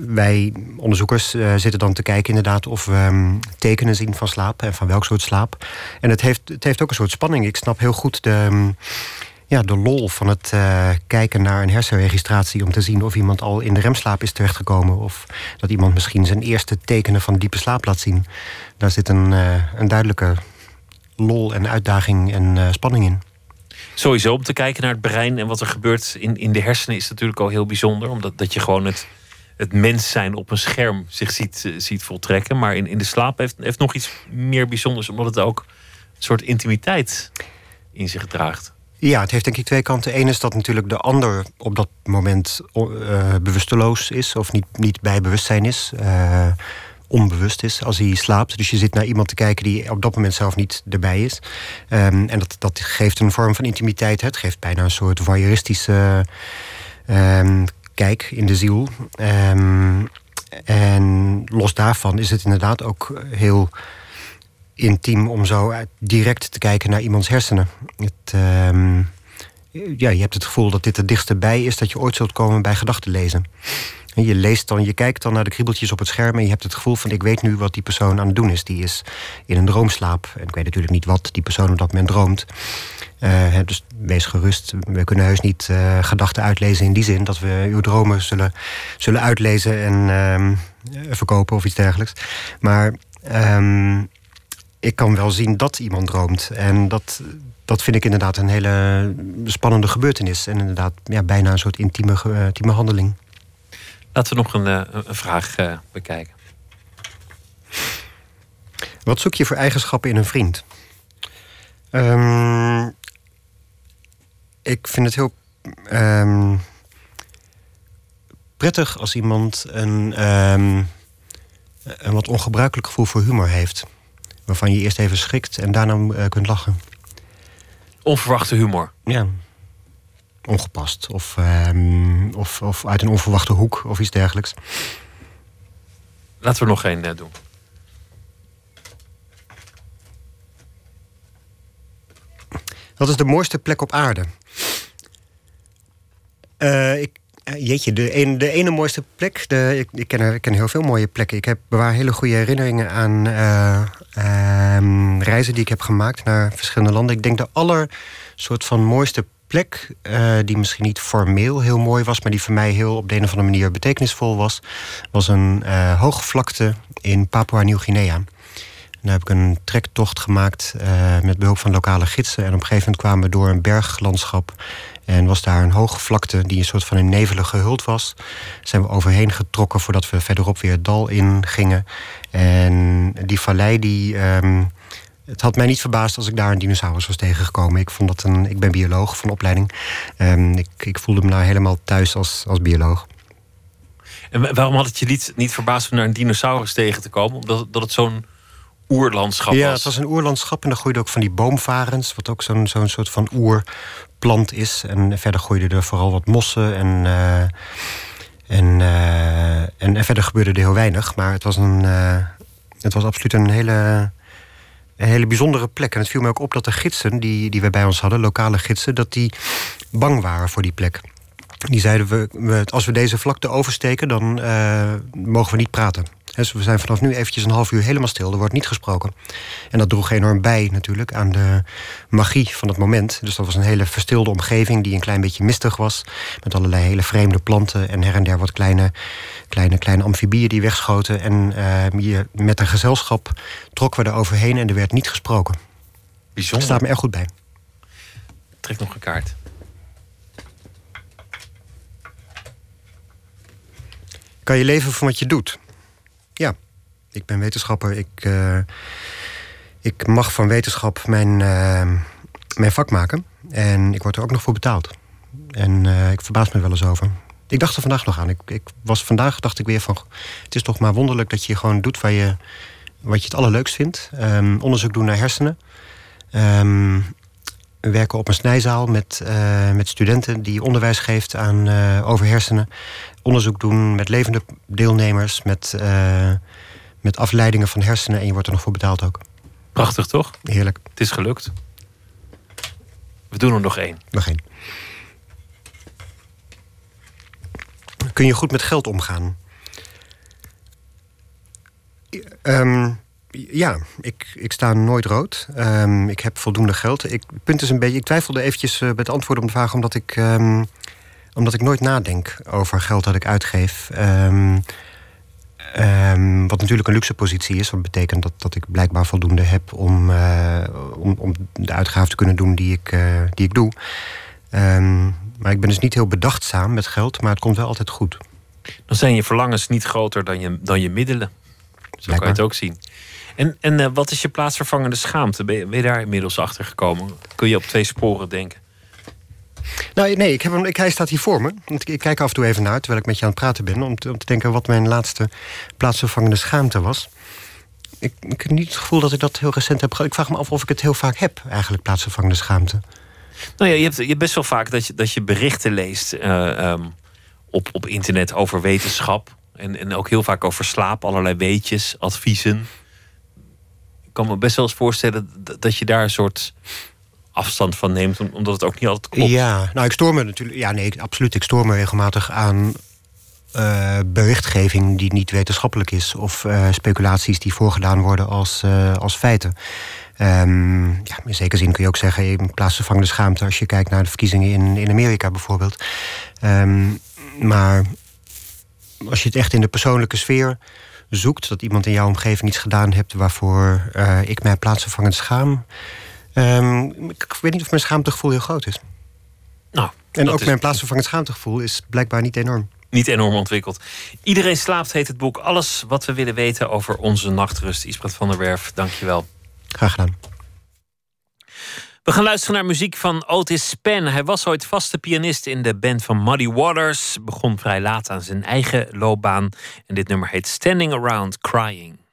wij onderzoekers uh, zitten dan te kijken inderdaad of we um, tekenen zien van slaap en van welk soort slaap. En het heeft, het heeft ook een soort spanning. Ik snap heel goed de, um, ja, de lol van het uh, kijken naar een hersenregistratie om te zien of iemand al in de remslaap is terechtgekomen of dat iemand misschien zijn eerste tekenen van diepe slaap laat zien. Daar zit een, een duidelijke lol en uitdaging en spanning in. Sowieso om te kijken naar het brein en wat er gebeurt in, in de hersenen is natuurlijk al heel bijzonder. Omdat dat je gewoon het het mens zijn op een scherm zich ziet, eh, ziet voltrekken. Maar in, in de slaap heeft, heeft nog iets meer bijzonders, omdat het ook een soort intimiteit in zich draagt. Ja, het heeft denk ik twee kanten. Eén is dat natuurlijk de ander op dat moment uh, bewusteloos is of niet, niet bij bewustzijn is. Uh, onbewust is als hij slaapt. Dus je zit naar iemand te kijken die op dat moment zelf niet erbij is. Um, en dat, dat geeft een vorm van intimiteit. Het geeft bijna een soort voyeuristische um, kijk in de ziel. Um, en los daarvan is het inderdaad ook heel intiem om zo direct te kijken naar iemands hersenen. Het, um, ja, je hebt het gevoel dat dit het dichtste bij is dat je ooit zult komen bij gedachten lezen. En je leest dan, je kijkt dan naar de kriebeltjes op het scherm en je hebt het gevoel van ik weet nu wat die persoon aan het doen is. Die is in een droomslaap. En ik weet natuurlijk niet wat die persoon op dat moment droomt. Uh, dus wees gerust. We kunnen heus niet uh, gedachten uitlezen in die zin dat we uw dromen zullen, zullen uitlezen en uh, verkopen of iets dergelijks. Maar um, ik kan wel zien dat iemand droomt. En dat, dat vind ik inderdaad een hele spannende gebeurtenis. En inderdaad ja, bijna een soort intieme, intieme handeling. Laten we nog een, een vraag bekijken. Wat zoek je voor eigenschappen in een vriend? Um, ik vind het heel um, prettig als iemand een, um, een wat ongebruikelijk gevoel voor humor heeft. Waarvan je eerst even schrikt en daarna uh, kunt lachen. Onverwachte humor? Ja. Ongepast. Of, um, of, of uit een onverwachte hoek of iets dergelijks. Laten we nog één uh, doen. Wat is de mooiste plek op aarde? Uh, ik, jeetje, de, de ene mooiste plek. De, ik, ik, ken, ik ken heel veel mooie plekken. Ik heb bewaar hele goede herinneringen aan uh, uh, reizen die ik heb gemaakt naar verschillende landen. Ik denk de aller soort van mooiste plek, die misschien niet formeel heel mooi was, maar die voor mij heel op de een of andere manier betekenisvol was, was een hoogvlakte in Papua Nieuw-Guinea. Daar heb ik een trektocht gemaakt met behulp van lokale gidsen. En op een gegeven moment kwamen we door een berglandschap en was daar een hoge vlakte die een soort van in nevelen gehuld was. Zijn we overheen getrokken voordat we verderop weer het dal in gingen. En die vallei die. Um, het had mij niet verbaasd als ik daar een dinosaurus was tegengekomen. Ik, vond dat een, ik ben bioloog van opleiding. Um, ik, ik voelde me nou helemaal thuis als, als bioloog. En waarom had het je niet, niet verbaasd om naar een dinosaurus tegen te komen? Omdat dat het zo'n oerlandschap ja, was? Ja, het was een oerlandschap en daar groeide ook van die boomvarens... wat ook zo'n zo'n soort van oer plant is. En verder groeiden er vooral wat mossen en. Uh, en, uh, en, en, verder gebeurde er heel weinig. Maar het was, een, uh, het was absoluut een hele, een hele bijzondere plek. En het viel me ook op dat de gidsen die, die we bij ons hadden, lokale gidsen, dat die bang waren voor die plek. Die zeiden we, we als we deze vlakte oversteken, dan mogen we niet praten. Dus we zijn vanaf nu eventjes een half uur helemaal stil. Er wordt niet gesproken. En dat droeg enorm bij natuurlijk aan de magie van het moment. Dus dat was een hele verstilde omgeving die een klein beetje mistig was. Met allerlei hele vreemde planten en her en der wat kleine, kleine, kleine amfibieën die wegschoten. En uh, hier met een gezelschap trokken we er overheen en er werd niet gesproken. Bijzonder. Dat staat me erg goed bij. Trek nog een kaart. Kan je leven van wat je doet? Ja, ik ben wetenschapper. Ik, uh, ik mag van wetenschap mijn, uh, mijn vak maken. En ik word er ook nog voor betaald. En uh, ik verbaas me wel eens over. Ik dacht er vandaag nog aan. Ik, ik, was vandaag dacht ik weer van... het is toch maar wonderlijk dat je gewoon doet waar je, wat je het allerleukst vindt. Um, onderzoek doen naar hersenen. Um, we werken op een snijzaal met, uh, met studenten die onderwijs geeft aan, uh, over hersenen. Onderzoek doen met levende deelnemers, met, uh, met afleidingen van hersenen. En je wordt er nog voor betaald ook. Prachtig toch? Heerlijk. Het is gelukt. We doen er nog één. Nog één. Kun je goed met geld omgaan? Um, ja, ik, ik sta nooit rood. Um, ik heb voldoende geld. Ik, het punt is een beetje, ik twijfelde eventjes uh, met antwoorden op de vraag... omdat ik, um, omdat ik nooit nadenk over geld dat ik uitgeef. Um, wat natuurlijk een luxe positie is. Wat betekent dat, dat ik blijkbaar voldoende heb om, uh, om, om de uitgaven te kunnen doen die ik, uh, die ik doe. maar ik ben dus niet heel bedachtzaam met geld, maar het komt wel altijd goed. Dan zijn je verlangens niet groter dan je, dan je middelen. Zo blijkbaar. kan je het ook zien. En, en uh, wat is je plaatsvervangende schaamte? Ben je, ben je, daar inmiddels achter gekomen? Kun je op twee sporen denken? Nou, nee, ik heb hem, ik, hij staat hier voor me. Ik, ik, kijk af en toe even naar, terwijl ik met je aan het praten ben... om te, om te denken wat mijn laatste plaatsvervangende schaamte was. Ik, ik heb niet het gevoel dat ik dat heel recent heb Ik vraag me af of ik het heel vaak heb, eigenlijk, plaatsvervangende schaamte. Nou ja, je hebt, je hebt best wel vaak dat je, dat je berichten leest uh, um, op, op internet over wetenschap. En, en ook heel vaak over slaap, allerlei weetjes, adviezen kan me best wel eens voorstellen dat je daar een soort afstand van neemt, omdat het ook niet altijd klopt. Ja, nou ik stoor me natuurlijk. Ja, nee, absoluut. Ik stoor me regelmatig aan uh, berichtgeving die niet wetenschappelijk is, of uh, speculaties die voorgedaan worden als, uh, als feiten. Um, ja, in zekere zin kun je ook zeggen, in plaatsvervangende schaamte als je kijkt naar de verkiezingen in, in Amerika bijvoorbeeld. Um, maar als je het echt in de persoonlijke sfeer zoekt, dat iemand in jouw omgeving iets gedaan hebt waarvoor ik mij plaatsvervangend schaam. Um, ik weet niet of mijn schaamtegevoel heel groot is. Nou, en ook is... mijn plaatsvervangend schaamtegevoel is blijkbaar niet enorm niet enorm ontwikkeld. Iedereen slaapt heet het boek. Alles wat we willen weten over onze nachtrust. Isbert van der Werf, dankjewel. Graag gedaan. We gaan luisteren naar muziek van Otis Span. Hij was ooit vaste pianist in de band van Muddy Waters. Begon vrij laat aan zijn eigen loopbaan. En dit nummer heet Standing Around Crying.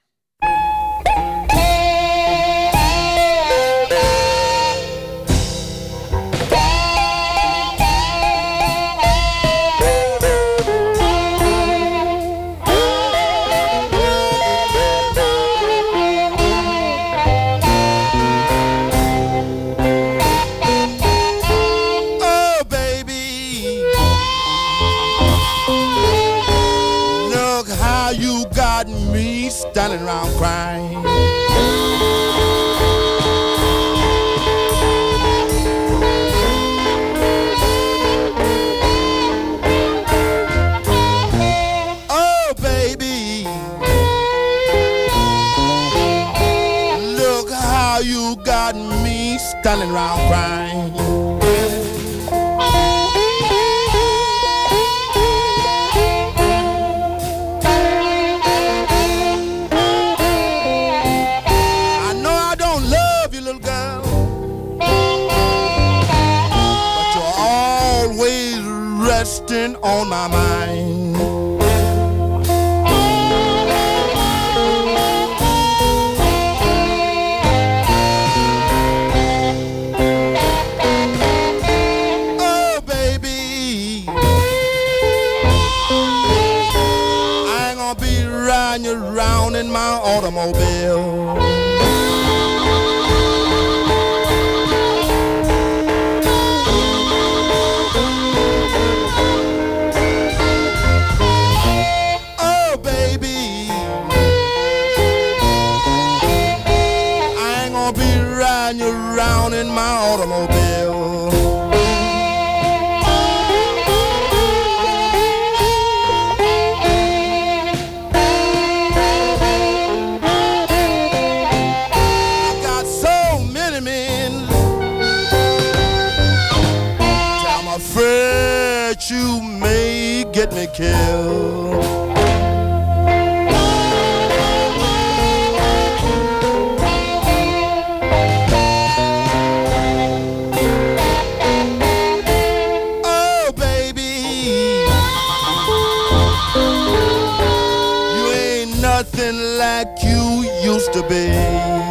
To be.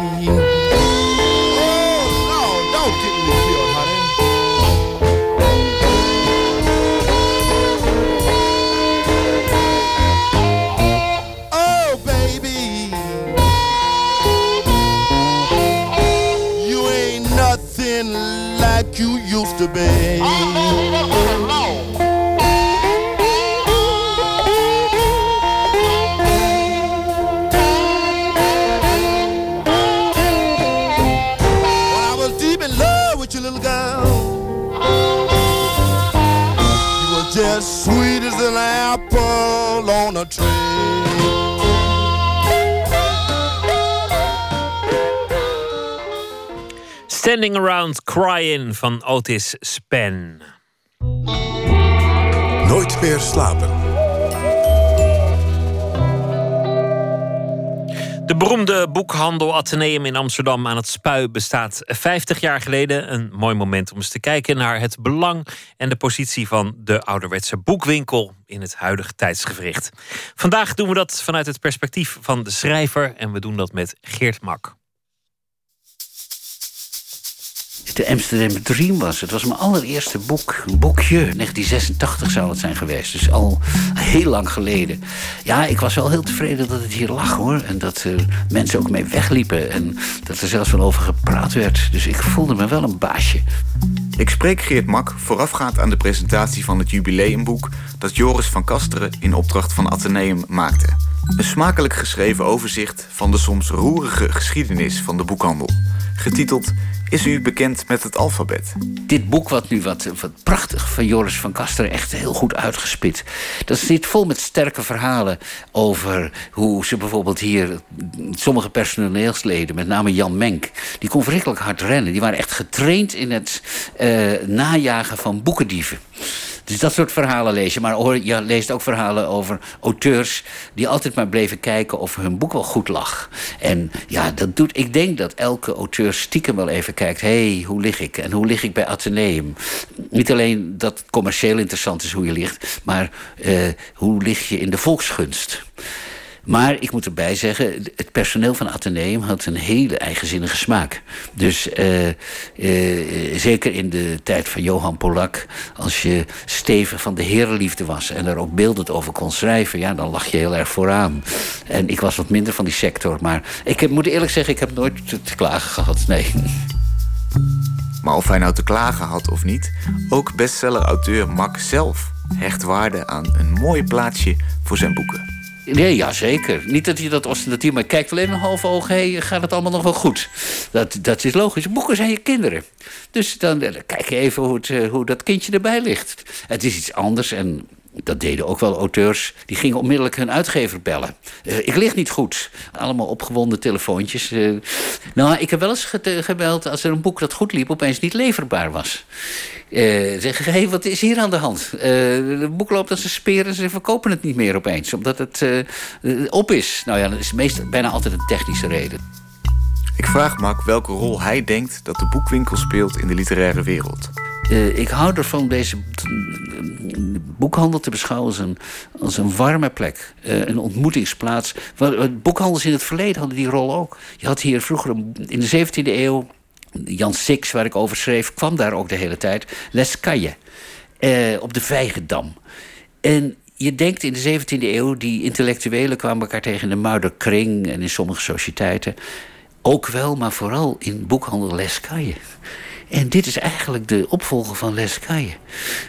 Standing Around Crying van Otis Span. Nooit meer slapen. De beroemde boekhandel Atheneum in Amsterdam aan het Spui bestaat 50 jaar geleden. Een mooi moment om eens te kijken naar het belang en de positie van de ouderwetse boekwinkel in het huidige tijdsgevricht. Vandaag doen we dat vanuit het perspectief van de schrijver en we doen dat met Geert Mak. De Amsterdam Dream was. Het was mijn allereerste boek. Een boekje. 1986 zou het zijn geweest. Dus al heel lang geleden. Ja, ik was wel heel tevreden dat het hier lag hoor. En dat er mensen ook mee wegliepen. En dat er zelfs wel over gepraat werd. Dus ik voelde me wel een baasje. Ik spreek Geert Mak voorafgaand aan de presentatie van het jubileumboek dat Joris van Kasteren in opdracht van Atheneum maakte. Een smakelijk geschreven overzicht van de soms roerige geschiedenis van de boekhandel. Getiteld Is u bekend met het alfabet? Dit boek, wat nu wat, prachtig van Joris van Kasteren, echt heel goed uitgespit. Dat zit vol met sterke verhalen over hoe ze bijvoorbeeld hier sommige personeelsleden, met name Jan Menk, die kon verschrikkelijk hard rennen. Die waren echt getraind in het uh, najagen van boekendieven. Dus dat soort verhalen lees je. Maar je leest ook verhalen over auteurs die altijd maar bleven kijken of hun boek wel goed lag. En ja, dat doet. Ik denk dat elke auteur stiekem wel even kijkt: hé, hey, hoe lig ik? En hoe lig ik bij Atheneum? Niet alleen dat het commercieel interessant is hoe je ligt, maar uh, hoe lig je in de volksgunst? Maar ik moet erbij zeggen, het personeel van Atheneum had een hele eigenzinnige smaak. Dus uh, uh, zeker in de tijd van Johan Polak, als je Steven van de Herenliefde was en er ook beeldend over kon schrijven, ja, dan lag je heel erg vooraan. En ik was wat minder van die sector, maar ik moet eerlijk zeggen, ik heb nooit te, klagen gehad. Nee. Maar of hij nou te klagen had of niet, ook bestseller-auteur Mac zelf hecht waarde aan een mooi plaatsje voor zijn boeken. Nee, ja, zeker. Niet dat hij dat ostentatief... maar kijkt alleen een half oog... Hey, gaat het allemaal nog wel goed? Dat, dat is logisch. Boeken zijn je kinderen. Dus dan, dan kijk je even hoe, het, hoe dat kindje erbij ligt. Het is iets anders en dat deden ook wel auteurs. Die gingen onmiddellijk hun uitgever bellen. Uh, ik lig niet goed. Allemaal opgewonden telefoontjes. Uh, nou, ik heb wel eens gebeld als er een boek dat goed liep... opeens niet leverbaar was. Uh, zeggen, hé, hey, wat is hier aan de hand? het boek loopt als een speer en ze verkopen het niet meer opeens. Omdat het op is. Nou ja, dat is meestal, bijna altijd een technische reden. Ik vraag Mark welke rol hij denkt dat de boekwinkel speelt in de literaire wereld. Uh, ik hou ervan deze boekhandel te beschouwen als een, als een warme plek. Uh, een ontmoetingsplaats. Boekhandels in het verleden hadden die rol ook. Je had hier vroeger in de 17e eeuw... Jan Six, waar ik over schreef, kwam daar ook de hele tijd. Lescaille, uh, op de Vijgendam. En je denkt in de 17e eeuw... die intellectuelen kwamen elkaar tegen in de Muiderkring... en in sommige sociëteiten... Ook wel, maar vooral in boekhandel Lescaille. En dit is eigenlijk de opvolger van Lescaille.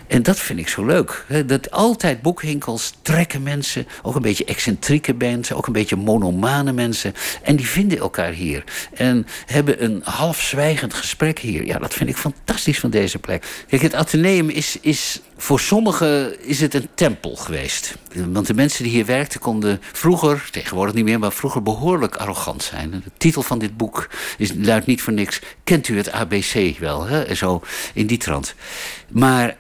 En dat vind ik zo leuk. Dat altijd boekwinkels trekken mensen, ook een beetje excentrieke mensen, ook een beetje monomane mensen. En die vinden elkaar hier. En hebben een half zwijgend gesprek hier. Ja, dat vind ik fantastisch van deze plek. Kijk, het Atheneum is, is voor sommigen is het een tempel geweest. Want de mensen die hier werkten konden vroeger, tegenwoordig niet meer, maar vroeger behoorlijk arrogant zijn. De titel van dit boek is, luidt niet voor niks. Kent u het ABC wel? Hè? Zo in die trant. Maar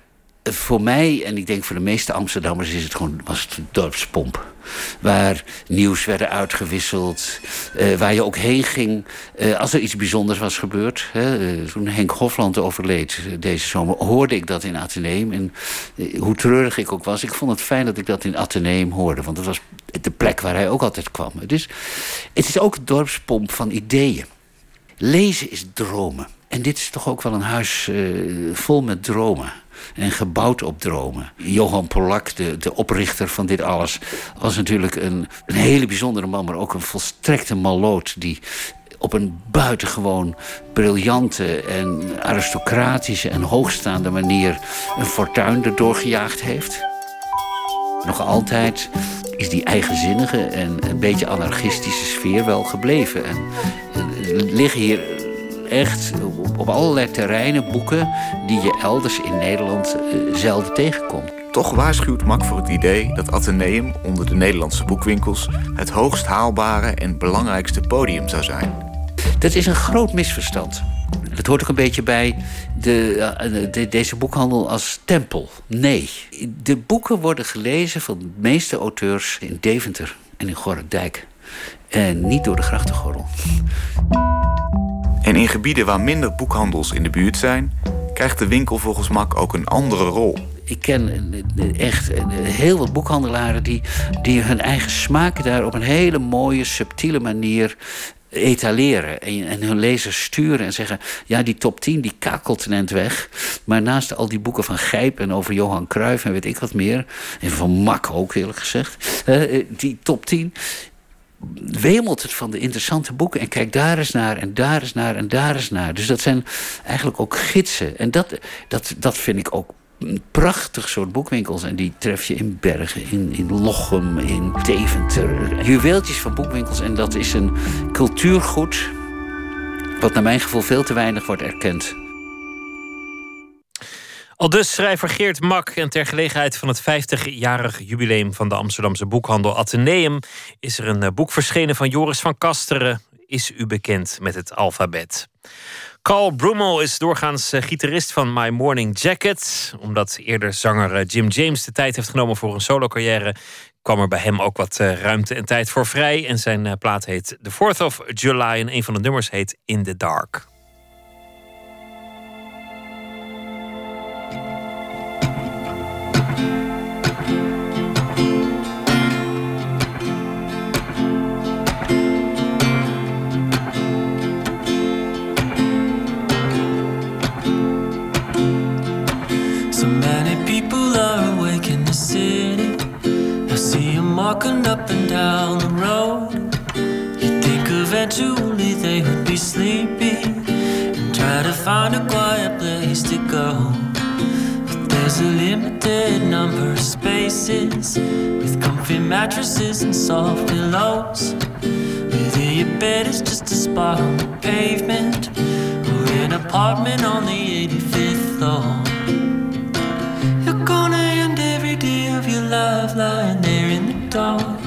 voor mij, en ik denk voor de meeste Amsterdammers, is het gewoon, was het dorpspomp. Waar nieuws werden uitgewisseld. Uh, waar je ook heen ging uh, als er iets bijzonders was gebeurd. Hè. Uh, toen Henk Hofland overleed deze zomer, hoorde ik dat in Atheneum. En hoe treurig ik ook was, ik vond het fijn dat ik dat in Atheneum hoorde. Want dat was de plek waar hij ook altijd kwam. Dus het is ook dorpspomp van ideeën. Lezen is dromen. En dit is toch ook wel een huis vol met dromen en gebouwd op dromen. Johan Polak, de, de oprichter van dit alles, was natuurlijk een, een hele bijzondere man, maar ook een volstrekte maloot die op een buitengewoon briljante en aristocratische en hoogstaande manier een fortuin erdoor gejaagd heeft. Nog altijd is die eigenzinnige en een beetje anarchistische sfeer wel gebleven. En liggen hier echt op allerlei terreinen boeken die je elders in Nederland uh, zelden tegenkomt. Toch waarschuwt Mak voor het idee dat Atheneum onder de Nederlandse boekwinkels het hoogst haalbare en belangrijkste podium zou zijn. Dat is een groot misverstand. Dat hoort ook een beetje bij de, uh, de, deze boekhandel als tempel. Nee, de boeken worden gelezen van de meeste auteurs in Deventer en in Gorredijk. En niet door de grachtengordel. En in gebieden waar minder boekhandels in de buurt zijn, krijgt de winkel volgens Mak ook een andere rol. Ik ken echt heel wat boekhandelaren die, die hun eigen smaak daar op een hele mooie, subtiele manier etaleren en, en hun lezers sturen en zeggen: ja, die top 10 die kakelt net weg. Maar naast al die boeken van Gijp en over Johan Cruijff en weet ik wat meer, en van Mak ook eerlijk gezegd, eh, die top 10 wemelt het van de interessante boeken. En kijk daar eens naar en daar eens naar en daar eens naar. Dus dat zijn eigenlijk ook gidsen. En dat, dat, dat vind ik ook een prachtig soort boekwinkels. En die tref je in Bergen, in, in Lochem, in Deventer. Juweeltjes van boekwinkels. En dat is een cultuurgoed... wat naar mijn gevoel veel te weinig wordt erkend. Al dus schrijver Geert Mak. En ter gelegenheid van het 50-jarig jubileum van de Amsterdamse boekhandel Atheneum is er een eh, boek verschenen van Joris van Kasteren. Is u bekend met het alfabet? Carl Brummel is doorgaans eh, gitarist van My Morning Jacket. Omdat eerder zanger eh, Jim James de tijd heeft genomen voor een solo-carrière, kwam er bij hem ook wat ruimte en tijd voor vrij. En zijn plaat heet The 4th of July en een van de nummers heet In the Dark. Walking up and down the road. You'd think eventually they would be sleepy and try to find a quiet place to go. But there's a limited number of spaces with comfy mattresses and soft pillows. Whether your bed is just a spot on the pavement or an apartment on the 85th floor. You're gonna end every day of your life lying there dark.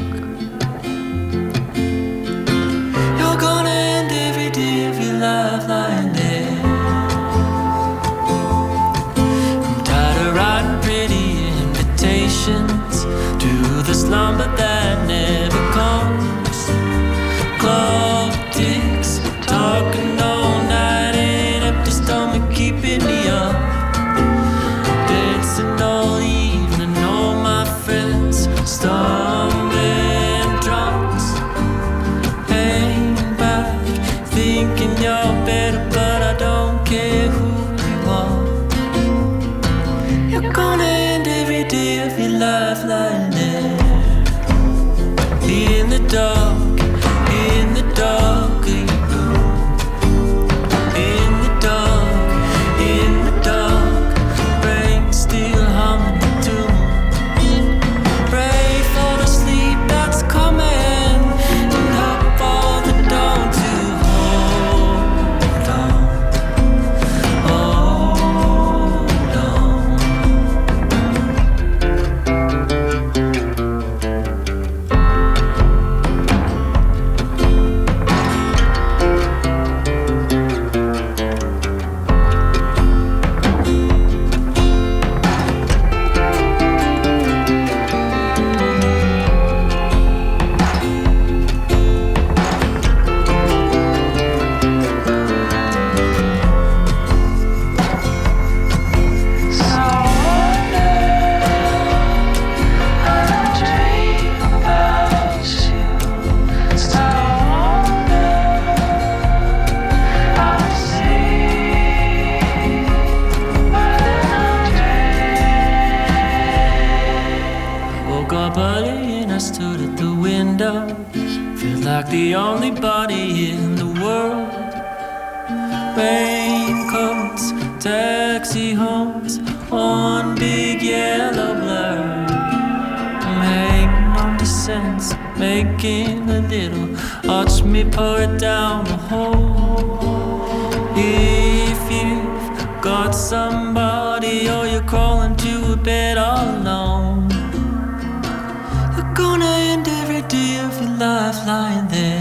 You're gonna end every day of your life lying there. I'm tired of writing pretty invitations to the slumber that making a little. Watch me pour it down the hole. If you've got somebody or you're crawling to a bed all alone. You're gonna end every day of your life lying there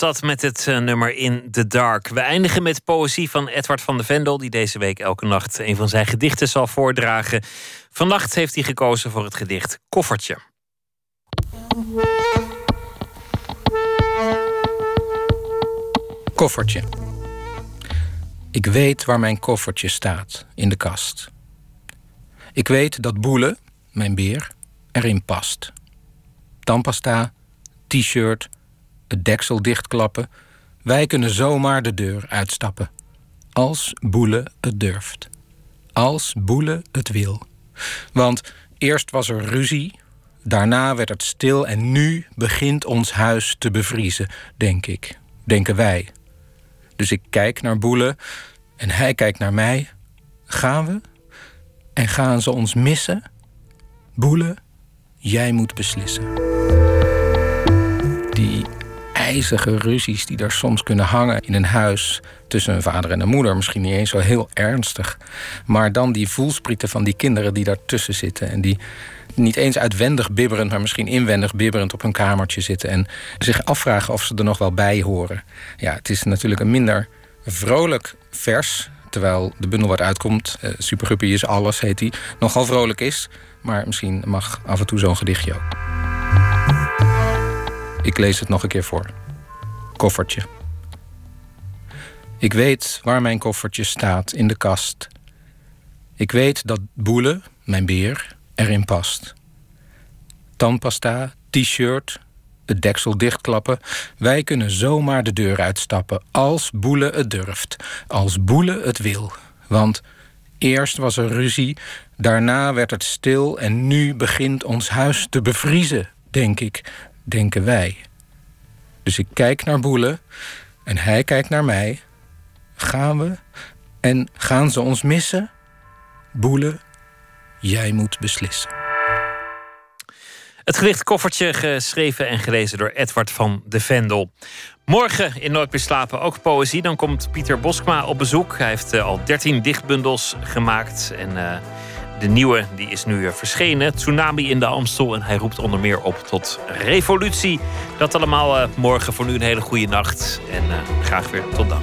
was dat met het eh, nummer In the Dark. We eindigen met poëzie van Edward van de Vendel, die deze week elke nacht een van zijn gedichten zal voordragen. Vannacht heeft hij gekozen voor het gedicht Koffertje. Koffertje. Ik weet waar mijn koffertje staat in de kast. Ik weet dat Boele, mijn beer, erin past. Tandpasta, t-shirt, het deksel dichtklappen. Wij kunnen zomaar de deur uitstappen. Als Boele het durft. Als Boele het wil. Want eerst was er ruzie, daarna werd het stil en nu begint ons huis te bevriezen, denk ik. Denken wij. Dus ik kijk naar Boele en hij kijkt naar mij. Gaan we? En gaan ze ons missen? Boele, jij moet beslissen. Die ijzige ruzies die er soms kunnen hangen in een huis tussen een vader en een moeder, misschien niet eens zo heel ernstig, maar dan die voelsprieten van die kinderen die daartussen zitten en die niet eens uitwendig bibberend, maar misschien inwendig bibberend op hun kamertje zitten en zich afvragen of ze er nog wel bij horen. Ja, het is natuurlijk een minder vrolijk vers, terwijl de bundel wat uitkomt, uh, Superguppy is alles, heet die, nogal vrolijk is. Maar misschien mag af en toe zo'n gedichtje ook. Ik lees het nog een keer voor. Koffertje. Ik weet waar mijn koffertje staat in de kast. Ik weet dat Boele, mijn beer, erin past. Tandpasta, t-shirt, het deksel dichtklappen. Wij kunnen zomaar de deur uitstappen als Boele het durft, als Boele het wil. Want eerst was er ruzie, daarna werd het stil en nu begint ons huis te bevriezen, denk ik, denken wij. Dus ik kijk naar Boele en hij kijkt naar mij. Gaan we en gaan ze ons missen? Boele, jij moet beslissen. Het gedicht Koffertje, geschreven en gelezen door Edward van de Vendel. Morgen in Nooit meer slapen ook poëzie. Dan komt Pieter Boskma op bezoek. Hij heeft uh, al 13 dichtbundels gemaakt. En uh, de nieuwe die is nu uh, verschenen. Tsunami in de Amstel. En hij roept onder meer op tot revolutie. Dat allemaal morgen. Voor nu een hele goede nacht. En graag weer tot dan.